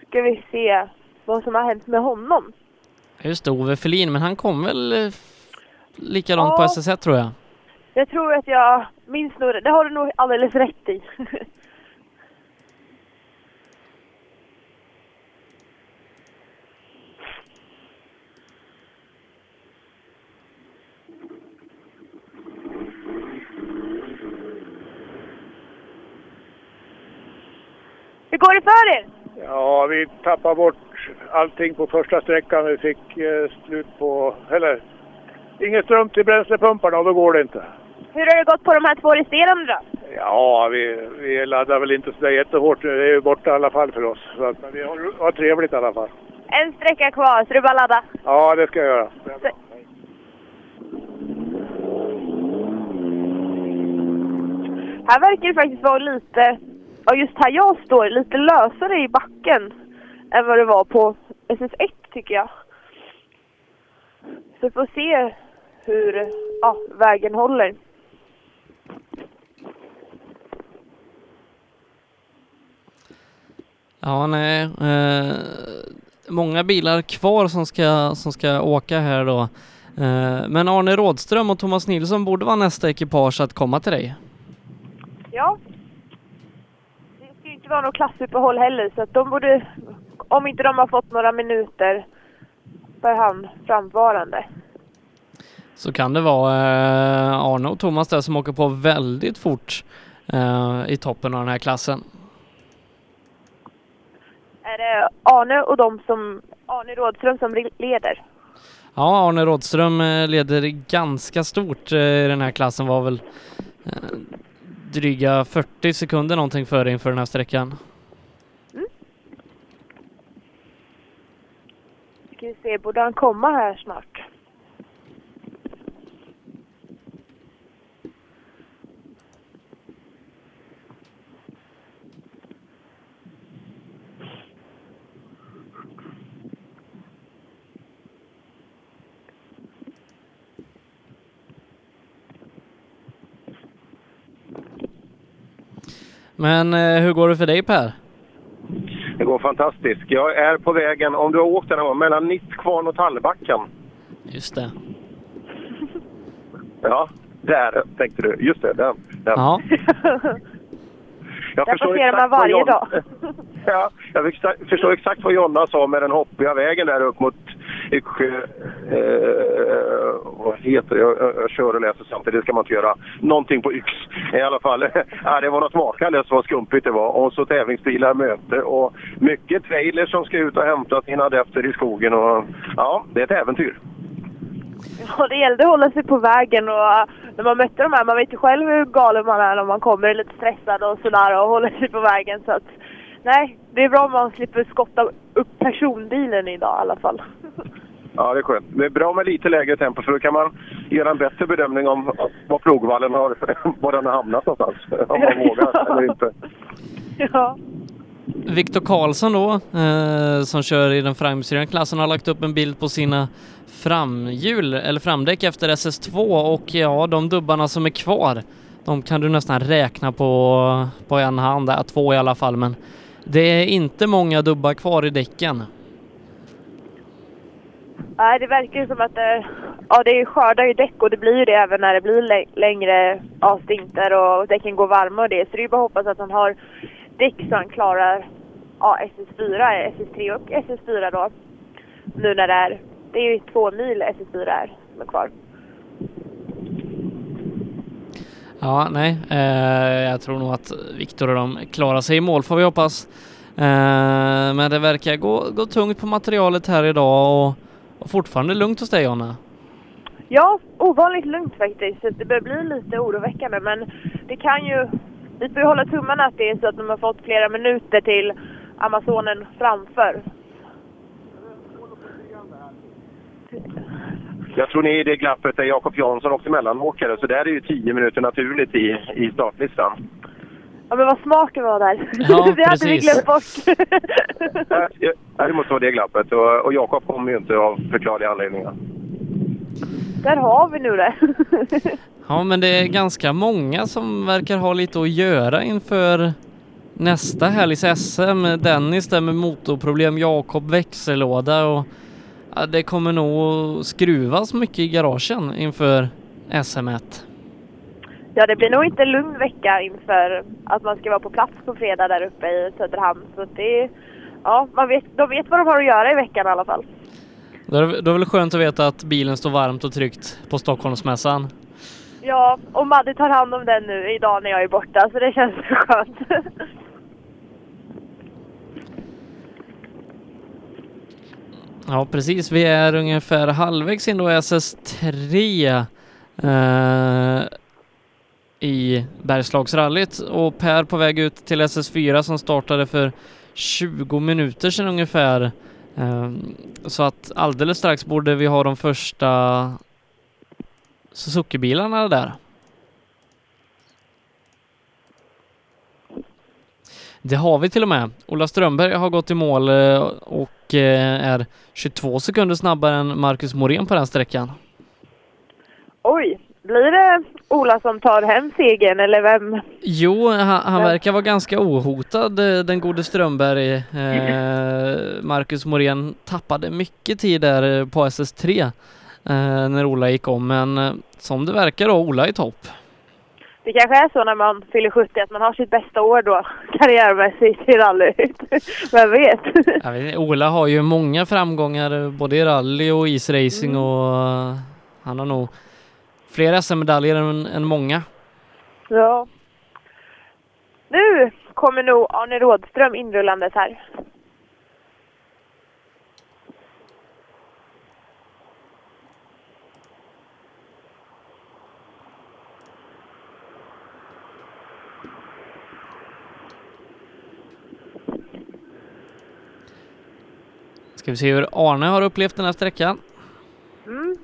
Ska vi se vad som har hänt med honom. Just det, Ove Ferlin, men han kom väl eh, likadant Ja. på SS1 tror jag. Jag tror att jag minns nog det. Det har du nog alldeles rätt i. Hur går det för er? Ja, vi tappade bort allting på första sträckan. Vi fick eh, slut på... Eller ingen ström till bränslepumparna och då går det inte. Hur har det gått på de här två resterande då? Ja, vi, vi laddar väl inte sådär jättehårt nu. Det är ju borta i alla fall för oss. Så att, men vi har, har trevligt i alla fall. En sträcka kvar, så är bara ladda. Ja, det ska jag göra. Här verkar det faktiskt vara lite, ja just här jag står, lite lösare i backen än vad det var på SS1 tycker jag. Så vi får se hur ja, vägen håller. Ja, nej. Eh, många bilar kvar som ska, som ska åka här då. Eh, men Arne Rådström och Thomas Nilsson borde vara nästa ekipage att komma till dig. Ja. Det ska ju inte vara något klassuppehåll heller så att de borde, om inte de har fått några minuter för hand framvarande. Så kan det vara eh, Arne och Thomas där som åker på väldigt fort eh, i toppen av den här klassen. Är det Arne och de som, Arne Rådström som leder? Ja, Arne Rådström eh, leder ganska stort i den här klassen, var väl dryga 40 sekunder någonting före inför den här sträckan. Ska vi se, borde han komma här snart? Men eh, hur går det för dig Per? Det går fantastiskt. Jag är på vägen, om du har åkt den här gången, mellan Nittkvarn och Tallbacken. Just det. Ja, där tänkte du. Just det, den. den. Ja. Jag Där förstår passerar man varje Jon- dag. Ja, jag förstår- förstår exakt vad Jonna sa med den hoppiga vägen där upp mot Yxsjö. Eh, vad heter det? Jag, jag, jag kör och läser samtidigt, det ska man inte göra. Någonting på Yx i alla fall. ja, det var något makalöst vad skumpigt det var. Och så tävlingsbilar möte och mycket trailers som ska ut och hämta sina adepter i skogen. Och, ja, det är ett äventyr. Ja, det gällde att hålla sig på vägen och eh, när man mötte de här, man vet ju själv hur galen man är när man kommer lite stressad och sådär och håller sig på vägen så att nej, det är bra om man slipper skotta upp personbilen idag i alla fall. Ja, det är skönt. Det är bra med lite lägre tempo för då kan man göra en bättre bedömning om var plogvallen har, var den har hamnat någonstans. Om man vågar eller inte. Ja. Viktor Karlsson då, eh, som kör i den framhjulsdrivna klassen, har lagt upp en bild på sina framhjul, eller framdäck efter SS2 och ja, de dubbarna som är kvar, de kan du nästan räkna på, på en hand, där, två i alla fall, men det är inte många dubbar kvar i däcken. Nej, det verkar ju som att det, ja, det skördar ju däck och det blir ju det även när det blir längre avstinter och däcken går varma och det. Så det är ju bara att hoppas att han har däck så han klarar ja, SS4, SS3 och SS4 då. Nu när det är, det är ju två mil SS4 är som är kvar. Ja, nej, eh, jag tror nog att Viktor och de klarar sig i mål får vi hoppas. Eh, men det verkar gå, gå tungt på materialet här idag och, och fortfarande lugnt hos dig Jonna. Ja, ovanligt lugnt faktiskt. Så det börjar bli lite oroväckande men det kan ju... Vi får ju hålla tummarna att det är så att de har fått flera minuter till Amazonen framför. Jag tror ni är i det glappet där Jakob Jansson också mellanåkare, så där är ju 10 minuter naturligt i, i startlistan. Ja men vad smart det var där. Ja, det hade vi glömt bort. Ja, det måste vara det glappet. Och, och Jakob kommer ju inte av förklarliga anledningar. Där har vi nu det. Ja, men det är ganska många som verkar ha lite att göra inför nästa helgs SM. Dennis där med motorproblem, Jakob växellåda och ja, det kommer nog skruvas mycket i garagen inför SM1. Ja, det blir nog inte en lugn vecka inför att man ska vara på plats på fredag där uppe i Söderhamn. Så det är, ja, man vet, de vet vad de har att göra i veckan i alla fall. Då är det då är det väl skönt att veta att bilen står varmt och tryggt på Stockholmsmässan. Ja, och Madde tar hand om den nu idag när jag är borta, så det känns skönt. Ja, precis. Vi är ungefär halvvägs in då i SS3 eh, i Bergslagsrallyt och Per på väg ut till SS4 som startade för 20 minuter sedan ungefär. Ehm, så att alldeles strax borde vi ha de första Suzuki-bilarna där. Det har vi till och med. Ola Strömberg har gått i mål eh, och eh, är 22 sekunder snabbare än Marcus Morén på den sträckan. Oj, blir det Ola som tar hem segern eller vem? Jo, han, han verkar vara ganska ohotad, eh, den gode Strömberg. Eh, Marcus Morén tappade mycket tid där eh, på SS3 eh, när Ola gick om, men eh, som det verkar då, Ola i topp. Det kanske är så när man fyller 70 att man har sitt bästa år då karriärmässigt i rallyt. Vem vet? Vet, Ola har ju många framgångar både i rally och isracing Mm. och han har nog fler SM-medaljer än, än många. Ja. Nu kommer nog Arne Rådström inrullandes här. Ska vi se hur Arne har upplevt den här sträckan. Mm.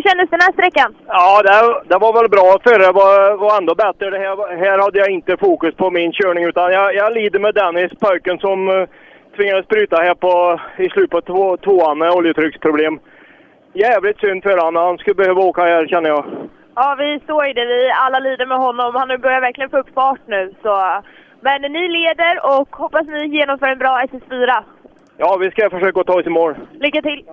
Hur kändes den här sträckan? Ja, det, det var väl bra. Förra var, var ändå bättre. Det här, här hade jag inte fokus på min körning utan jag, jag lider med Dennis, pojken som uh, tvingades bryta här på, i slutet på två, tvåan med oljetrycksproblem. Jävligt synd för honom. Han skulle behöva åka här känner jag. Ja, vi står i det. Vi alla lider med honom. Han börjar verkligen få upp fart nu. Så. Men ni leder och hoppas ni genomför en bra SS4. Ja, vi ska försöka ta oss i mål. Lycka till!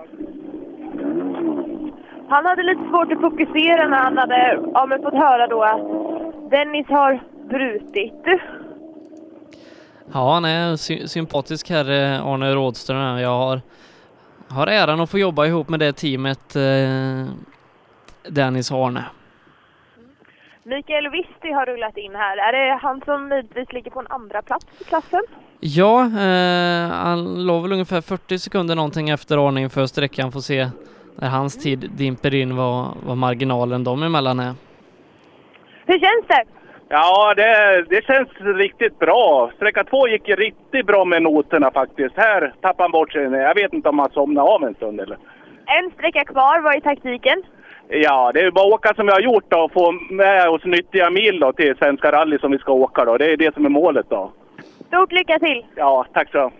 Han hade lite svårt att fokusera när han hade ja, fått höra då att Dennis har brutit. Ja, han är sy sympatisk herre, Arne Rådström. Jag har, har äran att få jobba ihop med det teamet, eh, Dennis och Arne. Mikael Visti har rullat in här. Är det han som möjligtvis ligger på en andra plats i klassen? Ja, eh, han låg väl ungefär 40 sekunder någonting efter Arne inför sträckan. Får se när hans tid dimper in vad, vad marginalen dem emellan är. Hur känns det? Ja, det, det känns riktigt bra. Sträcka två gick ju riktigt bra med noterna faktiskt. Här tappade han bort sig. Jag vet inte om han somnade av en stund eller? En sträcka kvar, vad är taktiken? Ja, det är bara att åka som vi har gjort då och få med oss nyttiga mil då till Svenska rally som vi ska åka då. Det är det som är målet då. Stort lycka till! Ja, tack så.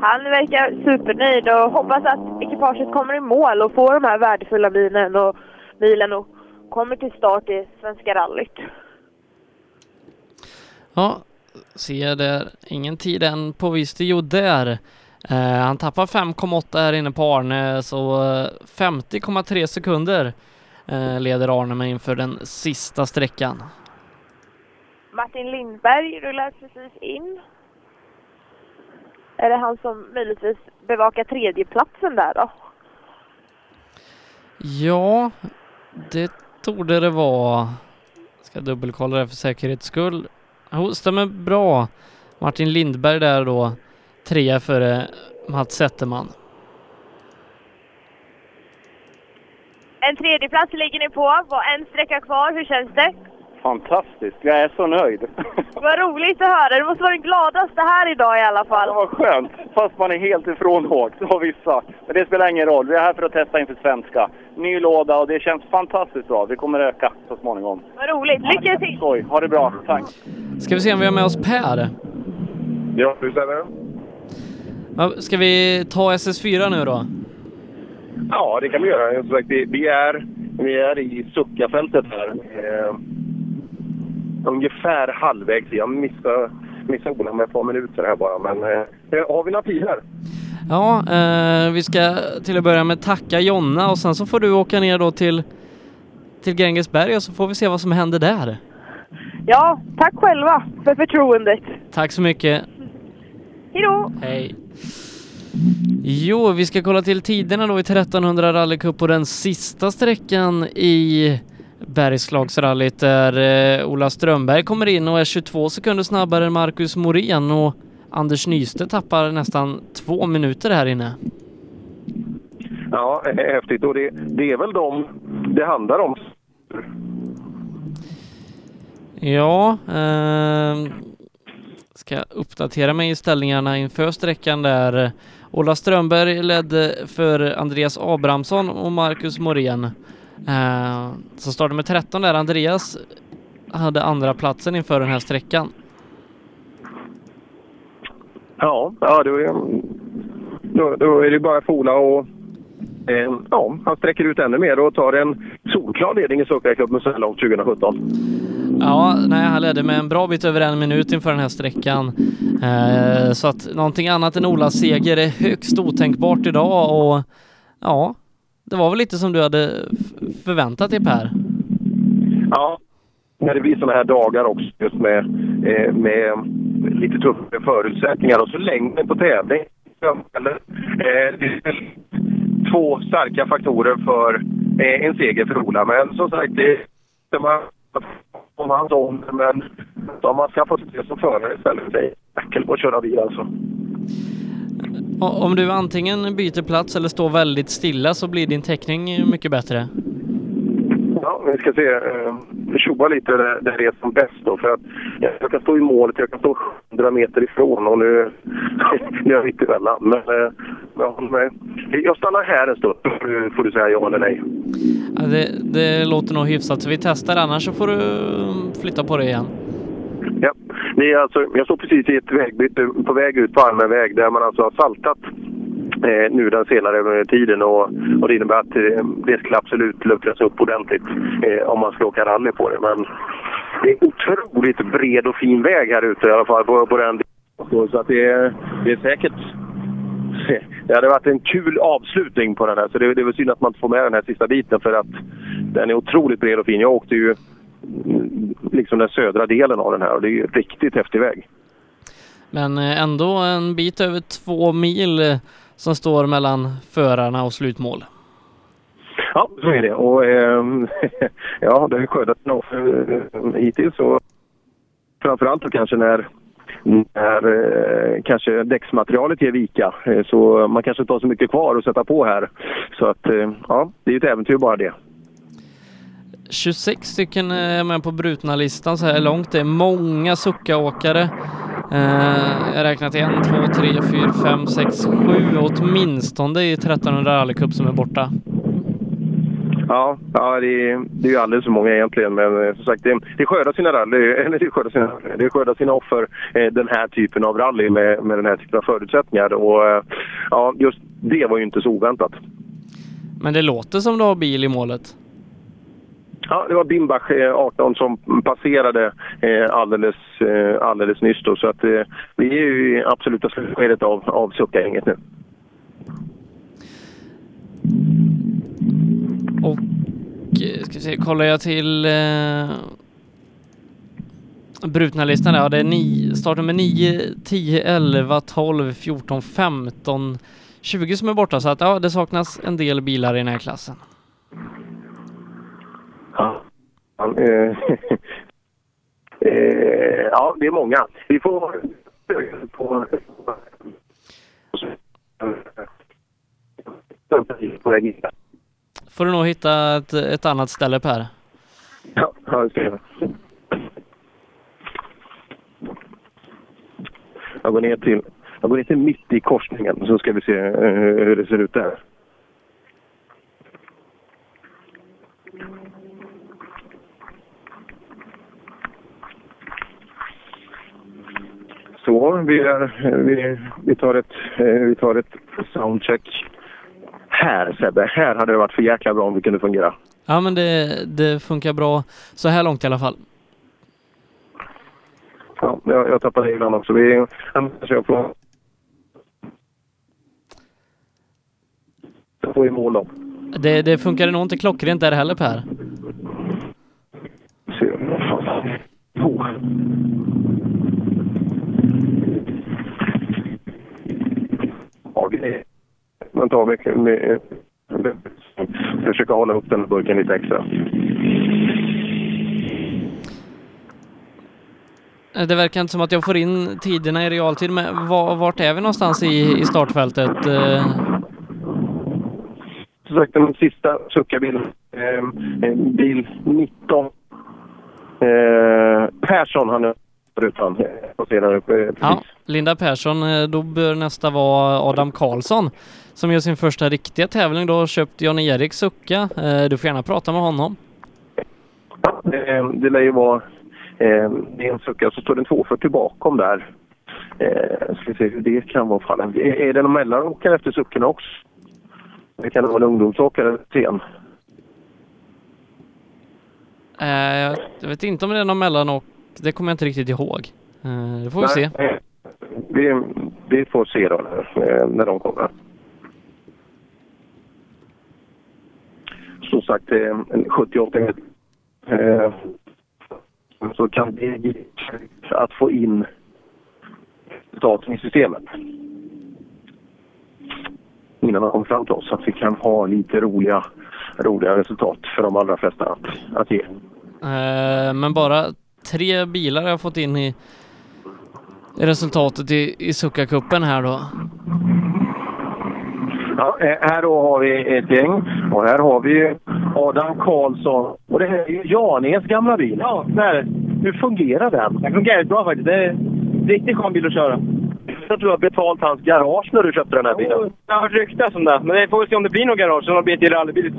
Han verkar supernöjd och hoppas att ekipaget kommer i mål och får de här värdefulla milen och, milen och kommer till start i Svenska rallyt. Ja, ser där. Ingen tid än på Vistio där. Eh, han tappar 5,8 här inne på Arne, så eh, 50,3 sekunder eh, leder Arne med inför den sista sträckan. Martin Lindberg rullar precis in. Är det han som möjligtvis bevakar tredjeplatsen där då? Ja, det torde det vara. Ska dubbelkolla det för säkerhets skull. Jo, stämmer bra. Martin Lindberg där då, trea före Mats Zetterman. En tredjeplats ligger ni på, en sträcka kvar. Hur känns det? Fantastiskt. Jag är så nöjd. Vad roligt att höra. Du måste vara den gladaste här idag i alla fall. Det var skönt. Fast man är helt ifrån åkt av vissa. Men det spelar ingen roll. Vi är här för att testa inför svenska. Ny låda och det känns fantastiskt bra. Vi kommer öka så småningom. Vad roligt. Lycka till! Skoj. Ha det bra. Tack. Ska vi se om vi har med oss Per? Ja, hur stämmer det? Ja, Ska vi ta SS4 nu då? Ja, det kan vi göra. Som sagt, vi, vi, är, vi är i Suckafältet här. Eh, ungefär halvvägs. Jag missade, missade Ola med ett par minuter här bara. Men eh, har vi några pilar? Ja, eh, vi ska till att börja med tacka Jonna och sen så får du åka ner då till, till Grängesberg och så får vi se vad som händer där. Ja, tack själva för förtroendet. Tack så mycket. Hejdå! Hej. Jo, vi ska kolla till tiderna då i 1300 rallycup på den sista sträckan i Bergslagsrallyt där eh, Ola Strömberg kommer in och är 22 sekunder snabbare än Marcus Morén och Anders Nystedt tappar nästan två minuter här inne. Ja, häftigt. Och det, det är väl de det handlar om. Ja, eh, ska uppdatera mig i ställningarna inför sträckan där. Ola Strömberg ledde för Andreas Abrahamsson och Marcus Morén. Eh, så startade med 13 där. Andreas hade andra platsen inför den här sträckan. Ja, ja då, är, då, då är det bara för Ola och eh, ja, han sträcker ut ännu mer och tar en solklar ledning i Suckarklubben så här långt 2017. Ja, nej, han ledde med en bra bit över en minut inför den här sträckan. Eh, så att någonting annat än Olas seger är högst otänkbart idag och ja, det var väl lite som du hade förväntat dig Per. Ja, när det blir sådana här dagar också just med, eh, med lite tuffare förutsättningar och så längden på tävling. Eller, eh, det är två starka faktorer för eh, en seger för Ola. Men som sagt, det är man om hans ålder, men om man ska få det som förare istället. Det är jäkel på att köra bil alltså. Om du antingen byter plats eller står väldigt stilla så blir din täckning mycket bättre. Ja, vi ska se. Eh, tjoa lite där, det är som bäst då. För att jag kan stå i målet, jag kan stå 100 meter ifrån och nu, nu är jag mitt emellan. Men, eh, ja, jag stannar här en stund. Nu får du säga ja eller nej. Ja, det, det låter nog hyfsat så vi testar annars så får du mm, flytta på det igen. Ja, det är alltså, jag står precis i ett vägbyte på väg ut på allmän väg där man alltså har saltat eh, nu den senare tiden och, och det innebär att eh, det ska absolut luckras upp ordentligt eh, om man ska åka rally på det. Men det är otroligt bred och fin väg här ute i alla fall på, på den delen. Så att det, är, det är säkert det hade varit en kul avslutning på den här, så det, det är väl synd att man inte får med den här sista biten för att den är otroligt bred och fin. Jag åkte ju liksom den södra delen av den här och det är ju riktigt häftig väg. Men eh, ändå en bit över två mil eh, som står mellan förarna och slutmål. Ja, så är det. Och ehm, ja, det har ju skördat nog eh, hittills. Och framförallt kanske när, när eh, kanske däcksmaterialet ger vika. Eh, så man kanske inte har så mycket kvar att sätta på här. Så att eh, ja, det är ju ett äventyr bara det. 26 stycken är med på brutna listan så här långt. Det är många suckaåkare. Eh, jag har räknat en, två, tre, fyra, fem, sex, sju åtminstone i 1300 rallycup som är borta. Ja, ja det, är, det är ju alldeles för många egentligen. Men eh, som sagt, det, det skördar sina rally, eller det skördar sina, det skördar sina offer eh, den här typen av rally med, med den här typen av förutsättningar. Och eh, ja, just det var ju inte så oväntat. Men det låter som du har bil i målet. Ja, det var Bimbach, eh, 18, som passerade eh, alldeles, eh, alldeles nyss. Då, så att, vi är ju i absoluta slutskedet av, av Succa-gänget nu. Och ska vi se, kollar jag till eh, brutna listan där, ja det är ni, startnummer 9, 10, 11, 12, 14, 15, 20 som är borta så att ja, det saknas en del bilar i den här klassen. Ja, eh, eh, ja det är många. Vi får på... Får du nog hitta ett, ett annat ställe Per. Ja, det ska jag. Jag går ner till, jag går ner till mitt i korsningen så ska vi se eh, hur det ser ut där. Så, vi, är, vi, vi, tar ett, eh, vi tar ett soundcheck. Här Sebbe, här hade det varit för jäkla bra om vi kunde fungera. Ja men det, det funkar bra så här långt i alla fall. Ja, jag, jag tappade ibland också. Vi jag på... Jag får i mål då. Det, det funkade nog inte klockrent där heller Per. Se, vad fan. Oh. Ja, vi man tar med, med, med, försöka hålla upp den burken lite extra. Det verkar inte som att jag får in tiderna i realtid, men var, vart är vi någonstans i, i startfältet? Eh, Som sagt, den sista suckarbilen, eh, bil 19. Eh, Persson, han är rutan. Passerar upp, eh, Ja, Linda Persson, eh, då bör nästa vara Adam Karlsson som gör sin första riktiga tävling. Då har köpt Jan-Erik Sucka. Eh, Du får gärna prata med honom. Eh, det lär ju vara det är en sucka, så står det en 240 bakom där. Eh, ska se hur det kan vara fallet. Är, är det någon mellanåkare efter suckorna också? Det kan vara en ungdomsåkare sen. Eh, Jag vet inte om det är någon mellanåk. Det kommer jag inte riktigt ihåg. Eh, Det får vi se. Eh, Vi, vi får se då när, eh, när de kommer. Som sagt, eh, en 78 meter. Så kan det att få in resultaten i systemet. Innan de kommer fram till oss. Så att vi kan ha lite roliga, roliga resultat för de allra flesta att, att ge. Eh, Men bara tre bilar har jag fått in i resultatet i, i Succa-cupen här då. Ja, eh, här då har vi ett gäng och här har vi Adam Karlsson. Och det här är ju Janes gamla bil. Ja, det är det. Hur fungerar den? Den fungerar bra faktiskt. Det är en riktigt skön bil att köra. Jag tror du har betalt hans garage när du köpte den här bilen. Det har hört ryktas om det, men vi får se om det blir något garage. Det blir ett rallybil.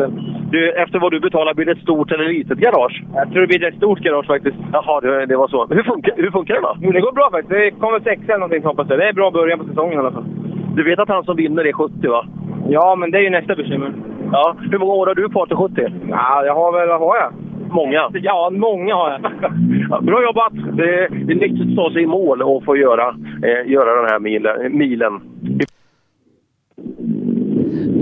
Du, efter vad du betalar, blir det ett stort eller litet garage? Jag tror det blir ett stort garage faktiskt. Jaha, det, det var så. Men hur funkar, hur funkar det då? Jo, det går bra faktiskt. Det kommer sexa eller någonting hoppas jag. Det är bra början på säsongen i alla fall. Du vet att han som vinner är 70 va? Ja, men det är ju nästa bekymmer. Ja. Hur många år har du kvar till 70? Ja, jag har väl, vad har jag? Många? Ja, många har jag. Ja, bra jobbat! Det, det är nyttigt att ta sig i mål och få göra, eh, göra den här milen. milen.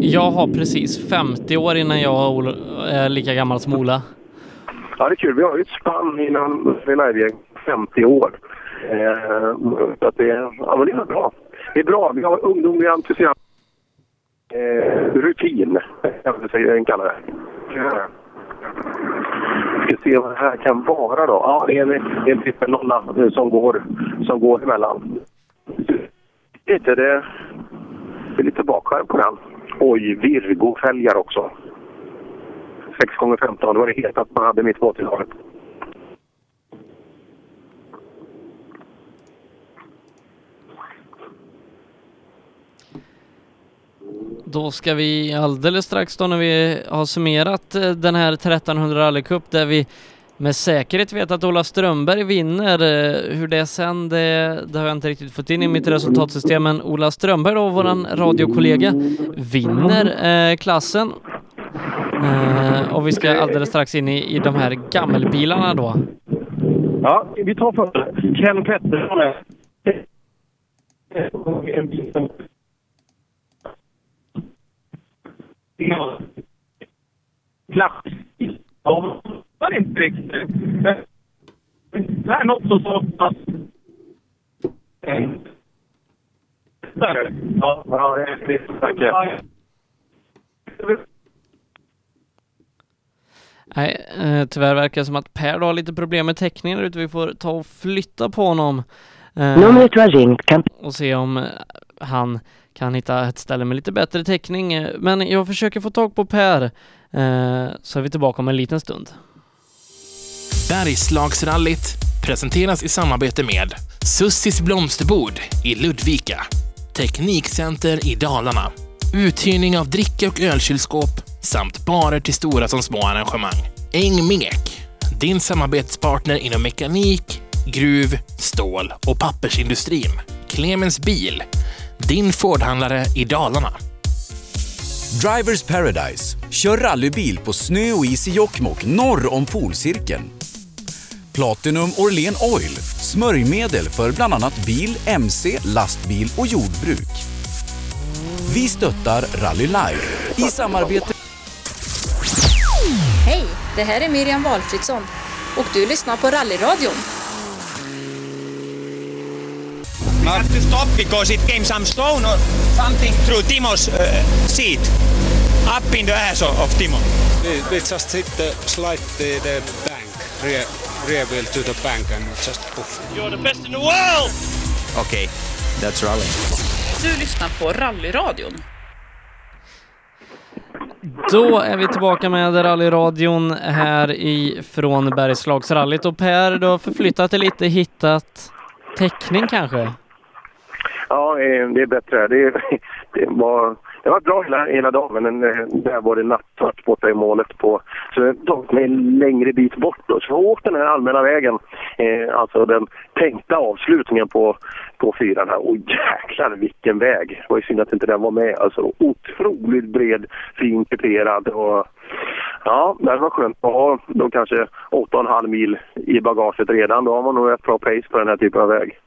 Jag har precis 50 år innan jag och Ola- är lika gammal som Ola. Ja, det är kul. Vi har ju ett spann innan Live 50 år. Eh, så att det, ja, men det är bra. Det är bra. Vi har ungdomlig entusiasm. Eh, rutin, kan vi säga, kalla det. Ja. Vi ska se vad det här kan vara då. Ja, det är en, det är en trippelnolla som går, som går emellan. Lite, det, det är lite bakskärm på den. Oj, Virgo-fälgar också. 6 gånger 15 det var det hetaste man hade mitt på 80-talet. Då ska vi alldeles strax då när vi har summerat eh, den här 1300 rallycup där vi med säkerhet vet att Ola Strömberg vinner. Eh, hur det är sen, det, det har jag inte riktigt fått in i mitt resultatsystem, men Ola Strömberg då, våran radiokollega, vinner eh, klassen. Eh, och vi ska alldeles strax in i, i de här gammelbilarna då. Ja, vi tar först Ken Pettersson. En bil som- Ja. Var det inte riktigt. Det här är något som saknas. Ja, ja, det är Tack. Nej, eh, tyvärr verkar det som att Per har lite problem med täckningen ute. Vi får ta och flytta på honom. eh, Numret du har ringt kan... Och se om eh, han kan hitta ett ställe med lite bättre täckning. Men jag försöker få tag på Per, eh, så är vi tillbaka om en liten stund. Bergslagsrallyt presenteras i samarbete med Sussis blomsterbord i Ludvika, Teknikcenter i Dalarna, uthyrning av dricka och ölkylskåp samt barer till stora som små arrangemang. Engmek, din samarbetspartner inom mekanik, gruv, stål och pappersindustrin. Clemens Bil, din Fordhandlare i Dalarna. Drivers Paradise. Kör rallybil på snö och is i Jokkmokk norr om polcirkeln. Platinum Orlen Oil. Smörjmedel för bland annat bil, mc, lastbil och jordbruk. Vi stöttar Rally Life i samarbete Hej, det här är Miriam Valfridsson och du lyssnar på Rallyradion. We have to stop because it came some stone or something through Timo's uh, seat, up in the ass of, of Timo. We, we just hit the slide the, the bank, rear, rear wheel to the bank and just poof. You're the best in the world! Okay, that's rally. Du lyssnar på Rallyradion. Då är vi tillbaka med rallyradion här ifrån Bergslagsrallyt och Per, du har förflyttat dig lite, hittat täckning kanske? Ja, eh, det är bättre. Det, det, var, det var bra hela, hela dagen, men eh, där var det nattsvart borta i målet. På, så jag har tagit mig en längre bit bort. Då. Så jag åkte åkt den här allmänna vägen, eh, alltså den tänkta avslutningen på, på fyran här. Och jäklar vilken väg! Det var ju synd att inte den var med. Alltså otroligt bred, fin kuperad och Ja, det var skönt att ha då kanske 8,5 mil i bagaget redan. Då har man nog ett bra pace på den här typen av väg.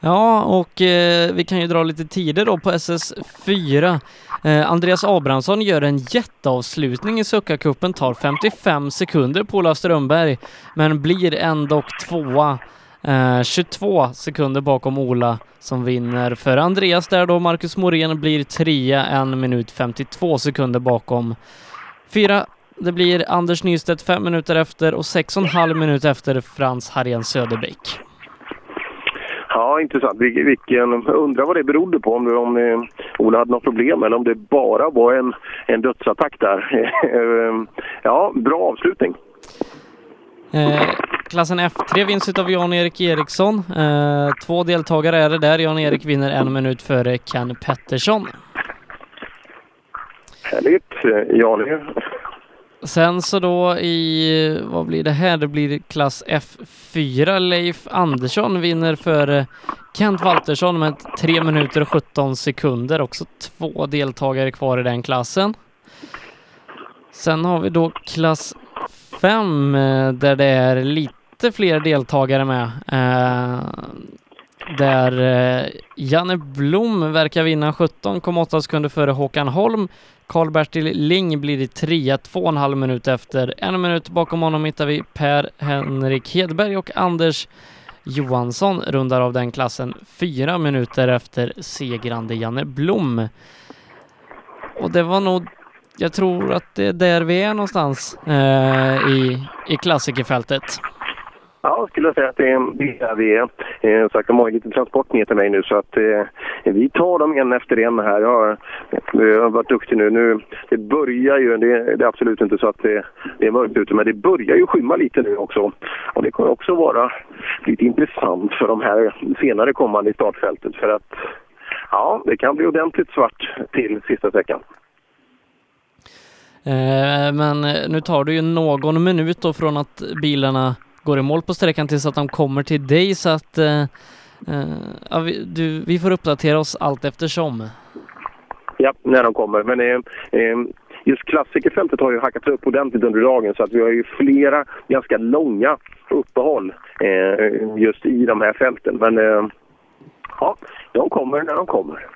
Ja, och eh, vi kan ju dra lite tider då på SS4. Eh, Andreas Abrahamsson gör en jätteavslutning i Suckakuppen, tar 55 sekunder på Ola Strömberg, men blir ändå tvåa. Eh, 22 sekunder bakom Ola som vinner för Andreas där då. Marcus Morén blir trea, en minut 52 sekunder bakom. Fyra, det blir Anders Nystedt fem minuter efter och sex och en halv minut efter Frans Harén Söderbäck. Ja, intressant. Vil- Vilken, undrar vad det berodde på. Om, det, om eh, Ola hade något problem eller om det bara var en, en dödsattack där. Eh, ja, bra avslutning. Eh, klassen F3 vinns av Jan-Erik Eriksson. Eh, två deltagare är det där. Jan-Erik vinner en minut före Ken Pettersson. Härligt. Eh, Jani. Sen så då i, vad blir det här? Det blir klass F4. Leif Andersson vinner för eh, Kent Waltersson med 3 minuter och 17 sekunder. Också två deltagare kvar i den klassen. Sen har vi då klass 5 eh, där det är lite fler deltagare med. Eh, där eh, Janne Blom verkar vinna 17,8 sekunder före Håkan Holm. Karl-Bertil Ling blir i trea, två och en halv minut efter. En minut bakom honom hittar vi Per-Henrik Hedberg och Anders Johansson rundar av den klassen fyra minuter efter segrande Janne Blom. Och det var nog, jag tror att det är där vi är någonstans eh, i, i klassikerfältet. Ja, jag skulle säga att det är där vi är. Eh, sagt, de har ju lite transport ner till mig nu så att eh, vi tar dem en efter en här. Jag har, jag har varit duktig nu. nu. Det börjar ju, det, det är absolut inte så att det, det är mörkt ute, men det börjar ju skymma lite nu också. Och det kommer också vara lite intressant för de här senare kommande i startfältet för att ja, det kan bli ordentligt svart till sista sträckan. Eh, men nu tar det ju någon minut då från att bilarna går i mål på sträckan tills att de kommer till dig så att eh, eh, ja, vi, du, vi får uppdatera oss allt eftersom. Ja, när de kommer. Men eh, eh, just klassikerfältet har ju hackat upp ordentligt under dagen så att vi har ju flera ganska långa uppehåll eh, just i de här fälten. Men eh, ja, de kommer när de kommer.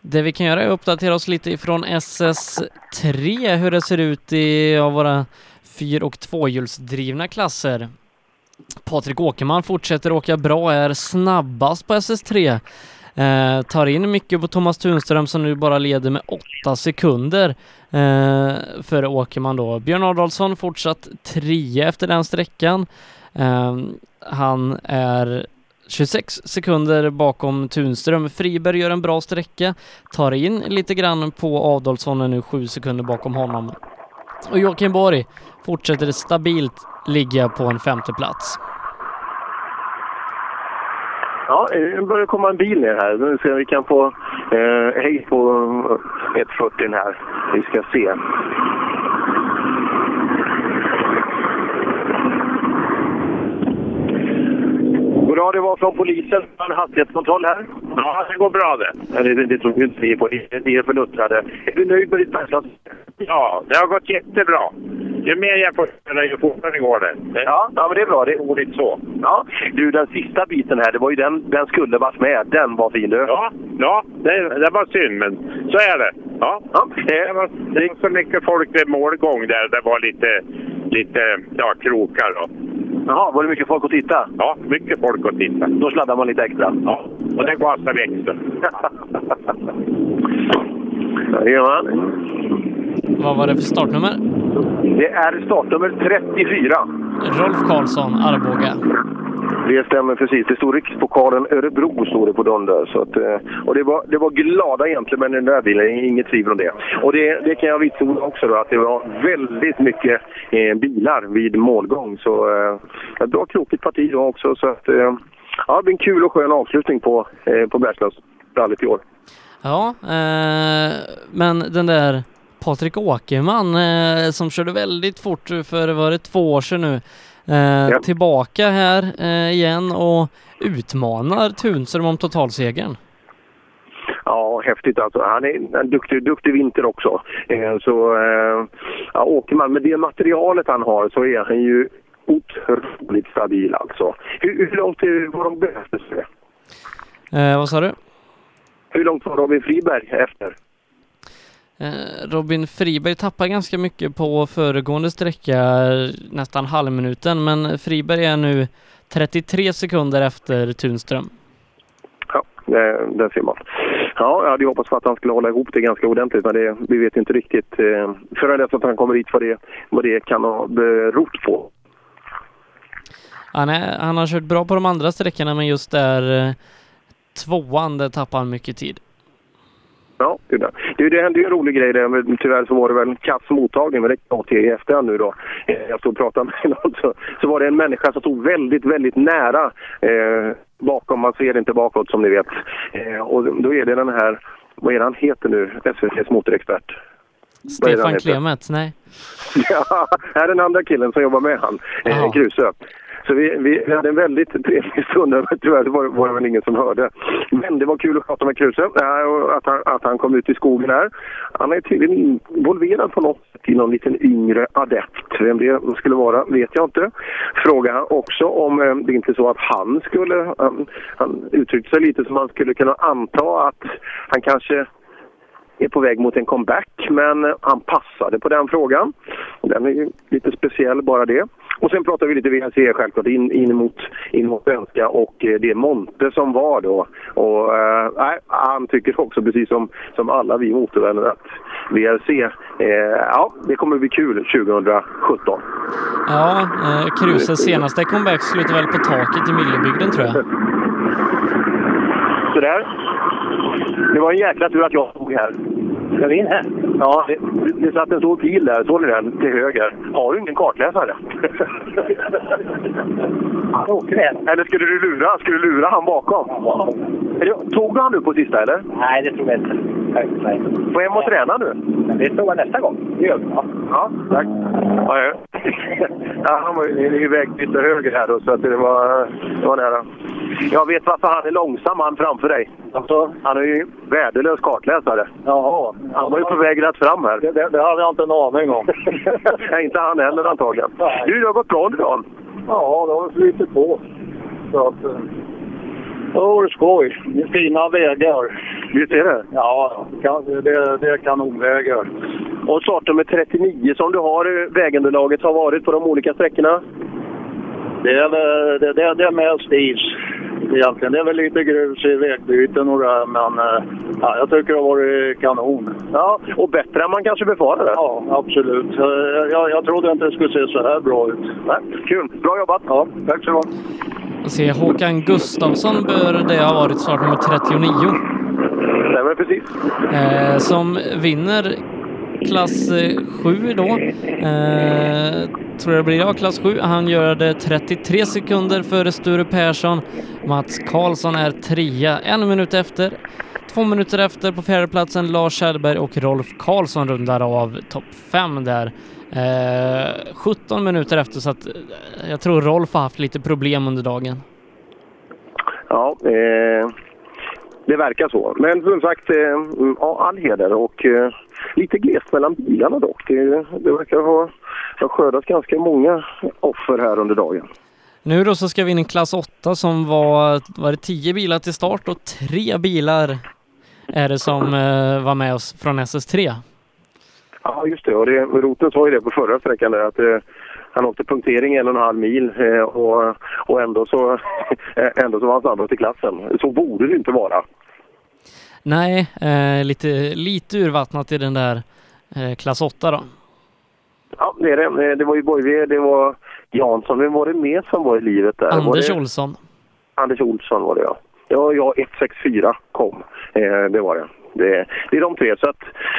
Det vi kan göra är att uppdatera oss lite ifrån SS3, hur det ser ut i av våra fyr och tvåhjulsdrivna klasser. Patrik Åkerman fortsätter åka bra, är snabbast på SS3. Eh, tar in mycket på Thomas Tunström som nu bara leder med åtta sekunder eh, före Åkerman då. Björn Adolfsson fortsatt trea efter den sträckan. Eh, han är 26 sekunder bakom Tunström. Friberg gör en bra sträcka, tar in lite grann på Adolfsson är nu 7 sekunder bakom honom. Och Joakim Borg fortsätter stabilt ligga på en femte plats. Ja, nu börjar komma en bil ner här. Nu ser vi om vi kan få eh, hej på eh, 140 här. Vi ska se. Goddag, det var från polisen. En hastighetskontroll här. Ja, det går bra det. Det, det tror vi inte vi på. Ni är för luttrade. Är du nöjd med ditt bergslags? Ja, det har gått jättebra. Ju mer jag får köra, ju fortare går det. Ja, ja, men det är bra. Det är roligt så. Ja. Du, den sista biten här, det var ju den, den skulle varit med. Den var fin du. Ja, ja det, det var synd, men så är det. Ja. ja. Det, var, det var så mycket folk vid målgång där. Det var lite, lite ja, krokar. Då. Jaha, var det mycket folk att titta? Ja, mycket folk att titta. Då sladdar man lite extra? Ja, och det gasar vi extra. Jajamän. Vad var det för startnummer? Det är startnummer 34. Rolf Karlsson, Arboga. Det stämmer precis. Det stod Rikspokalen Örebro stod det på dörren där. Så att, eh, och det var, det var glada egentligen med den där bilen, inget tvivel om det. Och det, det kan jag vitsorda också då, att det var väldigt mycket eh, bilar vid målgång. Så eh, ett bra krokigt parti då också. Så att, eh, ja, det blir en kul och skön avslutning på, eh, på Bergslagsrallyt i år. Ja, eh, men den där Patrik Åkerman eh, som körde väldigt fort för, var det två år sedan nu, eh, Ja. tillbaka här eh, igen och utmanar Tunström om totalsegern. Ja, häftigt alltså. Han är en duktig, duktig vinter också. Eh, så eh, ja, åker man med det materialet han har så är han ju otroligt stabil alltså. Hur, hur långt var de bäst? Eh, vad sa du? Hur långt var Robin Friberg efter? Eh, Robin Friberg tappar ganska mycket på föregående sträcka, nästan halvminuten, men Friberg är nu 33 sekunder efter Tunström. Ja, det, där ser man. Ja, jag hade hoppats på att han skulle hålla ihop det ganska ordentligt, men det, vi vet inte riktigt eh, förrän dess att han kommer hit vad det, vad det kan ha berott på. Han, är, han har kört bra på de andra sträckorna, men just där eh, tvåan, där tappar han mycket tid. Ja, det, där. det, det hände ju en rolig grej där, men tyvärr så var det väl en kass mottagning, men det kan jag till i efterhand nu då. Eh, jag stod och pratade med någon, så, alltså, så var det en människa som stod väldigt, väldigt nära eh, bakom, man ser inte bakåt som ni vet. Eh, och då är det den här, vad är det han heter nu, SVTs motorexpert? Stefan? Klemets, nej. Ja, här är den andra killen som jobbar med han, eh, Kruse. Så vi, vi, hade en väldigt trevlig stund, tyvärr var, var det väl ingen som hörde. Men det var kul att prata med Kruse, eh, och att han, att han kom ut i skogen här. Han är tydligen involverad på något sätt i någon liten yngre adept. Vem det skulle vara vet jag inte. Fråga också om eh, det inte är så att han skulle, han, han uttryckte sig lite som man skulle kunna anta att han kanske är på väg mot en comeback, men han passade på den frågan. Den är ju lite speciell bara det. Och sen pratar vi lite VRC självklart in, in, mot, in mot svenska och eh, det Monte som var då. Och eh, han tycker också precis som, som alla vi motorvänner att VRC, eh, ja det kommer bli kul 2017. Ja, eh, Kruses senaste comeback slutade väl på taket i Millebygden tror jag. Sådär. Det var en jäkla tur att jag stod här. Ska vi in här? Ja, det, det satt en stor pil där. Såg ni den? Till höger. Har du ingen kartläsare? Eller skulle du lura, skulle du lura han bakom? Är det- Tog du han nu på sista eller? Nej, det tror jag inte. Nej. Får hem och träna nu? Det tror jag nästa gång. Det gör vi. Ja. Ja, tack. Ja, ja. ja, han var ju iväg lite höger här då, så att det var, det var nära. Jag vet varför han är långsam, han framför dig. Alltså, han är ju värdelös kartläsare. Jaha. Han var ju på väg rätt fram här. Det, det, det hade jag inte en aning om. Nej, inte han heller antagligen. Du, det har gått bra idag. Ja, det har flutit på. Så att... eh, Det var skoj. Fina vägar. Visst är det? Ja, det, det är kanonvägar. Och startnummer 39 som du har, vägunderlaget har varit på de olika sträckorna? Det är, väl- det, det, det är mest is egentligen. Det är väl lite grus i vägbyten och det här, men eh, ja, jag tycker det har varit kanon. Ja, och bättre än man kanske befarade. Ja, absolut. Eh, Jag, jag trodde inte det skulle se så här bra ut. Nej, kul. Bra jobbat. Ja, tack så mycket. Och se, Håkan Gustafsson bör det ha varit startnummer 39. Stämmer precis. Eh, som vinner klass eh, 7 då. Eh, tror jag det blir, ja, klass 7. Han gör det 33 sekunder före Sture Persson. Mats Karlsson är trea, en minut efter. Två minuter efter på fjärdeplatsen Lars Kjellberg och Rolf Karlsson rundar av topp 5 där. Eh, 17 minuter efter så att eh, jag tror Rolf har haft lite problem under dagen. Ja, eh, det verkar så. Men som sagt, eh, ja, all heder och eh, lite glest mellan bilarna dock. Det, det verkar ha, ha skördats ganska många offer här under dagen. Nu då så ska vi in i klass 8 som var, var det 10 bilar till start och tre bilar är det som eh, var med oss från SS3. Ja, just det. Och det, Roten sa ju det på förra sträckan där att eh, han åkte punktering en och en halv mil eh, och, och ändå, så, eh, ändå så var han snabbast i klassen. Så borde det inte vara. Nej, eh, lite, lite urvattnat i den där eh, klass 8 då. Ja, det är det. Eh, Det var ju Borgve, det var Jansson. Vem var det mer som var i livet där? Anders det... Olsson. Anders Olsson var det ja. Ja, ja 164 kom. Eh, det var det. Det, det är de tre. Så att,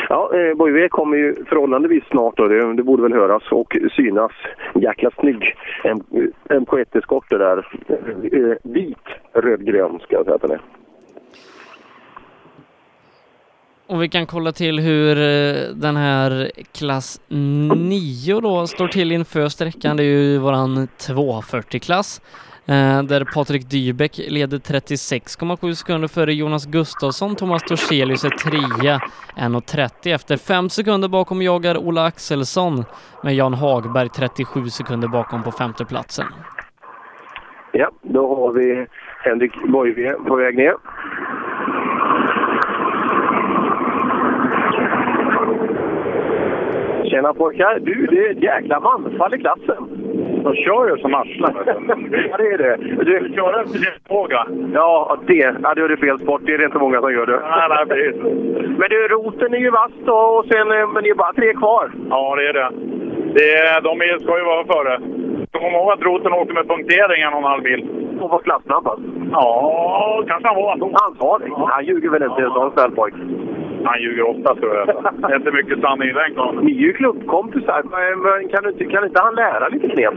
ja, eh, Borgve kommer ju förhållandevis snart då. Det, det borde väl höras och synas. Jäkla snygg M- MK1-eskort det där. Eh, vit, rödgrön ska jag säga att den är. Och vi kan kolla till hur eh, den här klass 9 då står till inför sträckan. Det är ju våran 240-klass. Eh, där Patrik Dybeck leder 36,7 sekunder före Jonas Gustafsson. Thomas Torselius är trea, 1.30 efter. Fem sekunder bakom jagar Ola Axelsson med Jan Hagberg 37 sekunder bakom på femteplatsen. Ja, då har vi Henrik Borgve på väg ner. Tjena pojkar! Du, det är ett jäkla manfall i klassen. De kör ju som arslen. ja, det är det. Du kör efter sin förmåga. Ja, det. Ja, då är det fel sport. Det är det inte många som gör det. Nej, nej, precis. Men du, roten är ju vass då, och sen, eh, men det är bara tre kvar. Ja, det är det. det är, de ska ju vara före. Kom ihåg att Roten åkte med punktering en och en halv mil. Och var klassnabbast? Ja, kanske han var. Antagligen. Han ljuger väl inte, en sån snäll pojk. Han ljuger ofta, tror jag. Det är inte mycket sanning i den karln. Ni är ju klubbkompisar. Men- Kan, du inte, kan inte han lära lite knep?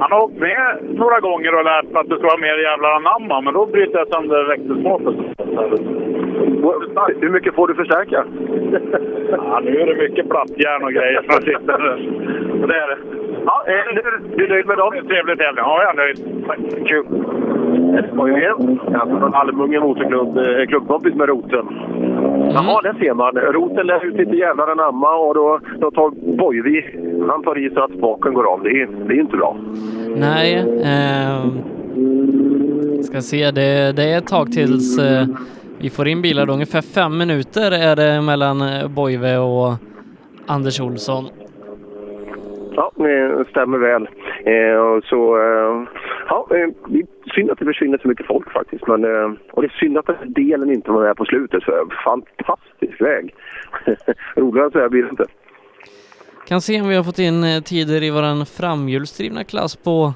Han har åkt med några gånger och lärt att det ska vara mer jävlar anamma, men då bryter jag sönder växelskåpet. Hur mycket får du förstärka? Ja, nu är det mycket plattjärn och grejer som sitter. Och det är det. Ja, är du, du är nöjd med dem? Trevlig tävling. Ja, jag är nöjd. Kul. Igen. Alltså från Almunge motorklubb, eh, klubbkompis med Roten. Jaha, där ser man. Roten lär ut lite jävlar anamma och då, då tar Bojvi, han tar i så att spaken går av. Det är, det är inte bra. Nej, eh, ska se, det, det är ett tag tills eh, vi får in bilar. Då. Ungefär fem minuter är det mellan eh, Boive och Anders Olsson. Ja, det stämmer väl. Eh, så, eh, ja, eh, det är synd att det försvinner så mycket folk faktiskt. Men, eh, och det är synd att den här delen inte var med på slutet. Så fantastisk väg. Roligare än så här blir det inte. Kan se om vi har fått in eh, tider i våran framhjulsdrivna klass på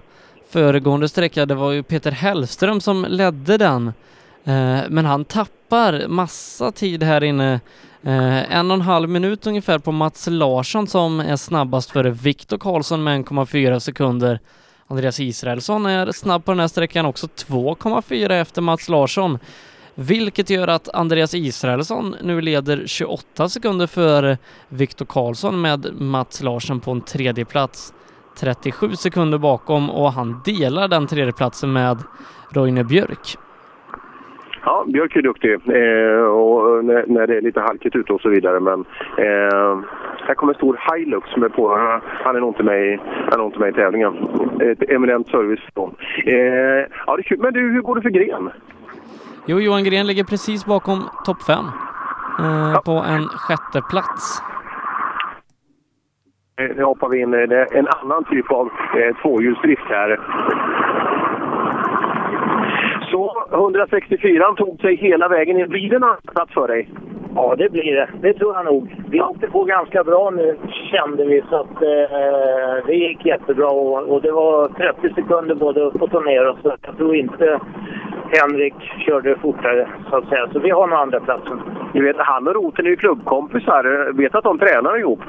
föregående sträcka. Det var ju Peter Hellström som ledde den. Eh, men han tappar massa tid här inne Eh, en och en halv minut ungefär på Mats Larsson som är snabbast före Viktor Karlsson med 1,4 sekunder. Andreas Israelsson är snabb på den här sträckan också, 2,4 efter Mats Larsson. Vilket gör att Andreas Israelsson nu leder 28 sekunder före Viktor Karlsson med Mats Larsson på en tredje plats. 37 sekunder bakom och han delar den tredjeplatsen med Roine Björk. Ja, Björk är duktig eh, och när, när det är lite halkigt ute och så vidare. Men eh, här kommer en stor Hilux med på. Han är nog inte med i, han är inte med i tävlingen. Ett eminent service. Då. Eh, ja, det är kul. Men du, hur går det för Gren? Jo, Johan Gren ligger precis bakom topp fem eh, på en sjätte plats. Eh, Nu hoppar vi in en annan typ av eh, tvåhjulsdrift här. Så 164 tog sig hela vägen in. Blir det en annan för dig? Ja, det blir det. Det tror jag nog. Vi åkte på ganska bra nu, kände vi. Så att, eh, det gick jättebra och, och det var 30 sekunder både uppåt och neråt. Så jag tror inte Henrik körde fortare, så att säga. Så vi har nog andra platsen. Du vet, han och Roten är ju klubbkompisar. Vet att de tränar ihop?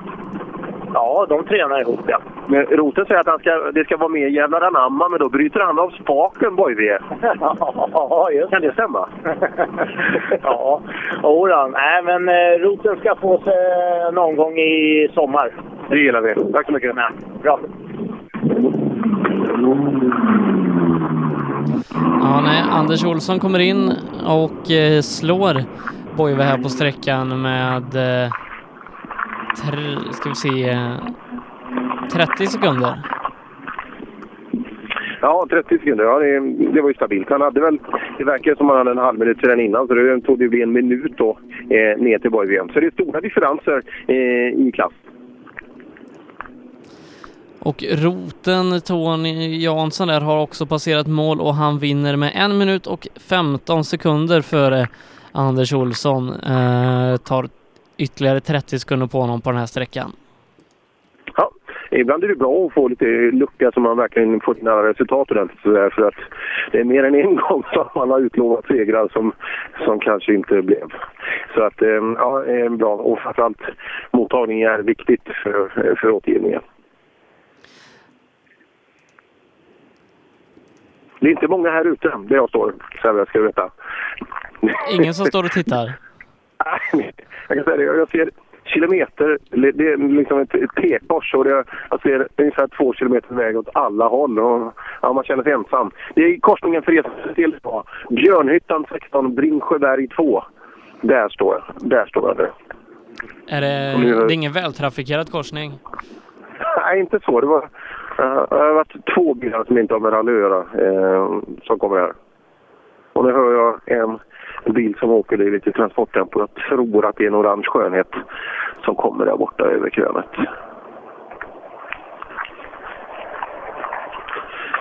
Ja, de tränar ihop, ja. Men Roten säger att han ska, det ska vara mer jävlar anamma, men då bryter han av spaken, Boyve. Ja, just Kan det stämma? ja, jodå. Nej, men eh, roten ska få sig någon gång i sommar. Det gillar vi. Tack så mycket. Nej, bra. Ja, nej, Anders Olsson kommer in och eh, slår Boive här på sträckan med eh, tre, ska vi se, eh, 30 sekunder. Ja, 30 sekunder. Ja, det, det var ju stabilt. Han hade väl, det verkar som han hade en halv minut sedan innan, så det tog det bli en minut då eh, ner till Boyve. Så det är stora differenser eh, i klass. Och roten Tony Jansson där har också passerat mål och han vinner med en minut och 15 sekunder före Anders Olsson. Eh, tar ytterligare 30 sekunder på honom på den här sträckan. Ja, ibland är det bra att få lite lucka så man verkligen får alla resultat ordentligt. För att det är mer än en gång som man har utlovat segrar som, som kanske inte blev. Så att, eh, ja, eh, bra. Och framförallt mottagning är viktigt för, för återgivningen. Det är inte många här ute där jag står, så här ska veta. Ingen som står och tittar. Jag kan säga det, jag ser kilometer, det är liksom ett ett T-kors och det, jag ser ungefär två kilometer väg åt alla håll och ja, man känner sig ensam. Det är korsningen för till. Björnhyttan 16, Bringsjöberg 2. Där står jag. Där står jag nu. Är det, nu- det är ingen vältrafikerad korsning? Nej, inte så. Det var, eh, det har varit två bilar som inte har med rally att göra eh, som kommer här. Och nu hör jag en bil som åker i lite transporttempo. Jag tror att det är en orange skönhet som kommer där borta över krönet.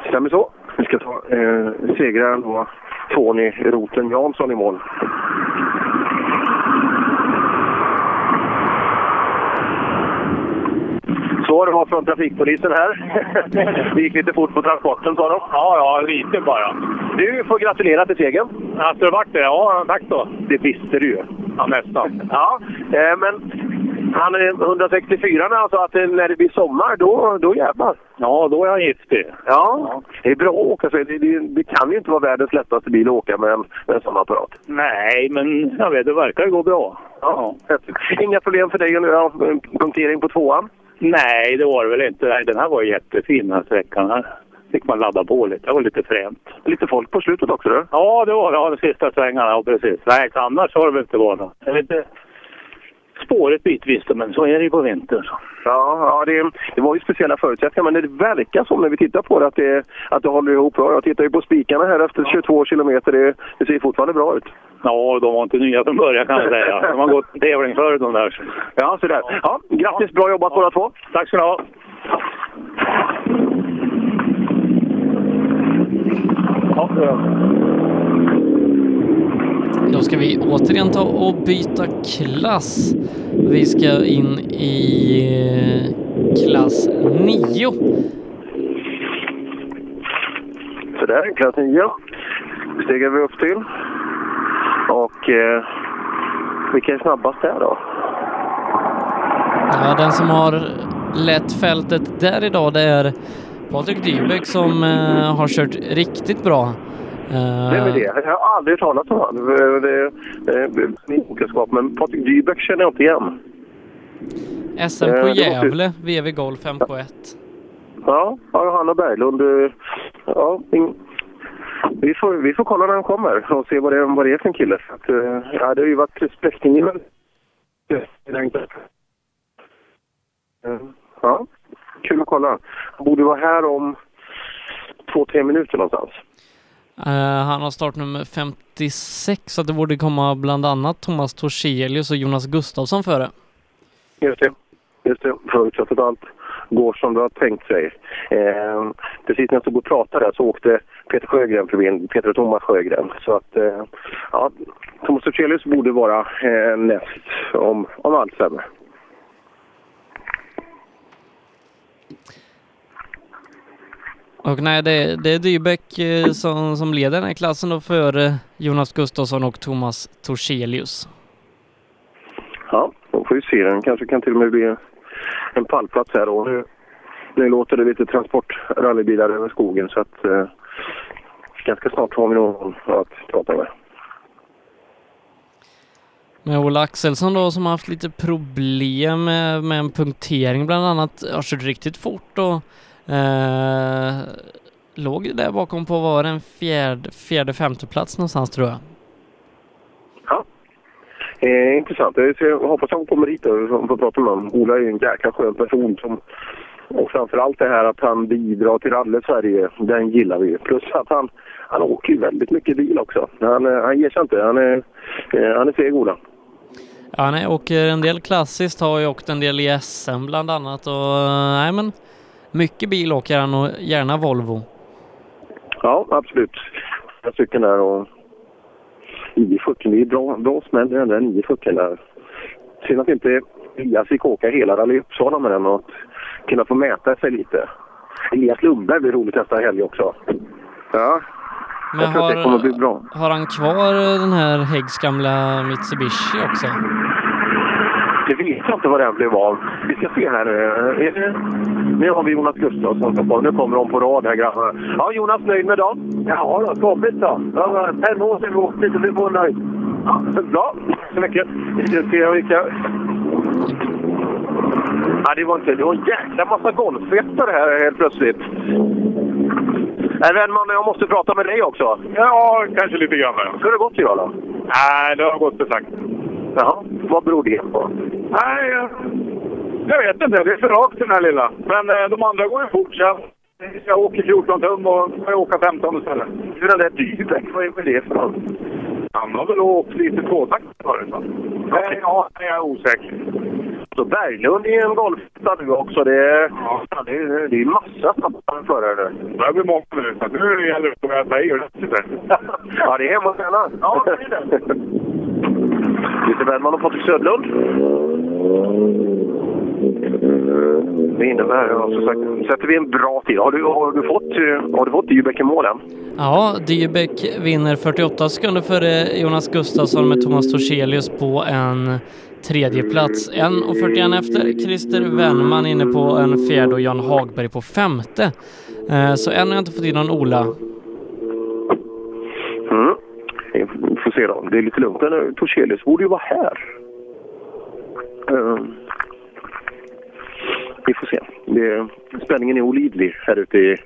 Stämmer så. Vi ska ta eh, segraren då, Tony Roten Jansson i mål. Det var från trafikpolisen här. Det gick lite fort på transporten sa de. Ja, ja, lite bara. Du får gratulera till segern. Alltså, det vart det? Ja, tack då. Det visste du ju. Ja, nästan. Ja, eh, men han är 164 när han sa att när det blir sommar, då, då jävlar. Ja, då är han giftig. Ja, det är bra att åka. Så det, det, det kan ju inte vara världens lättaste bil att åka med en, med en sån apparat. Nej, men jag vet, det verkar gå bra. Ja. Inga problem för dig att punktering på tvåan? Nej, det var det väl inte. Nej, den här var jättefin, den här sträckan. Här fick man ladda på lite. Det var lite fränt. Lite folk på slutet också du? Ja, det var det. Ja, de sista svängarna. Ja, precis. Nej, annars har det väl inte varit något. Lite spårigt bitvis, men så är det ju på vintern. Ja, ja det, det var ju speciella förutsättningar, men det verkar som när vi tittar på det att det, att det håller ihop bra. Jag tittar ju på spikarna här efter 22 kilometer. Det, det ser fortfarande bra ut. Ja, de var inte nya från början kan jag säga. De har gått tävling förut de där. Ja, så där. Ja, grattis, bra jobbat båda två. Tack ska ni ha. Då ska vi återigen ta och byta klass. Vi ska in i eh, klass 9. Så där, klass 9. stegar vi upp till. Och eh, vilka är snabbast där då? Ja, den som har lett fältet där idag det är Patrik Dybeck som eh, har kört riktigt bra. Eh, Vem är det? Jag har aldrig talat om honom. Det, det, det är min okunskap, men Patrik Dybeck känner jag inte igen. SM Eh, på det Gävle, VV Golf 5K1. Ja, ja Hanna Berglund. eh, Ja, vi, får, vi får kolla när han kommer och se vad det, vad det är för en kille. Så Att, eh, ja, det har ju varit släkting i Eh, Ja, kul att kolla. Han borde vara här om två, tre minuter någonstans. Eh, han har startnummer 56 så det borde komma bland annat Thomas Torselius och Jonas Gustafsson före. Just det. Just det. Förutsatt att allt går som du har tänkt sig. Eh, precis när jag stod och pratade så åkte Peter Sjögren förbi, Peter och Thomas Sjögren. Så att, eh, ja, Thomas Torsselius borde vara eh, näst om, om allt stämmer. Och nej, det, det är Dybeck eh, som, som leder den här klassen då före Jonas Gustafsson och Thomas Torselius. Ja, då får vi se. Den kanske kan till och med bli en pallplats här. Och nu, nu låter det lite transportrallybilar över skogen så att eh, ganska snart har vi någon att prata med. Med Ola Axelsson då som har haft lite problem med, med en punktering bland annat. Har kört riktigt fort och eh, låg där bakom på var en fjärde, fjärde femte plats någonstans tror jag. Eh, intressant. Jag ser- jag hoppas han kommer hit och får prata med honom. Ola är ju en jäkla skön person. Som, och framförallt det här att han bidrar till Rally Sverige, den gillar vi. Plus att han, han åker ju väldigt mycket bil också. Han, eh, han ger sig inte. Han är, eh, han är seg, Ola. Ja, nej, åker en del klassiskt, har ju åkt en del i SM bland annat och eh, nej men mycket bil åker han och gärna Volvo. Ja, absolut. Några stycken där och 940, det är bra, bra smäll den där 940 där. Synd att inte Elias fick åka hela Rally Uppsala med den och kunna få mäta sig lite. Elias Lundberg blir roligt nästa helg också. Ja, Men jag tror att det kommer bli bra. har han kvar den här Häggs gamla Mitsubishi också? Det vet jag inte vad den blev av. Vi ska se här. eh, Nu har vi Jonas Gustafsson. Nu kommer de på rad här grabbar. Ja, Jonas, nöjd med dagen? Ja, då, så. Ja, fem år sedan vi åkte så vi får nöjd. Ja, bra. så mycket. Vi ska se vilka... Ja, det var inte... Det var en jäkla massa golfettor här helt plötsligt. Nej, Wennman, jag måste prata med dig också. Ja, kanske lite grann. Hur har det gått idag då? Nej, det har gått för sakta. Jaha, vad beror det på? Nej, jag, vet inte. Det är för rakt den här lilla. Men eh, de andra går ju fort. Så jag, åker 14 tum och jag åker 15 istället. Du, den där Dybeck, vad är det för något? Han har väl åkt lite tvåtakt förut va? Okay. Ja, jag är osäker. Så Berglund är en golfetta nu också. Det är, ja. det är, det är massa snabba förare nu. Det börjar bli många nu, nu gäller det att jag säger det. ja, det är hemma och tränar. Ja, det är det. Lite Bellman och Patrik Södlund. Det innebär, som sagt, sätter vi en bra tid. Har du, har du fått, eh, har du fått Dybeck i målen? Ja, Dybeck vinner 48 sekunder före Jonas Gustafsson med Thomas Torselius på en tredje plats. 1.41 efter. Christer Wennman inne på en fjärde och Jan Hagberg på femte. Eh, Så än har jag inte fått in någon Ola. Mm. Se då. Det är lite lugnt. Men eh, Torselius borde ju vara här. Eh, vi får se. Det, spänningen är olidlig här ute i,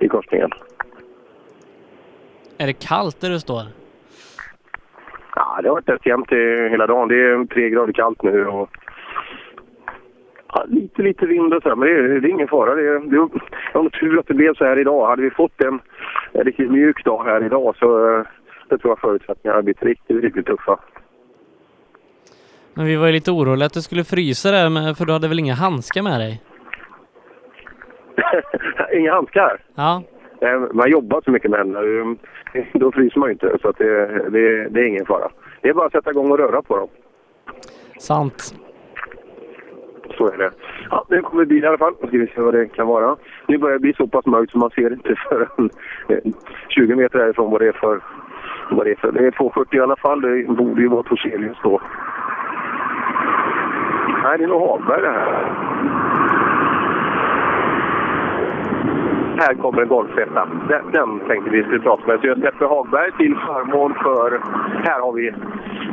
i korsningen. Är det kallt där du står? Ja, det har varit rätt jämnt eh, hela dagen. Det är tre grader kallt nu och ja, lite, lite vind och så, men det är, det är ingen fara. Det, det var nog tur att det blev så här idag. Hade vi fått en, en riktigt mjuk dag här idag så eh, det tror jag förutsättningarna blivit riktigt, riktigt tuffa. Men vi var ju lite oroliga att det skulle frysa där, för du hade väl inga handskar med dig? Inga handskar? Ja. Eh, Man jobbar så mycket med händerna. eh, Då fryser man ju inte, så det, det, det är ingen fara. Det är bara att sätta igång och röra på dem. Sant. Så är det. Ja, nu kommer bil i alla fall. Nu ska vi se vad det kan vara. Nu börjar det bli så pass mörkt så man ser inte förrän eh, 20 meter härifrån vad det är för vad det är för? Det är 240 i alla fall. Det borde ju vara Torselius då. Nej, det är nog Hagberg det här. Här kommer en golfetta. Den, den tänkte vi skulle prata med. Så jag släpper Hagberg till förmån för... Här har vi...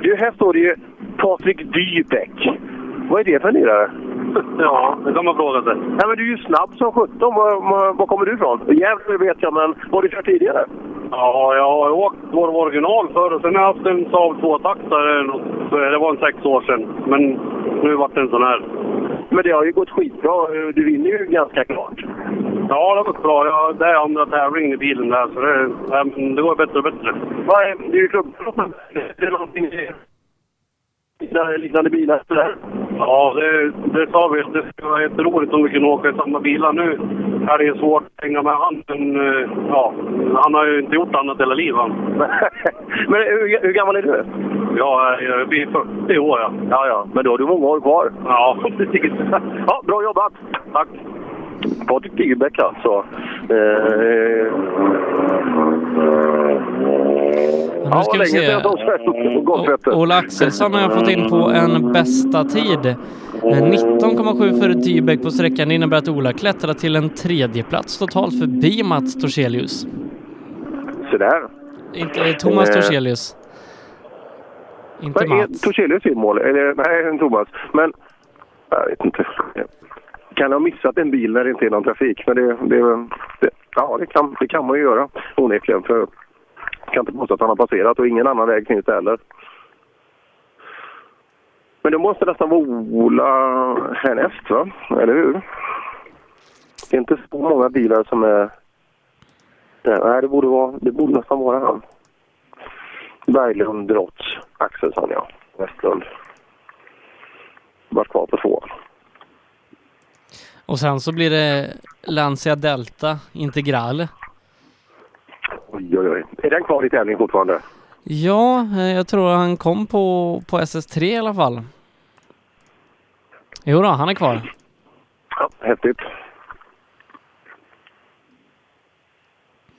Du, här står det ju Patrik Dybeck. Vad är det för lirare? Ja, det kan man fråga sig. Nej, men du är ju snabb som sjutton. Var, var, var kommer du ifrån? Gävle vet jag, men var har du kört tidigare? Ja, jag har åkt vår original förr sen har jag haft en Saab 2-taktare. Det var en sex år sedan. Men nu vart det en sån här. Men det har ju gått skitbra. Du vinner ju ganska klart. Ja, det har gått bra. Ja, det är andra tävlingen i bilen där, så det, ja, det går bättre och bättre. Vad är, det är ju klubbproppen. Är det någonting liknande, liknande bilar? Ja, det, det sa vi. Det skulle vara jätteroligt om vi kunde åka i samma bilar. Nu är det ju svårt att hänga med han, men eh, ja, han har ju inte gjort annat hela livet. Men hur, hur gammal är du? Är, jag blir 40 år, ja. Ja, ja. Men då har du många år kvar. Ja, precis. Ja, bra jobbat! Tack! Patrik Dybeck alltså. Eh, Nu ska vi se. O- Ola Axelsson har jag fått in på en bästa tid. Eh, 19,7 för Dybeck på sträckan. Det innebär att Ola klättrar till en tredje plats totalt förbi Mats Torselius. Så där. Inte eh, Thomas Eh, Torselius. Inte är Mats. Torselius i mål? Eller nej, Thomas. Men jag vet inte. Kan ha missat en bil när det inte är någon trafik. Men det, det, det, ja, det, kan, det kan man ju göra onekligen. För kan inte påstå att han har passerat och ingen annan väg finns det heller. Men det måste nästan vara Ola härnäst, va? Eller hur? Det är inte så många bilar som är... där. Nej, det borde, vara, det borde nästan vara han. Berglund, Drotz, Axelsson, ja. Westlund. Vart kvar på tvåan. Och sen så blir det Lancia Delta Integrale. Oj, oj, oj. Är den kvar i tävling fortfarande? Ja, eh, jag tror han kom på, på SS3 i alla fall. Jo då, han är kvar. Ja, häftigt.